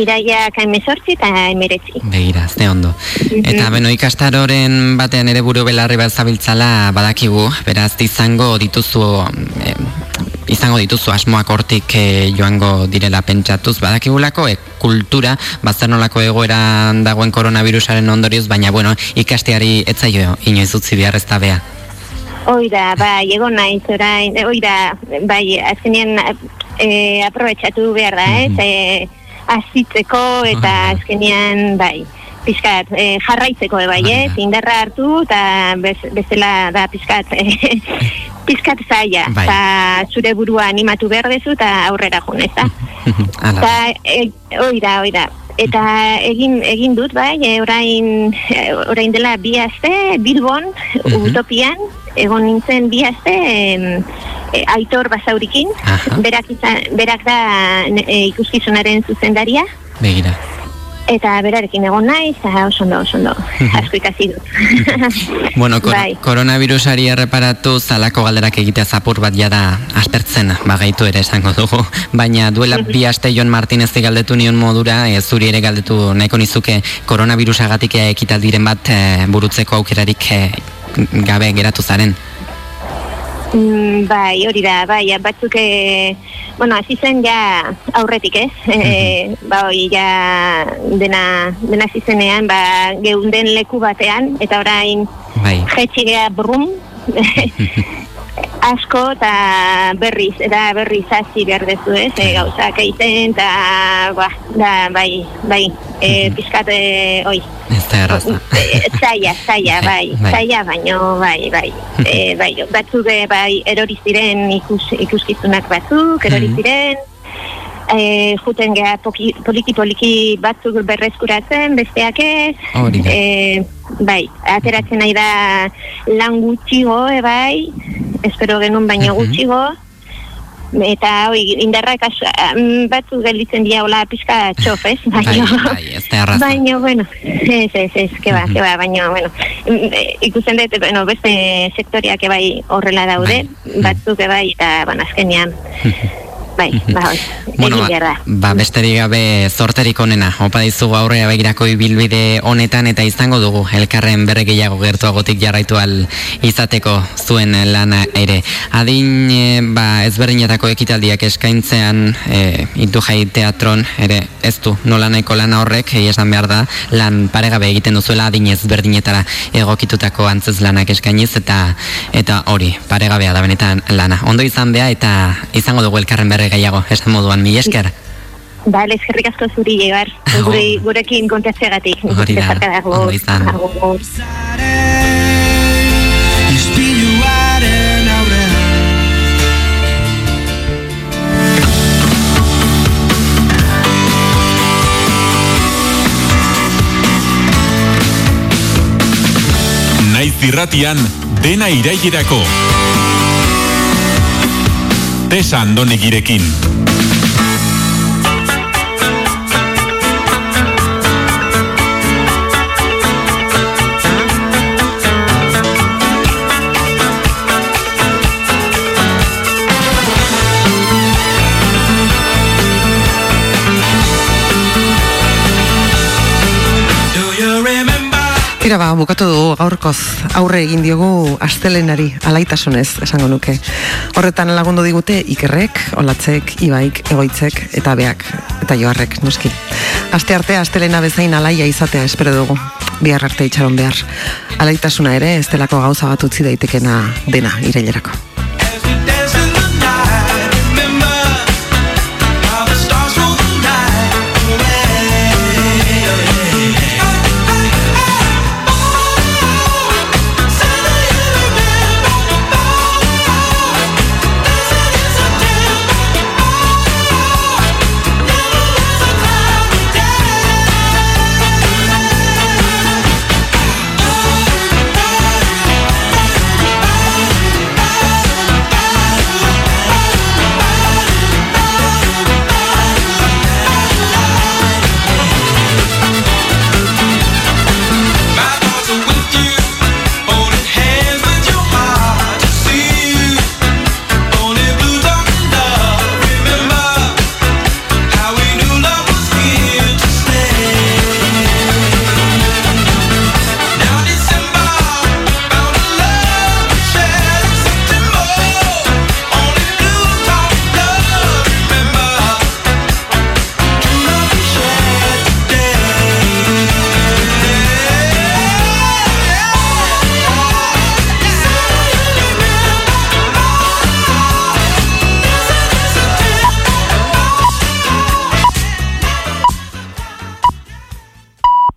Iraiak emezortzi eta emeretzi. Begira, ze ondo. Eta beno, ikastaroren batean ere buru belarri bat zabiltzala badakigu, beraz izango dituzu eh, izango dituzu asmoak hortik eh, joango direla pentsatuz. Badakigulako e, kultura bazernolako egoeran dagoen koronavirusaren ondorioz baina bueno ikasteari ez zaio inoiz utzi behar ez da bea. Oida, bai, egon naiz orain, e, oida, bai, azkenean e, aprobetxatu behar da, ez, e, azitzeko eta azkenean, bai, pizkat, e, jarraitzeko, e, bai, ez, indarra hartu eta bez, bezala da pizkat, e, [LAUGHS] pizkat zaila, Bai. eta zure burua animatu behar dezu eta aurrera jun, ez [LAUGHS] da? Eta, e, oida, oida. Eta egin egin dut bai, e, orain e, orain dela bi aste Bilbon Utopian egon nintzen bi aste em, e, Aitor Basaurikin. Berak izan, berak da e, ikuskizunaren zuzendaria begira eta berarekin egon naiz, oso ondo, oso ondo. Asko ikasi dut. [LAUGHS] Bueno, kor Bai. koronavirusari erreparatu zalako galderak egitea zapur bat jada aspertzen bagaitu ere esango dugu. [LAUGHS] Baina duela bi aste Jon Martinez galdetu nion modura, e, zuri ere galdetu nahiko nizuke koronavirusagatik ekitaldiren bat eh, burutzeko aukerarik eh, gabe geratu zaren. Mm, bai, hori da, bai, batzuk, e, bueno, hasi zen ja aurretik, ez? [LAUGHS] E, ba, hori ja dena, dena hasi zenean, ba, geunden leku batean, eta orain Bai. jetxi gea brum, [LAUGHS] asko eta berriz, eta berriz hasi behar dezu, ez? E, gauzak egiten, eta, ba, da, bai, bai, e, pizkat, e, oi, Ez da erraza. Eh, zaila, zaila, [LAUGHS] bai, bai. zaila, baino, bai, bai, [LAUGHS] e, bai, batzuk eh, bai, erori ziren ikus, ikuskizunak batzuk, erori Mhm. ziren, e, juten geha poliki-poliki batzuk berreskuratzen, besteak ez, Hori da. e, bai, ateratzen nahi da lan gutxigo, e, bai, espero genuen baino Mhm. gutxigo, eta hoi, indarrak am, batzuk gelditzen dira hola pizka txof, ez? Bai, Baino- bai. Baina, bueno, ez, ez, ez, que ba, que ba, baina, bueno, mm, eh, ikusten dut, bueno, beste sektoriak bai horrela daude, batzuk bai, eta, bueno, azkenean, bai, ba, hoi, Bueno, egin ba, ba, besterik gabe zorterik onena. Opa dizugu aurrea begirako ibilbide honetan eta izango dugu elkarren berre gehiago gertuagotik jarraitu al izateko zuen lana ere. Adin e, ba, ezberdinetako ekitaldiak eskaintzean e, intu jai teatron ere ez du nola nahiko lana horrek egia esan behar da lan paregabe egiten duzuela adin ezberdinetara egokitutako antzez lanak eskainiz eta eta hori paregabea da benetan lana. Ondo izan bea eta izango dugu elkarren berre gehiago esan moduan mi esker. Bale, eskerrik asko zuri, Ebar, gure, gurekin kontatzeagatik. Hori da, ondo izan. Agur. Ispiluaren aurrean Naiz irratian dena irailerako. Tesa andonegirekin. Tira ba, bukatu dugu gaurkoz aurre egin diogu astelenari alaitasunez esango nuke. Horretan lagundu digute ikerrek, olatzek, ibaik, egoitzek eta beak eta joarrek noski. Aste arte astelena bezain alaia izatea espero dugu. Bihar arte itxaron behar. Alaitasuna ere ez delako gauza bat utzi daitekena dena irailerako.